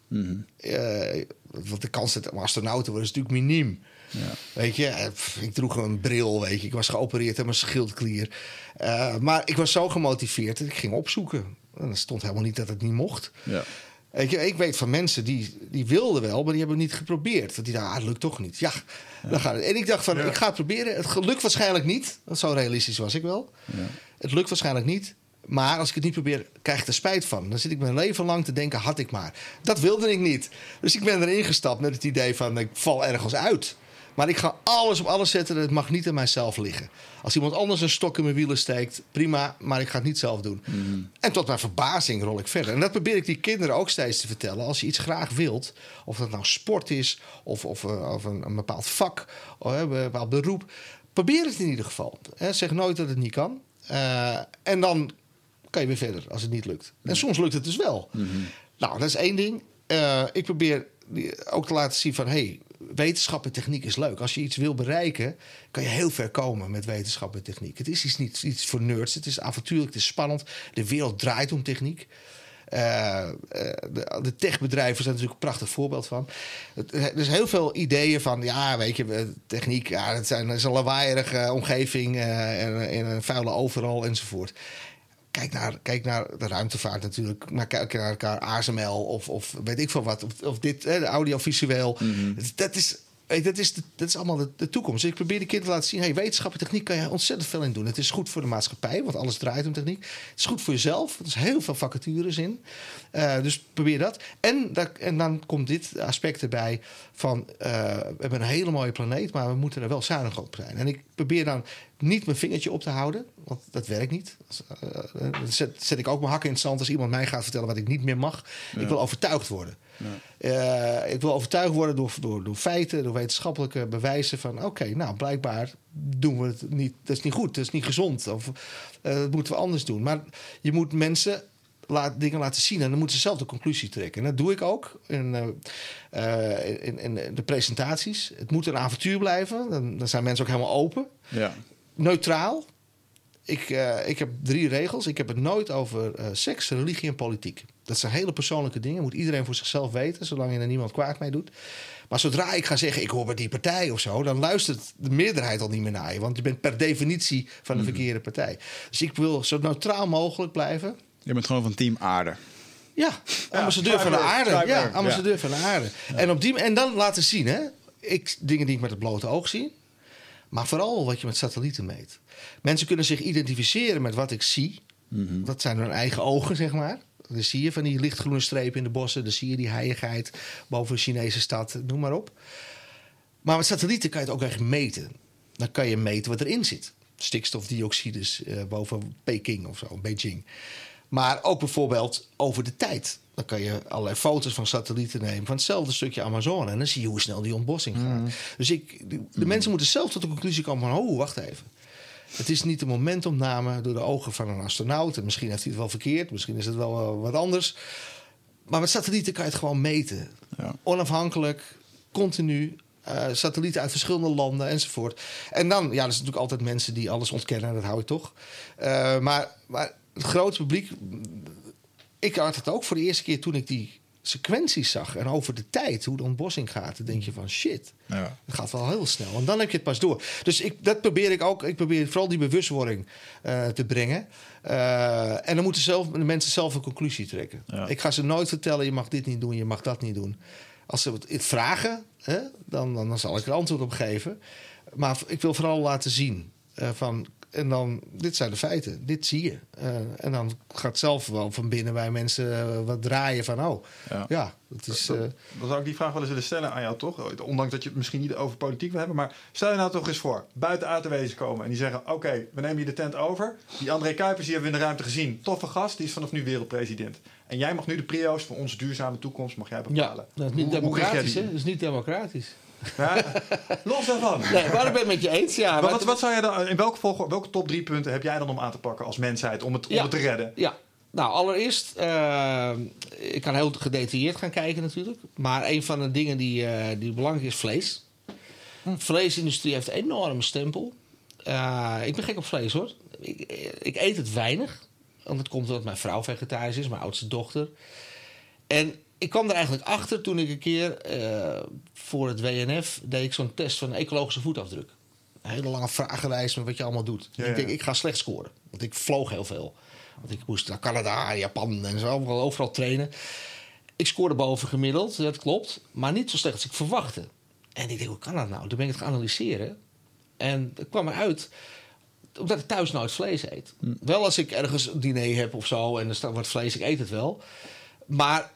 Eh, want de kans dat astronaut te worden is natuurlijk miniem. Ja. Weet je, eh, ik droeg een bril, weet je. Ik was geopereerd aan mijn schildklier. Eh, maar ik was zo gemotiveerd dat ik ging opzoeken. En er stond helemaal niet dat het niet mocht. Ja. Weet je, ik weet van mensen die, die wilden wel, maar die hebben het niet geprobeerd. Want die dachten, ah, het lukt toch niet. Ja, dan gaat het. En ik dacht van, Ja. ik ga het proberen. Het lukt waarschijnlijk niet. Want zo realistisch was ik wel. Ja. Het lukt waarschijnlijk niet. Maar als ik het niet probeer, krijg ik er spijt van. Dan zit ik mijn leven lang te denken, had ik maar. Dat wilde ik niet. Dus ik ben erin gestapt met het idee van, ik val ergens uit. Maar ik ga alles op alles zetten. Het mag niet aan mijzelf liggen. Als iemand anders een stok in mijn wielen steekt, prima. Maar ik ga het niet zelf doen. En tot mijn verbazing rol ik verder. En dat probeer ik die kinderen ook steeds te vertellen. Als je iets graag wilt, of dat nou sport is, of, of, eh, of een, een bepaald vak, of eh, een bepaald beroep. Probeer het in ieder geval. Zeg nooit dat het niet kan. Eh, en dan kan je weer verder als het niet lukt. En soms lukt het dus wel. Nou, dat is één ding. Ik probeer ook te laten zien van... hey, wetenschap en techniek is leuk. Als je iets wil bereiken, kan je heel ver komen met wetenschap en techniek. Het is iets, niet iets voor nerds. Het is avontuurlijk, het is spannend. De wereld draait om techniek. Eh, eh, de, de techbedrijven zijn natuurlijk een prachtig voorbeeld van. Er is heel veel ideeën van, ja, weet je, techniek, ja, het, zijn, is een lawaaierige omgeving eh, en, en een vuile overal enzovoort. Kijk naar, kijk naar de ruimtevaart natuurlijk. Maar kijk naar elkaar ASML of, of weet ik veel wat. Of, of dit, hè, audiovisueel. Dat- Dat is... Dat is, de, dat is allemaal de, de toekomst. Ik probeer de kinderen te laten zien... Hey, wetenschap en techniek kan je ontzettend veel in doen. Het is goed voor de maatschappij, want alles draait om techniek. Het is goed voor jezelf. Er is heel veel vacatures in. Eh, dus probeer dat. En, en dan komt dit aspect erbij van... eh, we hebben een hele mooie planeet... maar we moeten er wel zuinig op zijn. En ik probeer dan niet mijn vingertje op te houden... want dat werkt niet. Eh, dan zet, zet ik ook mijn hakken in het zand... als iemand mij gaat vertellen wat ik niet meer mag. Ik wil overtuigd worden. Eh, ik wil overtuigd worden door, door, door feiten, door wetenschappelijke bewijzen van oké, nou blijkbaar doen we het niet. Dat is niet goed, dat is niet gezond. Of eh, dat moeten we anders doen. Maar je moet mensen laat, dingen laten zien en dan moeten ze zelf de conclusie trekken. En dat doe ik ook in, eh, eh, in, in de presentaties. Het moet een avontuur blijven. Dan, dan zijn mensen ook helemaal open. Ja. Neutraal. Ik, eh, ik heb drie regels. Ik heb het nooit over eh, seks, religie en politiek. Dat zijn hele persoonlijke dingen. Moet iedereen voor zichzelf weten, zolang je er niemand kwaad mee doet. Maar zodra ik ga zeggen, ik hoor bij die partij of zo... dan luistert de meerderheid al niet meer naar je. Want je bent per definitie van de verkeerde partij. Dus ik wil zo neutraal mogelijk blijven. Je bent gewoon van team aarde. Ja, ambassadeur van de aarde. Ja, ambassadeur van de aarde. En, op die, en dan laten zien, hè. Ik, dingen die ik met het blote oog zie. Maar vooral wat je met satellieten meet. Mensen kunnen zich identificeren met wat ik zie. Dat zijn hun eigen ogen, zeg maar. Dan zie je van die lichtgroene strepen in de bossen. Dan zie je die heiligheid boven een Chinese stad, noem maar op. Maar met satellieten kan je het ook echt meten. Dan kan je meten wat erin zit. Stikstofdioxides eh, boven Peking of zo, Beijing. Maar ook bijvoorbeeld over de tijd. Dan kan je allerlei foto's van satellieten nemen van hetzelfde stukje Amazone. En dan zie je hoe snel die ontbossing gaat. Dus ik, de, de mensen moeten zelf tot de conclusie komen van... oh, wacht even. Het is niet een momentopname door de ogen van een astronaut. En misschien heeft hij het wel verkeerd. Misschien is het wel eh, wat anders. Maar met satellieten kan je het gewoon meten. Ja. Onafhankelijk, continu. eh, satellieten uit verschillende landen enzovoort. En dan, ja, er zijn natuurlijk altijd mensen die alles ontkennen. Dat hou ik toch. Eh, maar, maar het grote publiek... Ik had het ook voor de eerste keer toen ik die sequenties zag. En over de tijd, hoe de ontbossing gaat. Dan denk je van shit. Ja. Het gaat wel heel snel. En dan heb je het pas door. Dus ik, dat probeer ik ook. Ik probeer vooral die bewustwording eh, te brengen. Eh, en dan moeten zelf, de mensen zelf een conclusie trekken. Ja. Ik ga ze nooit vertellen: je mag dit niet doen, je mag dat niet doen. Als ze het vragen, hè, dan, dan, dan zal ik er antwoord op geven. Maar ik wil vooral laten zien eh, van. En dan, dit zijn de feiten, dit zie je. Eh, en dan gaat zelf wel van binnen bij mensen eh, wat draaien van, oh, Ja. ja, dat is... eh, Dan zou ik die vraag wel eens willen stellen aan jou, toch? Ondanks dat je het misschien niet over politiek wil hebben. Maar stel je nou toch eens voor, buiten aardwezens komen en die zeggen... oké, we nemen je de tent over. Die André Kuipers, die hebben we in de ruimte gezien. Toffe gast, die is vanaf nu wereldpresident. En jij mag nu de prio's voor onze duurzame toekomst mag jij ja, bepalen. dat is niet Hoe- democratisch, hè? Dat is niet democratisch. Ja, los daarvan. Nee, maar ik ben het met je eens, ja. Maar maar wat, wat zou jij dan, in welke, volgorde, welke top drie punten heb jij dan om aan te pakken als mensheid om het, om Ja. het te redden? Ja, nou allereerst, eh, ik kan heel gedetailleerd gaan kijken natuurlijk. Maar een van de dingen die, eh, die belangrijk is, vlees. Hm. Vleesindustrie heeft een enorme stempel. Eh, ik ben gek op vlees hoor. Ik, ik eet het weinig. Want het komt omdat mijn vrouw vegetarisch is, mijn oudste dochter. En ik kwam er eigenlijk achter toen ik een keer eh, voor het WNF deed ik zo'n test van ecologische voetafdruk. Een hele lange vragenlijst met wat je allemaal doet. Ja, ik denk, ja. ik ga slecht scoren. Want ik vloog heel veel. Want ik moest naar Canada, Japan en zo, overal, overal trainen. Ik scoorde boven gemiddeld, dat klopt. Maar niet zo slecht als ik verwachtte. En ik denk, hoe kan dat nou? Toen ben ik het gaan analyseren. En het kwam eruit omdat ik thuis nooit vlees eet. Wel als ik ergens een diner heb of zo en er staat wat vlees, ik eet het wel. Maar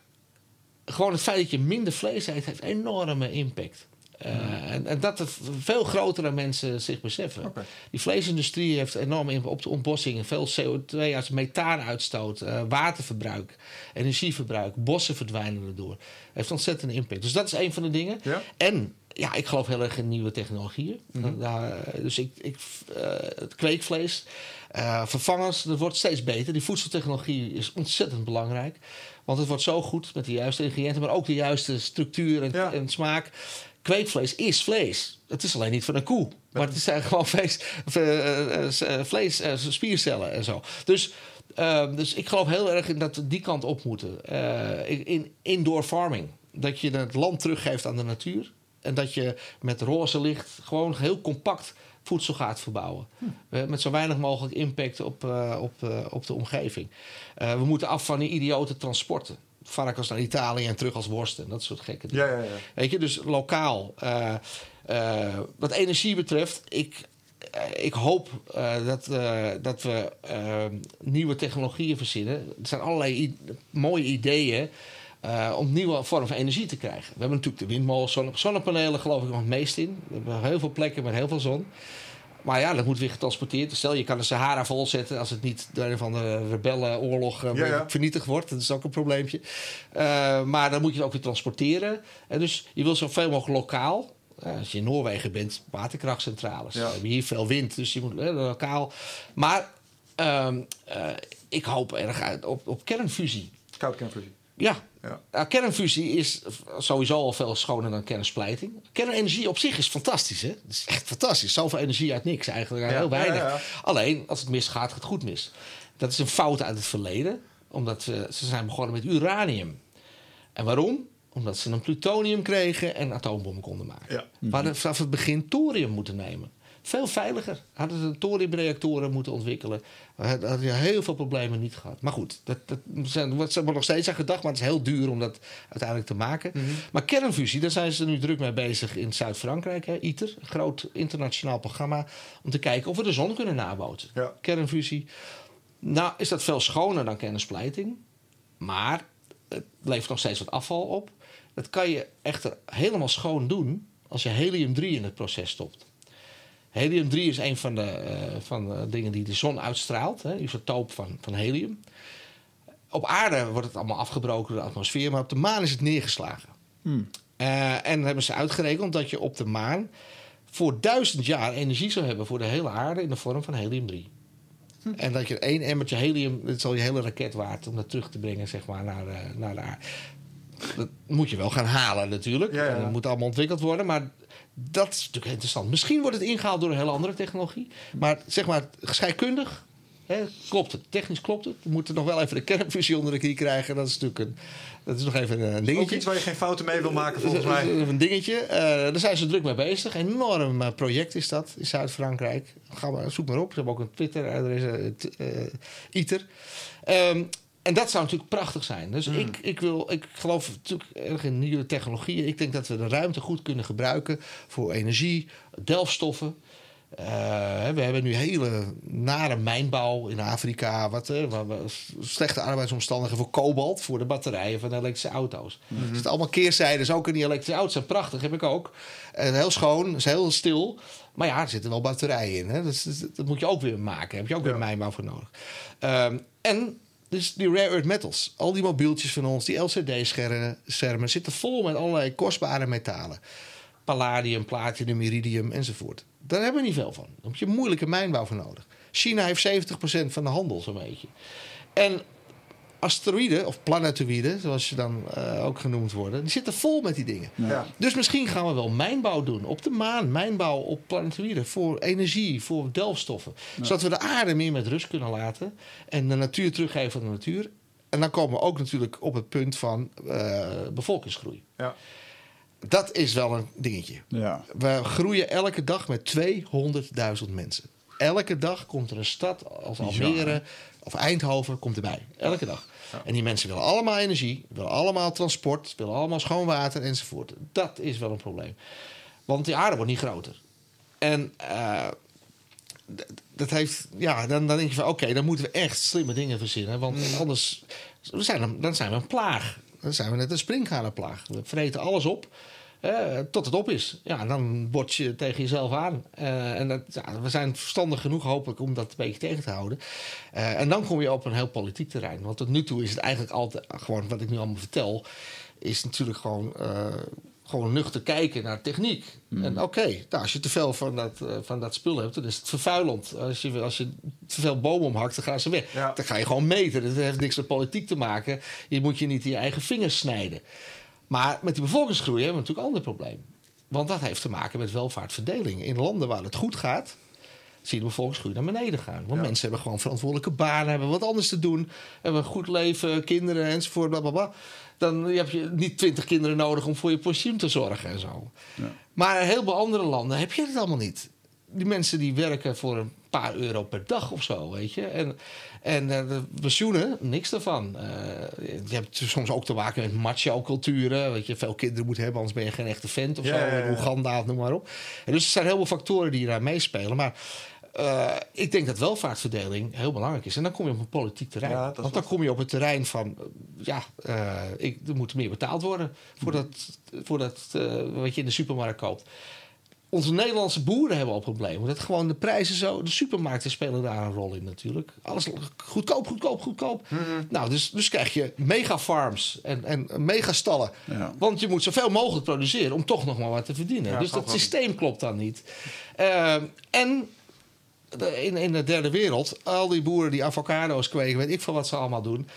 gewoon het feit dat je minder vlees eet, heeft enorme impact. Eh, en, en dat veel grotere mensen zich beseffen. Die vleesindustrie heeft enorm impact op de ontbossing. Veel CO2 uit methaanuitstoot, eh, waterverbruik, energieverbruik, bossen verdwijnen erdoor. Heeft ontzettende impact. Dus dat is een van de dingen. Ja. En ja, ik geloof heel erg in nieuwe technologieën. Daar, dus ik, ik, eh, het kweekvlees, eh, vervangers, dat wordt steeds beter. Die voedseltechnologie is ontzettend belangrijk. Want het wordt zo goed met de juiste ingrediënten, maar ook de juiste structuur en, Ja. en smaak. Kweekvlees is vlees. Het is alleen niet van een koe. Maar het zijn gewoon vlees, eh, eh, vlees spiercellen en zo. Dus Ehm, dus ik geloof heel erg in dat we die kant op moeten. In- in indoor farming. Dat je het land teruggeeft aan de natuur. En dat je met roze licht gewoon heel compact voedsel gaat verbouwen. Eh, met zo weinig mogelijk impact op, eh, op, eh, op de omgeving. Eh, we moeten af van die idiote transporten. Varkens naar Italië en terug als worst en dat soort gekke dingen. Ja, ja, ja. Weet je, dus lokaal. Wat energie betreft, ik, ik hoop dat, dat we nieuwe technologieën verzinnen. Er zijn allerlei mooie ideeën eh, om nieuwe vormen van energie te krijgen. We hebben natuurlijk de windmolens, zonne- zonnepanelen geloof ik nog het meest in. We hebben heel veel plekken met heel veel zon. Maar ja, dat moet weer getransporteerd. Dus Stel, je kan de Sahara volzetten als het niet door een van de rebellenoorlog eh, Ja, ja. vernietigd wordt. Dat is ook een probleempje. Eh, maar dan moet je het ook weer transporteren. En dus je wil zoveel mogelijk lokaal. Als je in Noorwegen bent, waterkrachtcentrales. Ja. We hebben hier veel wind, dus je moet lokaal. Maar ehm, eh, ik hoop erg uit op, op kernfusie. Koud kernfusie. Ja, Ja. nou, kernfusie is sowieso al veel schoner dan kernsplijting. Kernenergie op zich is fantastisch, hè? Het is echt fantastisch. Zoveel energie uit niks eigenlijk, Ja, heel weinig. ja. Alleen, als het misgaat, gaat het goed mis. Dat is een fout uit het verleden. Omdat we, ze zijn begonnen met uranium. En waarom? Omdat ze een plutonium kregen en atoombommen konden maken. Ja. Hadden vanaf het begin thorium moeten nemen. Veel veiliger. Hadden ze thoriumreactoren moeten ontwikkelen. We hadden hadden heel veel problemen niet gehad. Maar goed, dat, dat zijn, wordt nog steeds aan gedacht. Maar het is heel duur om dat uiteindelijk te maken. Mhm. Maar kernfusie, daar zijn ze nu druk mee bezig in Zuid-Frankrijk. ITER, een groot internationaal programma. Om te kijken of we de zon kunnen nabootsen. Ja. Kernfusie. Nou, is dat veel schoner dan kernsplijting. Maar het levert nog steeds wat afval op. Dat kan je echter helemaal schoon doen als je helium-3 in het proces stopt. Helium-3 is een van de, eh, van de dingen die de zon uitstraalt, hè, isotoop van, van helium. Op aarde wordt het allemaal afgebroken door de atmosfeer, maar op de maan is het neergeslagen. Eh, en hebben ze uitgerekend dat je op de maan voor duizend jaar energie zou hebben voor de hele aarde in de vorm van helium-3. En dat je één emmertje helium, dat is al je hele raket waard om dat terug te brengen zeg maar, naar, eh, naar de aarde. Dat moet je wel gaan halen natuurlijk. Ja, ja. En dat moet allemaal ontwikkeld worden. Maar dat is natuurlijk interessant. Misschien wordt het ingehaald door een hele andere technologie. Maar zeg maar, scheikundig hè, klopt het. Technisch klopt het. We moeten nog wel even de kernfusie onder de knie krijgen. Dat is natuurlijk een, dat is nog even een Ook dingetje. iets waar je geen fouten mee wil maken, volgens mij. Een dingetje. Eh, daar zijn ze druk mee bezig. Een enorm eh, project is dat in Zuid-Frankrijk. Ga maar, zoek maar op. Ze hebben ook een Twitter-adres, eh, ITER. En dat zou natuurlijk prachtig zijn. Dus Hmm. ik, ik, wil, ik geloof natuurlijk erg in nieuwe technologieën. Ik denk dat we de ruimte goed kunnen gebruiken voor energie, delfstoffen. Eh, we hebben nu hele nare mijnbouw in Afrika. Wat, eh, slechte arbeidsomstandigheden voor kobalt, voor de batterijen van de elektrische auto's. Mhm. Er zitten allemaal keerzijdes ook in die elektrische auto's. zijn prachtig, heb ik ook. En heel schoon, is heel stil. Maar ja, er zitten wel batterijen in. Hè? Dus, dat, dat moet je ook weer maken. Daar heb je ook weer mijnbouw voor nodig. Ehm, en dus die rare earth metals. Al die mobieltjes van ons, die LCD-schermen... zitten vol met allerlei kostbare metalen. Palladium, platinum, iridium enzovoort. Daar hebben we niet veel van. Daar heb je moeilijke mijnbouw voor nodig. China heeft 70% van de handel zo'n beetje. En asteroïden, of planetoïden, zoals ze dan eh, ook genoemd worden... die zitten vol met die dingen. Ja. Dus misschien gaan we wel mijnbouw doen op de maan. Mijnbouw op planetoïden voor energie, voor delfstoffen. Zodat we de aarde meer met rust kunnen laten. En de natuur teruggeven aan de natuur. En dan komen we ook natuurlijk op het punt van eh, bevolkingsgroei. Ja. Dat is wel een dingetje. Ja. We groeien elke dag met 200.000 mensen. Elke dag komt er een stad als Almere of Eindhoven komt erbij. Elke dag. En die mensen willen allemaal energie, willen allemaal transport, willen allemaal schoon water enzovoort. Dat is wel een probleem. Want die aarde wordt niet groter. En eh, dat heeft, ja, dan, dan denk je van oké, dan moeten we echt slimme dingen verzinnen. Want anders we zijn, dan zijn we een plaag. Dan zijn we net een springhanenplaag. We vreten alles op. eh, tot het op is. Ja, en dan bot je tegen jezelf aan. Eh, en dat, ja, we zijn verstandig genoeg, hopelijk, om dat een beetje tegen te houden. Eh, en dan kom je op een heel politiek terrein. Want tot nu toe is het eigenlijk altijd, gewoon wat ik nu allemaal vertel, is natuurlijk gewoon, gewoon nuchter kijken naar techniek. En oké, nou, als je te veel van dat, van dat spul hebt, dan is het vervuilend. Als je, als je te veel bomen omhakt, dan gaan ze weg. Ja. Dan ga je gewoon meten. Dat heeft niks met politiek te maken. Je moet je niet in je eigen vingers snijden. Maar met die bevolkingsgroei hebben we natuurlijk een ander probleem. Want dat heeft te maken met welvaartverdeling. In landen waar het goed gaat, zie je de bevolkingsgroei naar beneden gaan. Want mensen hebben gewoon verantwoordelijke banen, hebben wat anders te doen, hebben een goed leven, kinderen enzovoort, bla bla bla. Dan heb je niet twintig kinderen nodig om voor je pensioen te zorgen en zo. Ja. Maar in heel veel andere landen heb je het allemaal niet. Die mensen die werken voor een paar euro per dag of zo, weet je. En, en eh, de pensioenen, niks daarvan. Eh, je hebt soms ook te maken met macho-culturen. Weet je, veel kinderen moet hebben, anders ben je geen echte vent of Ja, zo. In Oeganda of noem maar op. En dus er zijn heel veel factoren die daar meespelen. Maar eh, ik denk dat welvaartsverdeling heel belangrijk is. En dan kom je op een politiek terrein. Ja, Want dan kom je op het terrein van... ja, ik, er moet meer betaald worden voor dat, voor dat wat je in de supermarkt koopt. Onze Nederlandse boeren hebben al problemen. Omdat gewoon de prijzen zo... De supermarkten spelen daar een rol in natuurlijk. Alles goedkoop, goedkoop, goedkoop. Nou, dus, dus krijg je megafarms en, en megastallen. Ja. Want je moet zoveel mogelijk produceren om toch nog maar wat te verdienen. Ja, dus dat dat systeem klopt dan niet. Ehm, en de- in, in de derde wereld, al die boeren die avocado's kweken, weet ik veel wat ze allemaal doen.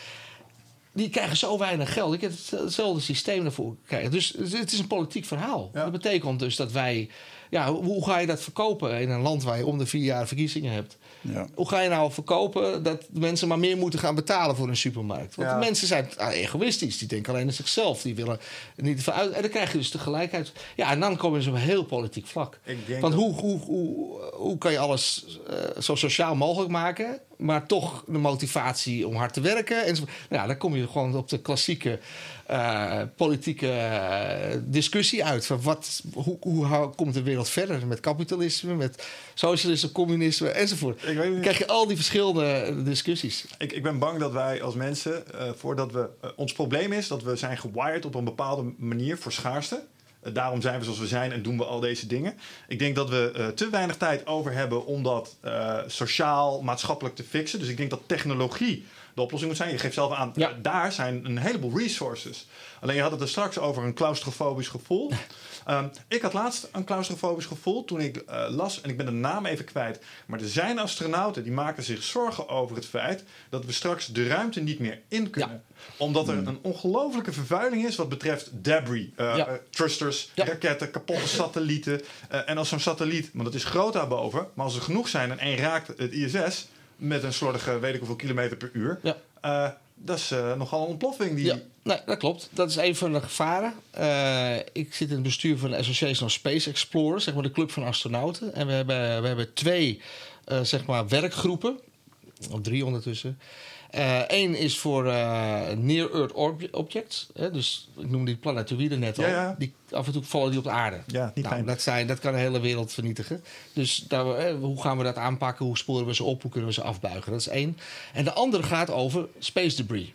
Die krijgen zo weinig geld. Ik heb het- hetzelfde systeem ervoor krijgen. Dus het is een politiek verhaal. Ja. Dat betekent dus dat wij. Ja, hoe ga je dat verkopen in een land waar je om de vier jaar verkiezingen hebt? Ja. Hoe ga je nou verkopen dat de mensen maar meer moeten gaan betalen voor een supermarkt? Want Ja. de mensen zijn ah, egoïstisch. Die denken alleen aan zichzelf. Die willen niet veel uit. En dan krijg je dus tegelijkertijd. Ja, en dan kom je dus op een heel politiek vlak. Want hoe, hoe, hoe, hoe kan je alles eh, zo sociaal mogelijk maken, maar toch de motivatie om hard te werken? En zo. Ja, dan kom je gewoon op de klassieke eh, politieke eh, discussie uit. Van wat, hoe, hoe komt de wereld verder met kapitalisme, met socialisme, communisme enzovoort? Ik weet Dan niet. krijg je al die verschillende discussies. Ik, ik ben bang dat wij als mensen, eh, voordat we. ons probleem is dat we zijn gewired op een bepaalde manier voor schaarste. Eh, daarom zijn we zoals we zijn en doen we al deze dingen. Ik denk dat we eh, te weinig tijd over hebben om dat eh, sociaal, maatschappelijk te fixen. Dus ik denk dat technologie de oplossing moet zijn. Je geeft zelf aan, Ja. daar zijn een heleboel resources. Alleen je had het er straks over een claustrofobisch gevoel. Ehm, ik had laatst een claustrofobisch gevoel toen ik eh, las, en ik ben de naam even kwijt. Maar er zijn astronauten die maken zich zorgen over het feit dat we straks de ruimte niet meer in kunnen. Omdat er een ongelofelijke vervuiling is wat betreft debris. Ja. eh, thrusters, Ja. raketten, kapotte satellieten. En als zo'n satelliet, want het is groot daarboven, maar als er genoeg zijn en één raakt het ISS met een slordige weet ik hoeveel kilometer per uur. Ja. Dat is eh, nogal een ontploffing. Die, Ja, nee, dat klopt. Dat is een van de gevaren. Eh, ik zit in het bestuur van de Association of Space Explorers, zeg maar de club van astronauten. En we hebben, we hebben twee eh, zeg maar werkgroepen, of drie ondertussen. Eén is voor eh, Near-Earth Objects. Hè, dus ik noemde die planetoïden net al. Ja, ja. Die, af en toe vallen die op de aarde. Ja, niet nou, fijn. dat, zijn, dat kan de hele wereld vernietigen. Dus daar, eh, hoe gaan we dat aanpakken? Hoe sporen we ze op? Hoe kunnen we ze afbuigen? Dat is één. En de andere gaat over space debris.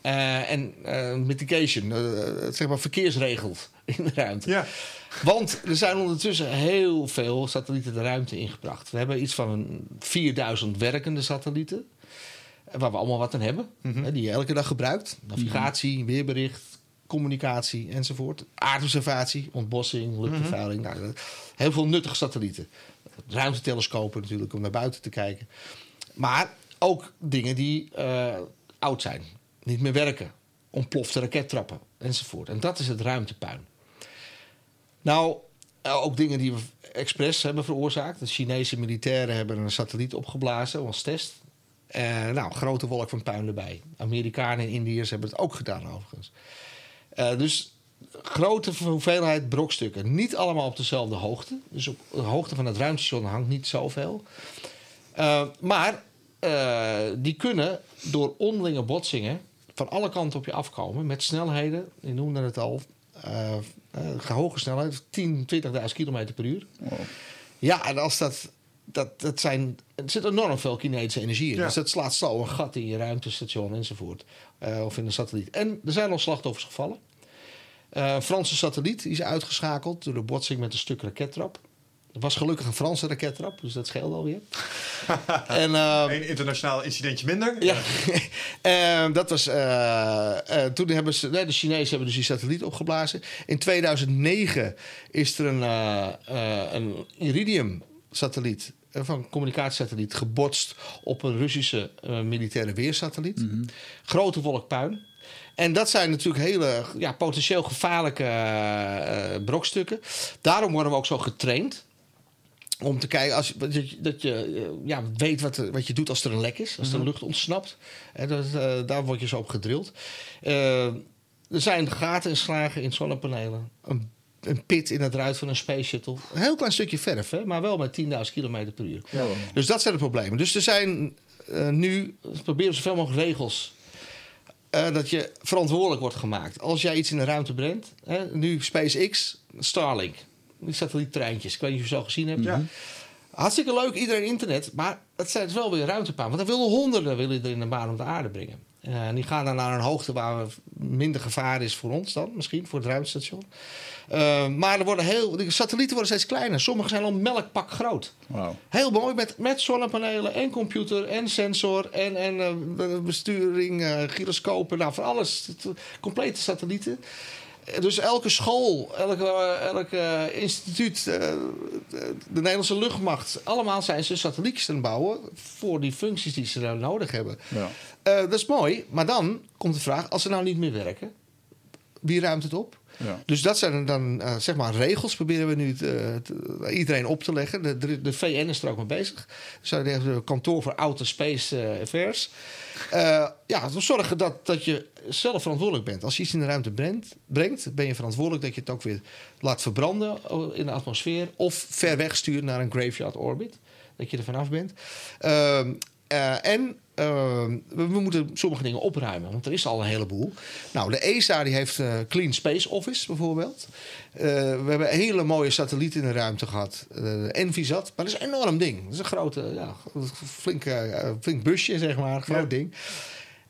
Eh, en eh, mitigation, eh, zeg maar verkeersregels in de ruimte. Ja. Want er zijn ondertussen heel veel satellieten de ruimte ingebracht. We hebben iets van een 4000 werkende satellieten. Waar we allemaal wat aan hebben. hè, Die je elke dag gebruikt. Navigatie, weerbericht, communicatie enzovoort. Aardobservatie, ontbossing, luchtvervuiling. Nou, dat- heel veel nuttige satellieten. Ruimtetelescopen natuurlijk om naar buiten te kijken. Maar ook dingen die eh, oud zijn. Niet meer werken. Ontplofte rakettrappen enzovoort. En dat is het ruimtepuin. Nou, eh, ook dingen die we expres hebben veroorzaakt. De Chinese militairen hebben een satelliet opgeblazen als test. Eh, nou, grote wolk van puin erbij. Amerikanen en Indiërs hebben het ook gedaan overigens. Eh, dus grote hoeveelheid brokstukken. Niet allemaal op dezelfde hoogte. Dus op de hoogte van het ruimtestation hangt niet zoveel. Eh, maar die kunnen door onderlinge botsingen van alle kanten op je afkomen met snelheden, je noemde het al, eh, hoge snelheid, 10, 20.000 kilometer per uur. Ja, en als dat, dat, dat zijn, er zit enorm veel kinetische energie in. Ja. Dus dat slaat zo een gat in je ruimtestation enzovoort. Eh, of in een satelliet. En er zijn al slachtoffers gevallen. Eh, een Franse satelliet die is uitgeschakeld door de botsing met een stuk rakettrap. Het was gelukkig een Franse rakettrap, dus dat scheelde alweer. en, Een internationaal incidentje minder. ja, Ehm, dat was. eh, toen hebben ze. Nee, de Chinezen hebben dus die satelliet opgeblazen. In 2009 is er een, een Iridium-satelliet. Eh, van een communicatiesatelliet gebotst op een Russische eh, militaire weersatelliet. Grote wolk puin. En dat zijn natuurlijk hele ja, potentieel gevaarlijke eh, brokstukken. Daarom worden we ook zo getraind Om te kijken als, dat je, dat je ja, weet wat, wat je doet als er een lek is. Als er lucht ontsnapt. En dat, daar word je zo op gedrild. Er zijn gaten inslagen in zonnepanelen. Een, een pit in het ruit van een space shuttle. Een heel klein stukje verf, hè, maar wel met 10.000 km per uur. Dus dat zijn de problemen. Dus er zijn eh, nu, proberen zoveel mogelijk regels. eh, dat je verantwoordelijk wordt gemaakt. Als jij iets in de ruimte brengt. Hè, nu SpaceX, Starlink. Die satelliettreintjes. Ik weet niet of je ze al gezien hebt. Ja. Hartstikke leuk, iedereen internet. Maar het zijn wel weer ruimtebaan. Want er willen honderden willen er in de baan om de aarde brengen. Eh, en die gaan dan naar een hoogte waar minder gevaar is voor ons dan, misschien, voor het ruimtestation. Eh, maar er worden heel, de satellieten worden steeds kleiner. Sommige zijn al melkpak groot. Wauw. Heel mooi, met, met zonnepanelen en computer en sensor en, en eh, besturing, eh, gyroscopen, nou voor alles. Complete satellieten. Dus elke school, elke, elke instituut, de Nederlandse luchtmacht, allemaal zijn ze satellietjes aan het bouwen voor die functies die ze nou nodig hebben. Ja. Dat is mooi, maar dan komt de vraag: als ze nou niet meer werken, wie ruimt het op? Dus dat zijn dan eh, zeg maar regels, proberen we nu te- te- iedereen op te leggen. De, de, VN is er ook mee bezig. Dus we een kantoor voor Outer Space eh, Affairs. Eh, ja, dus zorgen dat, dat je zelf verantwoordelijk bent. Als je iets in de ruimte brengt, brengt, ben je verantwoordelijk dat je het ook weer laat verbranden eh, in de atmosfeer. Of ver weg stuurt naar een graveyard orbit. Dat je er vanaf bent. Ehm, eh, en ehm, we, we moeten sommige dingen opruimen, want er is al een heleboel. Nou, de ESA die heeft eh, Clean Space Office bijvoorbeeld. Eh, we hebben hele mooie satellieten in de ruimte gehad. Eh, Envisat, maar dat is een enorm ding. Dat is een grote, ja, flink, eh, flink busje, zeg maar. Een groot Ja. ding.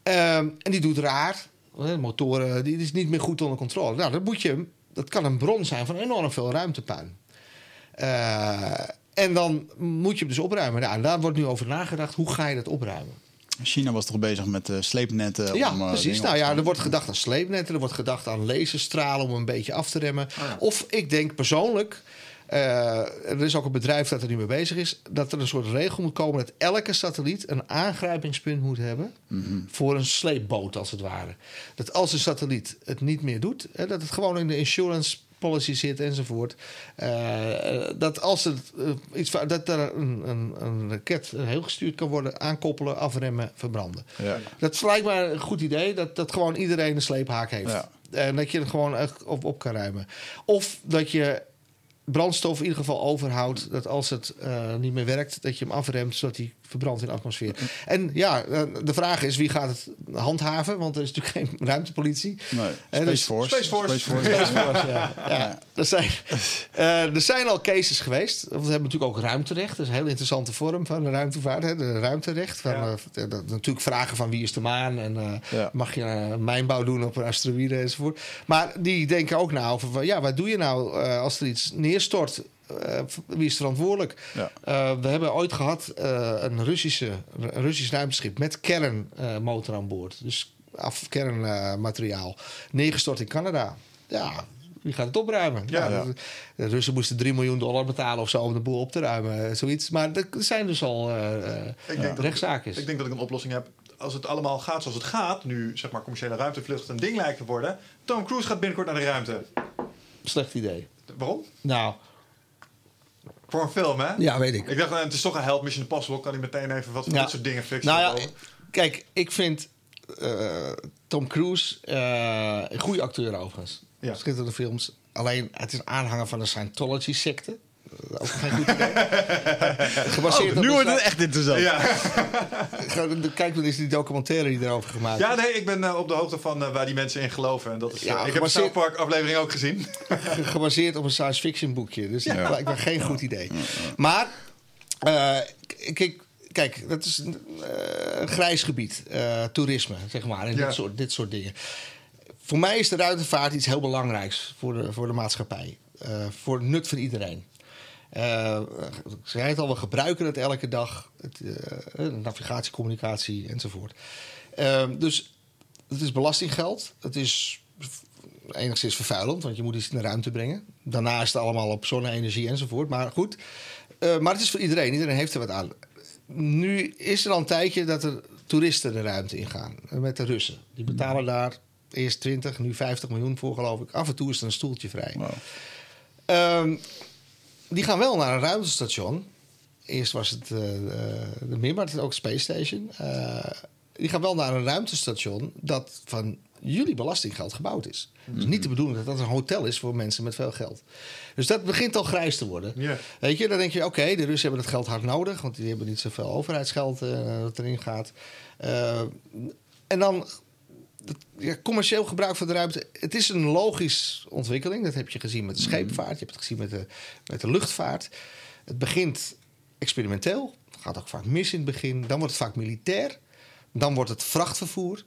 En die doet raar. De motoren, die is niet meer goed onder controle. Nou, dat, moet je, dat kan een bron zijn van enorm veel ruimtepuin. Eh, en dan moet je hem dus opruimen. Nou, en daar wordt nu over nagedacht. Hoe ga je dat opruimen? China was toch bezig met eh, sleepnetten? Ja, om, eh, precies. Nou ja, er wordt gedacht aan sleepnetten. Er wordt gedacht aan laserstralen om een beetje af te remmen. Of ik denk persoonlijk... eh, er is ook een bedrijf dat er nu mee bezig is... dat er een soort regel moet komen... dat elke satelliet een aangrijpingspunt moet hebben... voor een sleepboot, als het ware. Dat als een satelliet het niet meer doet... Hè, dat het gewoon in de insurance policy zit enzovoort. Eh, dat als het eh, iets dat er een, een, een raket heel gestuurd kan worden, aankoppelen, afremmen, verbranden. Ja. Dat lijkt me een goed idee, dat, dat gewoon iedereen een sleephaak heeft. Ja. En dat je het gewoon echt op, op kan ruimen. Of dat je brandstof in ieder geval overhoudt. Dat als het eh, niet meer werkt, dat je hem afremt zodat hij verbrandt in de atmosfeer. En ja, eh, de vraag is wie gaat het handhaven? Want er is natuurlijk geen ruimtepolitie. Nee, Eh, Space dus- Force. Space Force. Space Force, ja. ja. Er, zijn, eh, er zijn al cases geweest. We hebben natuurlijk ook ruimterecht. Dat is een heel interessante vorm van de ruimtevaart. Hè? De ruimterecht. Van, Ja. dat- natuurlijk vragen van wie is de maan. En eh, Ja. mag je mijnbouw doen op een asteroïde enzovoort. Maar die denken ook na over... van, Ja, wat doe je nou eh, als er iets neerstort? Eh, wie is verantwoordelijk? Ja. Eh, we hebben ooit gehad eh, een, Russische, een Russisch ruimteschip met kernmotor aan boord. Dus af kernmateriaal. neergestort in Canada. Ja, wie gaat het opruimen? Ja, Nou, ja. De, Russen moesten 3 miljoen dollar betalen of zo om de boel op te ruimen. Zoiets. Maar er zijn dus al eh, Ik denk dat- rechtszaken. Ik denk dat ik een oplossing heb. Als het allemaal gaat zoals het gaat, nu zeg maar commerciële ruimtevlucht een ding lijkt te worden. Tom Cruise gaat binnenkort naar de ruimte. Slecht idee. Waarom? Nou, Voor een film, hè? ja, weet ik. Ik dacht, eh, het is toch een held, Mission Impossible. Kan hij meteen even wat van Ja. dit soort dingen fixen? Nou ja, kijk, ik vind eh, Tom Cruise eh, een goede acteur overigens. Ja. Schitterende films. Alleen, het is aanhanger van de Scientology-secte. Ook geen goed idee. Gebaseerd op Oh, nu wordt het echt interessant. ja. Kijk maar eens die documentaire die erover gemaakt ja, nee, ik ben eh, op de hoogte van eh, waar die mensen in geloven. En dat is, Ja, eh, ik heb de South Park aflevering ook gezien. is. Gebaseerd op een science fiction boekje. Dus Ja. me geen goed idee. Maar, eh, kijk, kijk, dat is een grijs gebied. eh, toerisme, zeg maar. En Ja. dit, soort, dit soort dingen. Voor mij is de ruimtevaart iets heel belangrijks voor de, voor de maatschappij. Eh, voor het nut van iedereen. Eh, ik zei het al, we gebruiken het elke dag. Het, eh, navigatie, communicatie enzovoort. Eh, dus het is belastinggeld. Het is enigszins vervuilend, want je moet iets in de ruimte brengen. Daarna is het allemaal op zonne-energie enzovoort. Maar goed, Eh, maar het is voor iedereen. Iedereen heeft er wat aan. Nu is er al een tijdje dat er toeristen de ruimte ingaan. eh, Met de Russen. Die betalen daar eerst 20, nu 50 miljoen voor, geloof ik. Af en toe is er een stoeltje vrij. Ehm, die gaan wel naar een ruimtestation. Eerst was het uh, de Mir, maar het is ook Space Station. Uh, die gaan wel naar een ruimtestation dat van jullie belastinggeld gebouwd is. Mm Dus niet de bedoeling dat dat een hotel is voor mensen met veel geld. Dus dat begint al grijs te worden. Yeah. Weet je, dan denk je, oké, de Russen hebben dat geld hard nodig, want die hebben niet zoveel overheidsgeld uh, dat erin gaat. Uh, en dan ja, commercieel gebruik van de ruimte. Het is een logische ontwikkeling. Dat heb je gezien met de scheepvaart. Je hebt het gezien met de, met de luchtvaart. Het begint experimenteel. Gaat ook vaak mis in het begin. Dan wordt het vaak militair. Dan wordt het vrachtvervoer.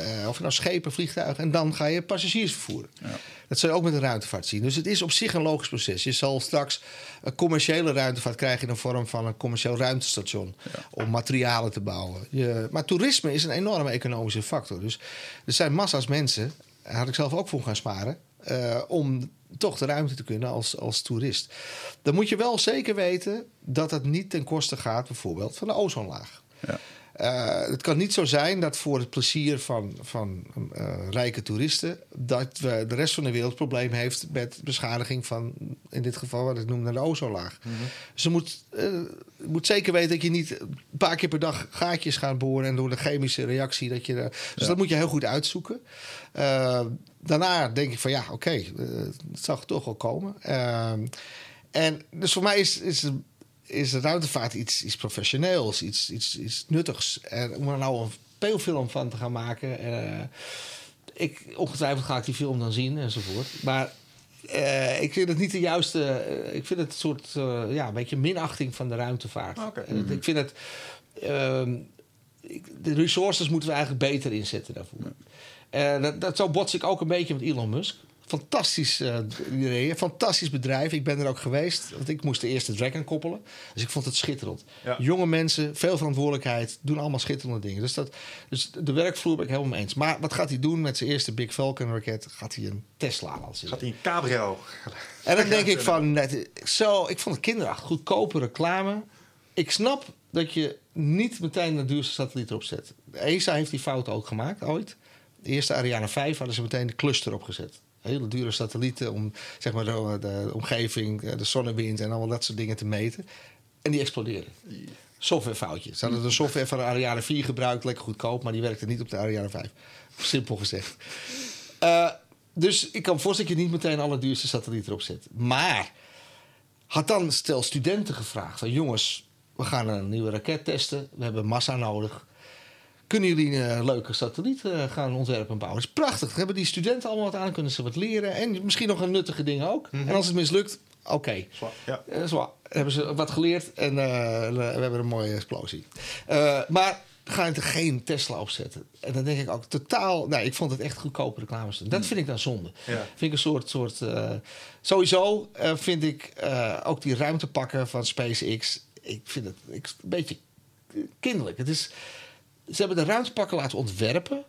Uh, of nou schepen, vliegtuigen. En dan ga je passagiers vervoeren. Ja. Dat zul je ook met de ruimtevaart zien. Dus het is op zich een logisch proces. Je zal straks een commerciële ruimtevaart krijgen in de vorm van een commercieel ruimtestation. Ja. Om materialen te bouwen. Je, maar toerisme is een enorme economische factor. Dus er zijn massa's mensen, daar had ik zelf ook voor gaan sparen. Uh, om toch de ruimte te kunnen als, als toerist. Dan moet je wel zeker weten dat het niet ten koste gaat, bijvoorbeeld, van de ozonlaag. Ja. Uh, het kan niet zo zijn dat voor het plezier van, van uh, rijke toeristen... dat we de rest van de wereld probleem heeft met beschadiging van... in dit geval wat ik noemde de ozonlaag. Mm -hmm. Dus je moet, uh, moet zeker weten dat je niet een paar keer per dag gaatjes gaat boren... en door de chemische reactie dat je... dus ja. dat moet je heel goed uitzoeken. daarna denk ik van ja, oké, okay, het zal toch wel komen. en dus voor mij is... is is de ruimtevaart iets, iets professioneels, iets, iets, iets nuttigs. En om er nou een speelfilm van te gaan maken. Uh, ik, ongetwijfeld ga ik die film dan zien enzovoort. Maar uh, ik vind het niet de juiste. Uh, ik vind het een soort ja, een beetje minachting van de ruimtevaart. Okay. Mm -hmm. Ik vind het. ehm, de resources moeten we eigenlijk beter inzetten daarvoor. Ja. dat, dat, zo bots ik ook een beetje met Elon Musk fantastisch uh, idee, fantastisch bedrijf. Ik ben er ook geweest, want ik moest de eerste Dragon koppelen. Dus ik vond het schitterend. Ja. Jonge mensen, veel verantwoordelijkheid, doen allemaal schitterende dingen. Dus, dat, dus de werkvloer ben ik helemaal mee eens. Maar wat gaat hij doen met zijn eerste Big Falcon raket? Gaat hij een Tesla laten Gaat hij een cabrio? En dan denk ik van, net, zo, ik vond het kinderachtig. Goedkope reclame. Ik snap dat je niet meteen de duurste satelliet erop zet. ESA heeft die fout ook gemaakt, ooit. De eerste Ariane 5 hadden ze meteen de cluster opgezet hele dure satellieten om zeg maar, de, de, omgeving, de zonnewind en allemaal dat soort dingen te meten. En die exploderen. Softwarefoutje. Ze hadden de software van de Ariane 4 gebruikt, lekker goedkoop, maar die werkte niet op de Ariane 5. Simpel gezegd. Uh, dus ik kan voorstellen dat je niet meteen alle duurste satellieten erop zet. Maar had dan stel studenten gevraagd van jongens, we gaan een nieuwe raket testen, we hebben massa nodig kunnen jullie een leuke satelliet uh, gaan ontwerpen en bouwen. Dat is prachtig. hebben die studenten allemaal wat aan, kunnen ze wat leren. En misschien nog een nuttige ding ook. Mm -hmm. En als het mislukt, oké. Okay. Ja. Uh, zwaar. Hebben ze wat geleerd en uh, we hebben een mooie explosie. Uh, maar ga je er geen Tesla opzetten. En dan denk ik ook totaal... Nee, ik vond het echt goedkope reclame. Dat vind ik dan zonde. Ja. Vind ik een soort... soort sowieso vind ik ook die ruimtepakken van SpaceX... Ik vind het ik, een beetje kinderlijk. Het is... Ze hebben de ruimtepakken laten ontwerpen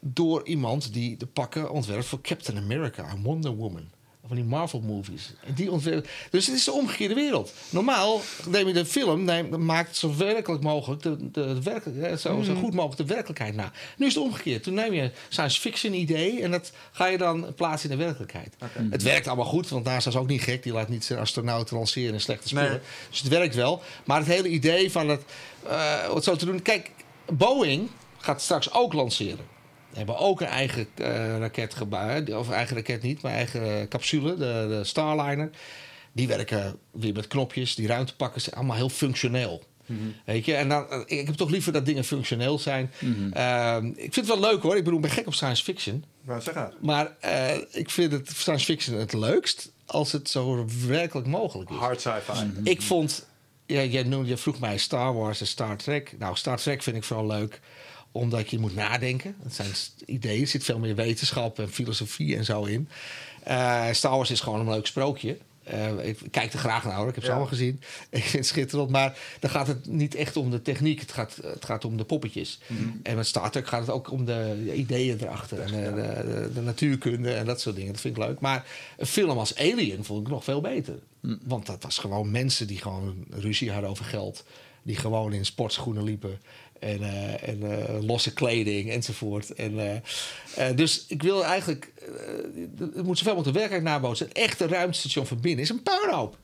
door iemand die de pakken ontwerpt voor Captain America en Wonder Woman. Van die Marvel movies. En die ontwerpen. Dus het is de omgekeerde wereld. Normaal neem je de film, neem, maakt zo werkelijk mogelijk de, de, werkelijk, zo, zo, goed mogelijk de werkelijkheid na. Nu is het omgekeerd. Toen neem je een science fiction idee en dat ga je dan plaatsen in de werkelijkheid. Okay. Het werkt allemaal goed, want NASA is ook niet gek. Die laat niet zijn astronauten lanceren in slechte spullen. Nee. Dus het werkt wel. Maar het hele idee van het, uh, wat zo te doen. Kijk, Boeing gaat straks ook lanceren. We hebben ook een eigen uh, raket gebouwd. Of eigen raket niet, maar eigen capsule, de, de Starliner. Die werken weer met knopjes. Die ruimtepakken zijn allemaal heel functioneel. Mhm. Mm -hmm. Weet je? En dan, ik heb toch liever dat dingen functioneel zijn. Mm -hmm. uh, ik vind het wel leuk hoor. Ik bedoel, ik ben gek op science fiction. Maar zeg uit. Maar uh, ik vind het science fiction het leukst als het zo werkelijk mogelijk is. Hard sci-fi. Mm -hmm. Ik vond ja, jij, noemde, je vroeg mij Star Wars en Star Trek. Nou, Star Trek vind ik vooral leuk omdat je moet nadenken. Het zijn ideeën, er zit veel meer wetenschap en filosofie en zo in. Uh, Star Wars is gewoon een leuk sprookje. Uh, ik kijk er graag naar, hoor. ik heb ze Ja. allemaal gezien. Ik vind het schitterend, maar dan gaat het niet echt om de techniek. Het gaat, het gaat om de poppetjes. Mhm. En met Star Trek gaat het ook om de ideeën erachter. En de, de, de, de natuurkunde en dat soort dingen. Dat vind ik leuk. Maar een film als Alien vond ik nog veel beter. Want dat was gewoon mensen die gewoon ruzie hadden over geld. Die gewoon in sportschoenen liepen. En, eh, en eh, losse kleding enzovoort. En, eh, dus ik wil eigenlijk... het moet zoveel mogelijk de werkelijkheid nabootsen. Het echte ruimtestation van binnen is een puinhoop.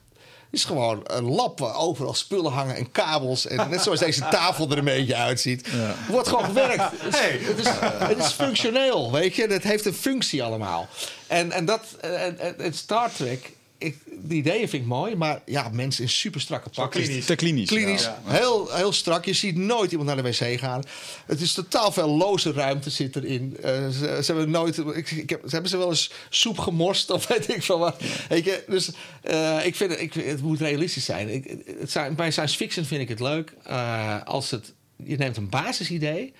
is gewoon een lab waar overal spullen hangen en kabels. En net zoals deze tafel er een beetje uitziet. Wordt gewoon gewerkt. Het is, Hey. het, is, het is functioneel, weet je. Het heeft een functie allemaal. En, en dat, en- en Star Trek, ik, die ideeën vind ik mooi. Maar ja, mensen in super strakke pakken. klinisch. Te klinisch. Klinisch, Ja. Heel, heel strak. Je ziet nooit iemand naar de wc gaan. Het is totaal veel loze ruimte zit erin. Eh, ze, ze hebben nooit. Ik, ik heb, ze hebben ze wel eens soep gemorst of weet ik van wat. Weet je, dus eh, ik vind het, ik, het moet realistisch zijn. Ik, het zijn. Bij science fiction vind ik het leuk eh, als het. Je neemt een basisidee.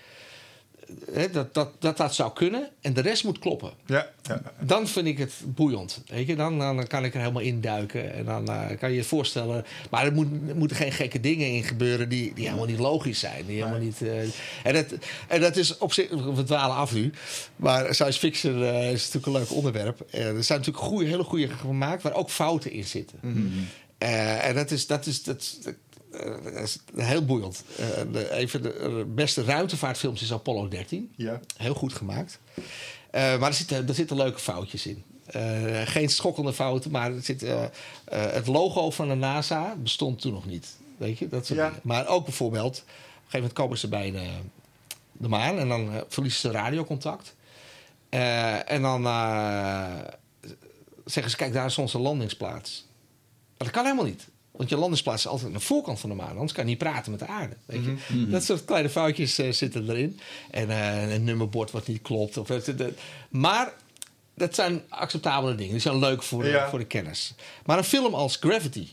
Hè, dat, dat, dat dat zou kunnen en de rest moet kloppen. Ja, ja. Dan vind ik het boeiend. Weet je? Dan, dan kan ik er helemaal induiken. En dan eh, kan je je voorstellen. Maar er, moet, er moeten geen gekke dingen in gebeuren die, die helemaal niet logisch zijn. Die helemaal niet, eh, en, dat, en dat is op zich. We dwalen af nu. Maar science fiction eh, is natuurlijk een leuk onderwerp. Er zijn natuurlijk goede, hele goede gemaakt waar ook fouten in zitten. Eh, en dat is. Dat is dat, dat- dat is heel boeiend. Eh, de, even de eh, beste ruimtevaartfilms is Apollo 13. Ja. Heel goed gemaakt. Eh, maar er zitten, er zitten leuke foutjes in. Eh, geen schokkende fouten, maar er zit, eh, eh, het logo van de NASA bestond toen nog niet. Weet je? Dat soort Ja. Maar ook bijvoorbeeld, op een gegeven moment komen ze bij de, de maan en dan eh, verliezen ze radiocontact. Eh, en dan eh, zeggen ze: Kijk, daar is onze landingsplaats. Maar dat kan helemaal niet. Want je landingsplaats is altijd aan de voorkant van de maan. Anders kan je niet praten met de aarde. Weet je? Dat soort kleine foutjes eh, zitten erin. En eh, een nummerbord wat niet klopt. Of, het- maar dat zijn acceptabele dingen. Die zijn leuk voor, Ja. voor de kennis. Maar een film als Gravity.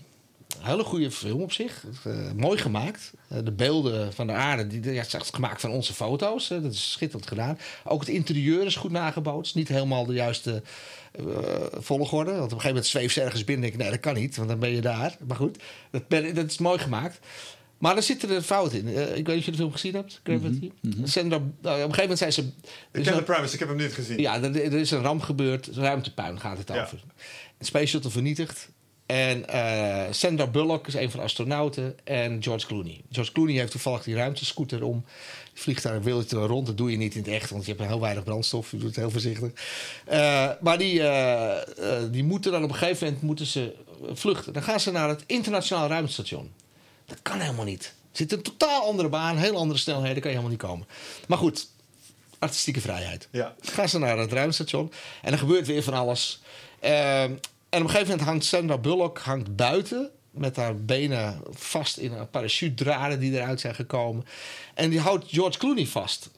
Een hele goede film op zich. Eh, mooi gemaakt. Eh, de beelden van de aarde. Die, ja, het is gemaakt van onze foto's. dat is schitterend gedaan. Ook het interieur is goed nagebootst. Niet helemaal de juiste eh, volgorde. Want op een gegeven moment zweeft ze ergens binnen. Denk ik, nee, dat kan niet. Want dan ben je daar. Maar goed, dat, ben, dat is mooi gemaakt. Maar er zitten er fouten in. Ik weet niet of je de film gezien hebt, Gravity. Sandra, nou, op een gegeven moment zijn ze... er Ik ken een- de premise, ik heb hem niet gezien. ja, er, er is een ramp gebeurd. Ruimtepuin gaat het Ja. over. Een space shuttle vernietigd. En eh, Sandra Bullock is een van de astronauten. En George Clooney. George Clooney heeft toevallig die ruimtescooter om. Die vliegt daar een wereldje rond. Dat doe je niet in het echt, want je hebt heel weinig brandstof. Je doet het heel voorzichtig. Eh, maar die, eh, die moeten dan op een gegeven moment moeten ze vluchten. Dan gaan ze naar het internationaal ruimtestation. Dat kan helemaal niet. Er zit een totaal andere baan, heel andere snelheden. kan je helemaal niet komen. Maar goed, artistieke vrijheid. Ja. Gaan ze naar het ruimtestation en er gebeurt weer van alles. Ehm, en op een gegeven moment hangt Sandra Bullock hangt buiten met haar benen vast in een parachutedraden die eruit zijn gekomen. En die houdt George Clooney vast.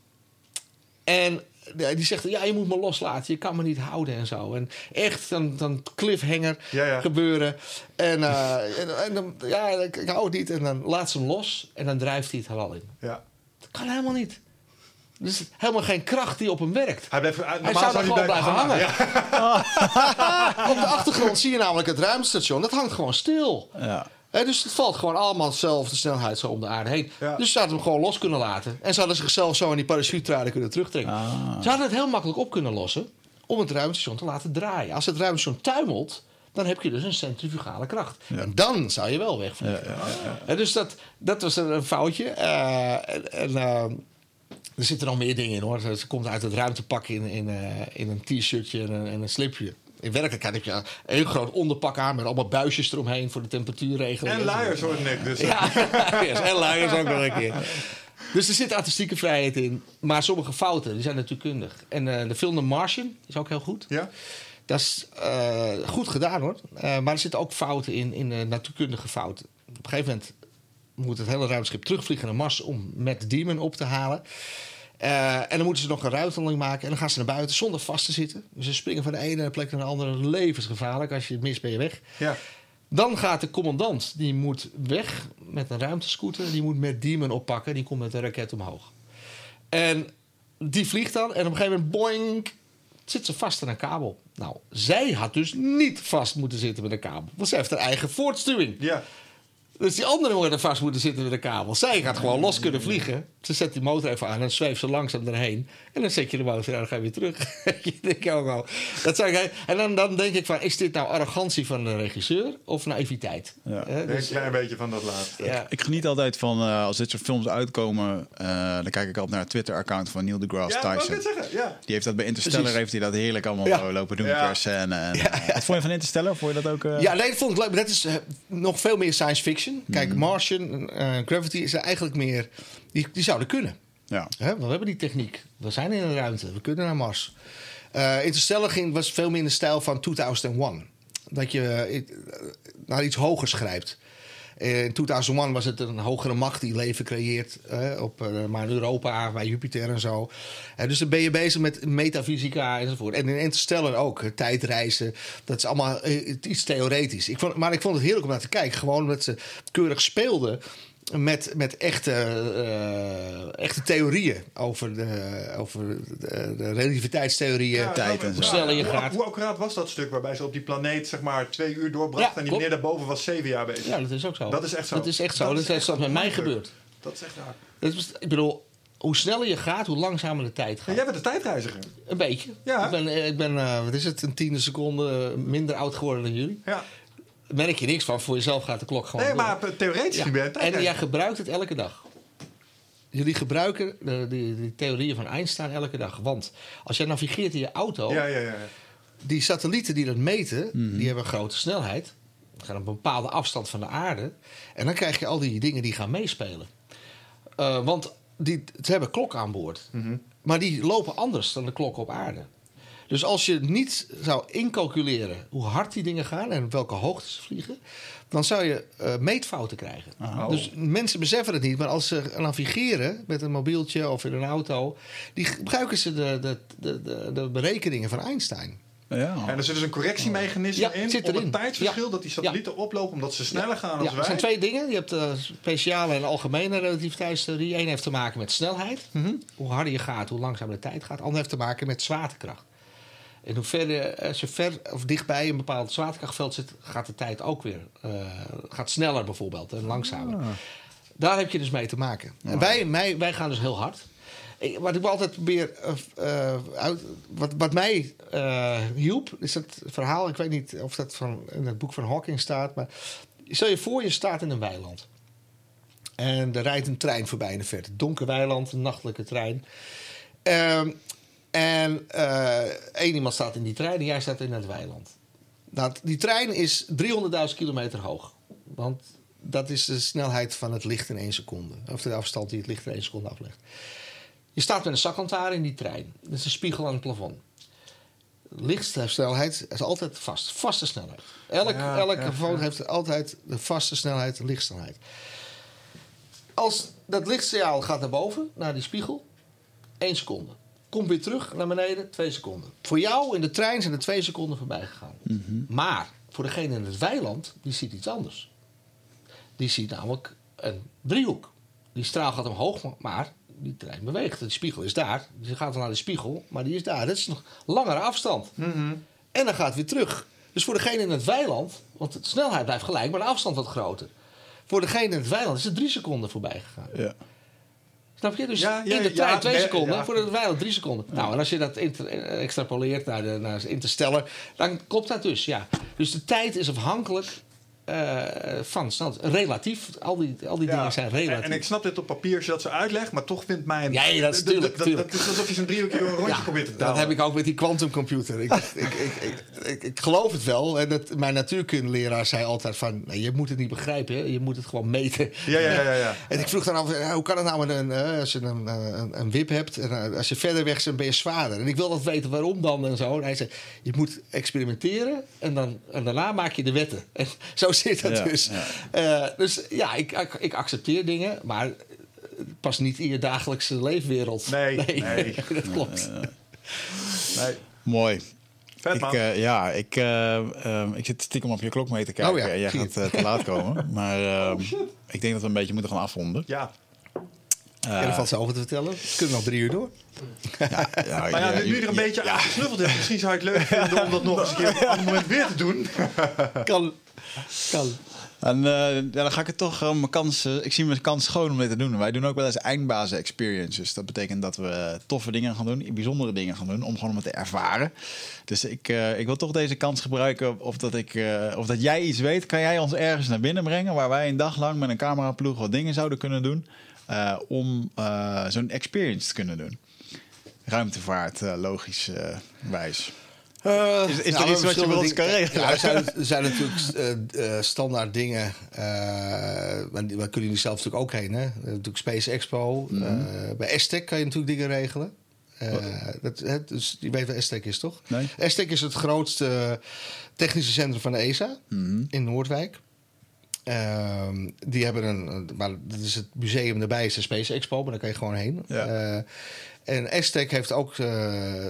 En die zegt, ja, je moet me loslaten. Je kan me niet houden en zo. En echt een, een cliffhanger Ja, ja. gebeuren. En, eh, en, en dan, ja, ik, ik hou het niet. En dan laat ze hem los en dan drijft hij het halal in. Ja. Dat kan helemaal niet. Is helemaal geen kracht die op hem werkt. Hij blijft, Hij zou er gewoon blijven hangen. Ja. Op de achtergrond zie je namelijk het ruimtestation. Dat hangt gewoon stil. Ja. Dus het valt gewoon allemaal dezelfde snelheid zo om de aarde heen. Ja. Dus ze hadden hem gewoon los kunnen laten. En ze hadden zichzelf zo in die parachute kunnen terugtrekken. Ah. Ze hadden het heel makkelijk op kunnen lossen om het ruimtestation te laten draaien. Als het ruimtestation tuimelt, dan heb je dus een centrifugale kracht. En dan zou je wel wegvliegen. En dus dat, dat was een, een foutje. Eh, en, en, eh, er zitten nog meer dingen in hoor. Ze komt uit het ruimtepak in, in, eh, in een t-shirtje en een, en een slipje. In werkelijkheid heb je een groot onderpak aan met allemaal buisjes eromheen voor de temperatuurregeling. En luiers hoor Nick. Dus Ja, luiers. en luiers ook nog een keer. Dus er zit artistieke vrijheid in. Maar sommige fouten die zijn natuurkundig. En eh, de film The Martian is ook heel goed. ja. Dat is eh, goed gedaan hoor. Eh, maar er zitten ook fouten in, in eh, natuurkundige fouten. Op een gegeven moment moet het hele ruimteschip terugvliegen naar Mars om met Demon op te halen. Eh, en dan moeten ze nog een ruimtelanding maken. En dan gaan ze naar buiten zonder vast te zitten. Dus ze springen van de ene plek naar de andere. Levensgevaarlijk. Als je het mist, ben je weg. Ja. Dan gaat de commandant, die moet weg met een ruimtescooter. Die moet met Demon oppakken. Die komt met een raket omhoog. En die vliegt dan. En op een gegeven moment, boing, zit ze vast aan een kabel. Nou, zij had dus niet vast moeten zitten met een kabel. Want zij heeft haar eigen voortstuwing. Ja. Dus die andere moet er vast moeten zitten met een kabel. Zij gaat gewoon los kunnen vliegen. Ze zet die motor even aan en dan zweeft ze langzaam erheen. En dan zet je de motor aan en dan ga je weer terug. je denkt ook al. Dat zou ik, en dan, dan denk ik van, is dit nou arrogantie van de regisseur of naïviteit? Ja. Hè, Een dus- klein beetje van dat laatste. ja. Ik geniet altijd van eh, als dit soort films uitkomen. eh, dan kijk ik altijd naar het Twitter-account van Neil deGrasse Ja, Tyson. Ja. Die heeft dat bij Interstellar Precies. heeft hij dat heerlijk allemaal lopen doen Ja. per scène. En, eh, Wat vond je van Interstellar? Vond je dat ook? eh, Ja, nee, dat vond ik leuk. Maar dat is eh, nog veel meer science fiction. Kijk, Mhm. Martian, eh, Gravity is er eigenlijk meer... Die, die zouden kunnen. ja. Hè? want We hebben die techniek. We zijn in de ruimte. We kunnen naar Mars. Eh Interstellar ging, was veel meer in de stijl van 2001. Dat je eh, naar iets hogers grijpt. Eh, In 2001 was het een hogere macht die leven creëert. eh, op, eh, maar Europa, bij Jupiter en zo. Eh, dus dan ben je bezig met metafysica enzovoort. En in Interstellar ook. eh, Tijdreizen. Dat is allemaal eh, iets theoretisch. Ik vond, maar ik vond het heerlijk om naar te kijken. Gewoon omdat ze keurig speelden met, met echte, eh, echte theorieën over de, over de, de relativiteitstheorieën. Ja, tijd en zo. ja, Sneller je hoe- gaat. Hoe accuraat was dat stuk waarbij ze op die planeet zeg maar twee uur doorbracht Ja, en die meneer daarboven was zeven jaar bezig? Ja, dat is ook zo. Dat is echt zo. Dat is echt zo. Dat Dat is echt dat met mij gebeurd. Dat is echt raar. Dat is, ik bedoel, hoe sneller je gaat, hoe langzamer de tijd Ja, gaat. jij bent een tijdreiziger. Een beetje. Ja. Ik ben, eh, ik ben eh, wat is het, een tiende seconde minder oud geworden dan jullie. Ja. Merk je niks van. Voor jezelf gaat de klok gewoon Nee, door. maar theoretisch Ja. ben En jij gebruikt het elke dag. Jullie gebruiken de, die, die theorieën van Einstein elke dag. Want als jij navigeert in je auto... Ja, ja, ja. ja. die satellieten die dat meten, Mhm. die hebben een grote snelheid. Die gaan op een bepaalde afstand van de aarde. En dan krijg je al die dingen die gaan meespelen. Eh, want die, ze hebben klokken aan boord. Mhm. Maar die lopen anders dan de klokken op aarde. Dus als je niet zou incalculeren hoe hard die dingen gaan en op welke hoogte ze vliegen, dan zou je eh, meetfouten krijgen. Oh. Dus mensen beseffen het niet, maar als ze navigeren met een mobieltje of in een auto, die gebruiken ze de, de, de, de, de berekeningen van Einstein. Ja. En er zit dus een correctiemechanisme Ja, in zit op het tijdsverschil Ja. dat die satellieten oplopen omdat ze sneller gaan dan Ja, wij. er zijn twee dingen. Je hebt de speciale en algemene relativiteitstheorie. Eén heeft te maken met snelheid. Mhm. Hoe harder je gaat, hoe langzamer de tijd gaat. Ander heeft te maken met zwaartekracht. En hoe verder, als je ver of dichtbij een bepaald zwaartekrachtveld zit, gaat de tijd ook weer eh, gaat sneller bijvoorbeeld en langzamer. Daar heb je dus mee te maken. En wij, wij, wij gaan dus heel hard. Ik- Wat ik altijd probeer eh, eh, uit, wat, wat mij eh, hielp, is het verhaal. Ik weet niet of dat van, in het boek van Hawking staat, maar stel je voor, je staat in een weiland. En er rijdt een trein voorbij in de verte. Donker weiland, een nachtelijke trein. Ehm, en eh, één iemand staat in die trein en jij staat in het weiland. Nou, die trein is 300.000 kilometer hoog. Want dat is de snelheid van het licht in één seconde. Of de afstand die het licht in één seconde aflegt. Je staat met een zaklantaarn in die trein. Dat is een spiegel aan het plafond. Lichtsnelheid is altijd vast. Vaste snelheid. Elk, Ja, elk ja, telefoon ja. heeft altijd de vaste snelheid, de lichtsnelheid. Als dat lichtsignaal gaat naar boven, naar die spiegel, 1 seconde. Komt weer terug naar beneden, 2 seconden. Voor jou in de trein zijn er 2 seconden voorbij gegaan. Maar voor degene in het weiland, die ziet iets anders. Die ziet namelijk een driehoek. Die straal gaat omhoog, maar- die trein beweegt. Die spiegel is daar. Dus je gaat dan naar de spiegel, maar die is daar. Dat is nog langere afstand. En dan gaat het weer terug. Dus voor degene in het weiland, want de snelheid blijft gelijk, maar de afstand wat groter. Voor degene in het weiland is er drie seconden voorbij gegaan. Ja. Snap je? Dus Ja, ja, in de ja, twee seconden, voor de weiland drie seconden. Nou, en als je dat eh, extrapoleert naar, de, naar Interstellar, dan klopt dat dus, ja. Dus de tijd is afhankelijk eh, van snelheid. Relatief, al die, al die Ja. dingen zijn relatief. En, en ik snap dit op papier als je dat zo uitlegt, maar toch vindt mij... Ja, ja, dat is d- d- tuurlijk, dat-. Dat is alsof je zo'n driehoekje door een rondje Ja, probeert te dat douwen. heb ik ook met die quantumcomputer. Ik, ik, ik, ik, geloof het wel. En dat, mijn natuurkundeleraar zei altijd van... Nee, je moet het niet begrijpen, hè? je moet het gewoon meten. Ja, ja, ja, ja, ja. En ik vroeg dan af, hoe kan het nou met een, eh, als je een, eh, een, een wip hebt... en als je verder weg bent, ben je zwaarder. En ik wil dat weten waarom dan en zo. En hij zei, je moet experimenteren en, dan, en daarna maak je de wetten. En zo zit dat Ja, dus. ja. Eh, dus ja, ik, ik, ik accepteer dingen, maar... het past niet in je dagelijkse leefwereld. Nee, nee. dat klopt. Nee. Mooi. Vet, Ik, eh, ja, ik, eh, ehm, ik zit stiekem op je klok mee te kijken. Oh ja, en jij gaat te laat komen. Maar ehm, ik denk dat we een beetje moeten gaan afronden. Ja. Ja, er valt zo over te vertellen. We kunnen nog drie uur door. Ja, ja, Maar ja, nu, nu er een beetje aan gesnuffeld hebt, misschien zou je het leuk vinden om dat nog eens een keer op een moment weer te doen. Kan. Kan. En eh, ja, dan ga ik het toch gewoon mijn kans. ik zie mijn kans schoon om dit te doen. Wij doen ook wel eens eindbazen experiences. Dat betekent dat we toffe dingen gaan doen, bijzondere dingen gaan doen, om gewoon om het te ervaren. Dus ik, eh, ik wil toch deze kans gebruiken. Of dat, ik, eh, of dat jij iets weet, kan jij ons ergens naar binnen brengen waar wij een dag lang met een cameraploeg wat dingen zouden kunnen doen. om zo'n experience te kunnen doen. Ruimtevaart, logisch wijs. Eh, Is- is er iets wat je bij ons kan regelen? Ja, er, zijn, er zijn natuurlijk eh, eh, standaard dingen. die- waar kunnen jullie zelf natuurlijk ook heen. Hè? Natuurlijk Space Expo. Mhm. Bij Aztec kan je natuurlijk dingen regelen. Dat, hè, dus je weet wat Aztec is, toch? Nee. Aztec is het grootste technische centrum van de ESA Mhm. in Noordwijk. Ehm, die hebben een, maar dat is het museum erbij, is de Space Expo, maar daar kan je gewoon heen. Ja. Eh, en Aztec heeft ook eh,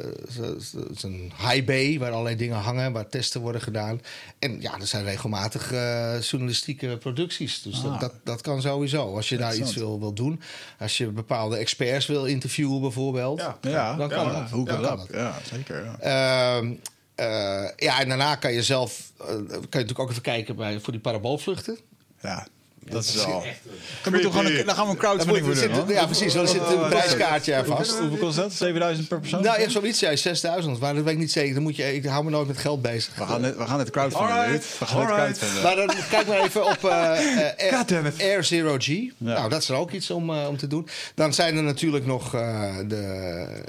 een high bay waar allerlei dingen hangen, waar testen worden gedaan. En ja, er zijn regelmatig eh, journalistieke producties. Dus Ah. dat, dat, dat kan sowieso. Als je daar iets wil, wil doen. Als je bepaalde experts wil interviewen bijvoorbeeld. Ja. Ja, Dan kan ja, dat. Hoe kan dat? dat. Ja, zeker. Ja. Eh, ja, en daarna kan je zelf, eh, kan je natuurlijk ook even kijken bij, voor die paraboolvluchten. Ja, dat is wel. Echt druk. Dan, moeten we gewoon een, dan gaan we een crowdfunding voor doen. zit- ja, precies. Dan zit een prijskaartje er vast. Hoeveel, kost dat? 7000 per persoon? Nou, echt zoiets, ja, 6000. Maar dat weet ik niet zeker. Dan moet je, ik hou me nooit met geld bezig. We gaan dit, we gaan crowdfunden. Alright, Ruud. We gaan alright. crowdfunden. Maar dan kijk maar even op it. Air Zero G. Nou, dat is er ook iets om, om te doen. Dan zijn er natuurlijk nog eh, de,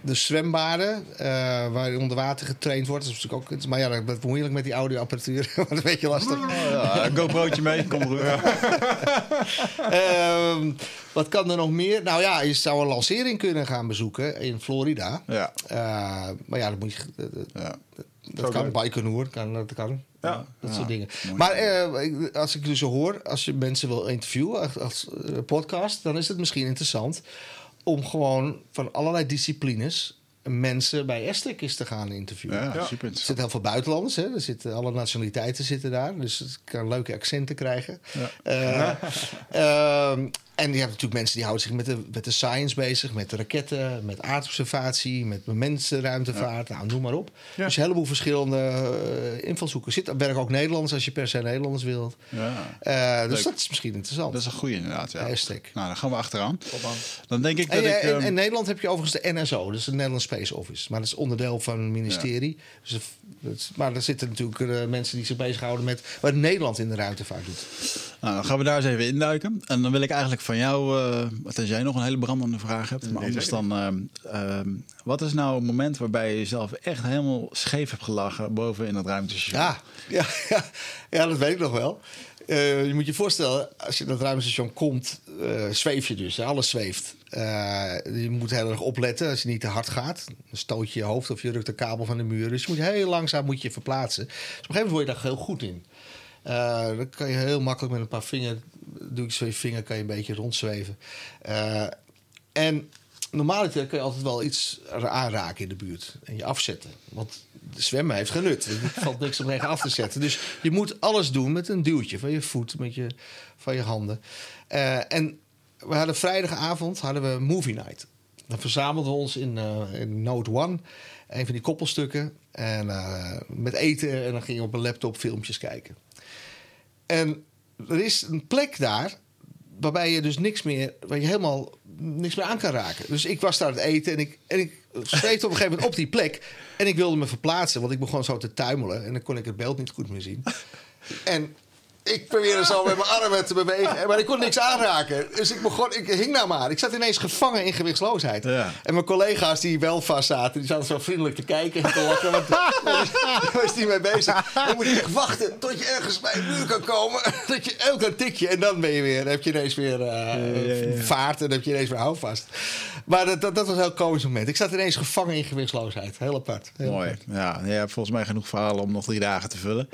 de zwembaden eh, waar onder water getraind wordt. Dat is natuurlijk ook, maar ja, dat is moeilijk met die audioapparatuur. dat is een beetje lastig. Oh, ja, een GoPro'tje mee, kom goed. Ehm, wat kan er nog meer? Nou ja, je zou een lancering kunnen gaan bezoeken in Florida. Ja, Eh, maar ja, dat moet je. Dat, ja. dat kan. Baikonur kan. Dat kan. Ja. Dat Ja, soort dingen. mooi. Maar eh, als ik dus zo hoor, als je mensen wil interviewen als, als podcast, dan is het misschien interessant om gewoon van allerlei disciplines mensen bij eens te gaan interviewen. ja, Ja. super Er zitten heel veel buitenlanders, hè? Er zitten, alle nationaliteiten zitten daar, dus het kan leuke accenten krijgen. Ja. Eh, ehm, en je hebt natuurlijk mensen die houden zich met de, met de science bezig, met de raketten, met aardobservatie, met mensenruimtevaart, nou, noem maar op. Ja. Dus een heleboel verschillende eh, invalshoeken. Zit, werken ook Nederlands als je per se Nederlands wilt. Ja, Eh, dus dat is misschien interessant. dat is een goede inderdaad. Ja. Hashtag. Nou, dan gaan we achteraan. Dan denk ik En, dat ik... in, ehm, in Nederland heb je overigens de NSO, dus de Nederlands Space Office. Maar dat is onderdeel van een ministerie. Dus dat- maar er zitten natuurlijk eh, mensen die zich bezighouden met wat Nederland in de ruimtevaart doet. Nou, dan gaan we daar eens even induiken. En dan wil ik eigenlijk van jou, eh wat als jij nog een hele brandende vraag hebt. Maar Nee, anders dan, ehm, ehm, wat is nou een moment waarbij je jezelf echt helemaal scheef hebt gelachen boven in het ruimtestation? Ja, ja, ja, ja, dat weet ik nog wel. Eh, je moet je voorstellen, als je naar het ruimtestation komt, eh, zweef je dus. Hè? Alles zweeft. Eh, je moet heel erg opletten als je niet te hard gaat. Dan stoot je je hoofd of je rukt de kabel van de muur. Dus je moet heel langzaam moet je verplaatsen. Dus op een gegeven moment word je daar heel goed in. Eh, dan kan je heel makkelijk met een paar vinger, doe ik zo je vinger, kan je een beetje rondzweven. Eh, en normaliter kun je altijd wel iets aanraken in de buurt en je afzetten. Want zwemmen heeft genut. Er valt niks om tegen af te zetten. Dus je moet alles doen met een duwtje van je voet, met je, van je handen. Eh, en we hadden vrijdagavond hadden we movie night. Dan verzamelden we ons in, eh, in Note One. Een van die koppelstukken. En met eten. En dan gingen we op een laptop filmpjes kijken. En er is een plek daar waarbij je dus niks meer, waar je helemaal niks meer aan kan raken. Dus ik was daar aan het eten en ik, en ik op een gegeven moment op die plek. En ik wilde me verplaatsen, want ik begon zo te tuimelen. En dan kon ik het beeld niet goed meer zien. En ik probeerde zo met mijn armen te bewegen, maar ik kon niks aanraken. Dus ik begon, ik hing nou maar. Ik zat ineens gevangen in gewichtsloosheid. Ja. En mijn collega's die wel vast zaten, die zaten zo vriendelijk te kijken en te lachen. Want daar was niet mee bezig. Dan moet je wachten tot je ergens bij een muur kan komen. Dat je elk een tikje en dan ben je weer, heb je ineens weer eh, ja, vaart en dan heb je ineens weer houvast. Maar dat, dat, dat was een heel komisch moment. Ik zat ineens gevangen in gewichtsloosheid. Heel apart. Heel Mooi. apart. Ja, je hebt volgens mij genoeg verhalen om nog drie dagen te vullen.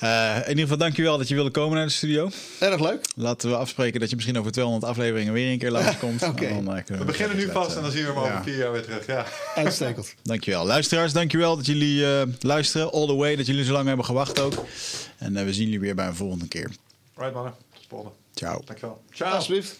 Eh, in ieder geval dankjewel dat je wilde komen naar de studio. Erg leuk. Laten we afspreken dat je misschien over 200 afleveringen weer een keer langskomt. Oké. En dan, eh, We beginnen nu vast en dan zien we hem over vier jaar weer terug. Ja. Uitstekend. Dankjewel. Luisteraars, dankjewel dat jullie eh, luisteren. All the way, dat jullie zo lang hebben gewacht ook. En eh, we zien jullie weer bij een volgende keer. Right mannen. Volgende. Ciao. Dankjewel. Ciao. Alsjeblieft.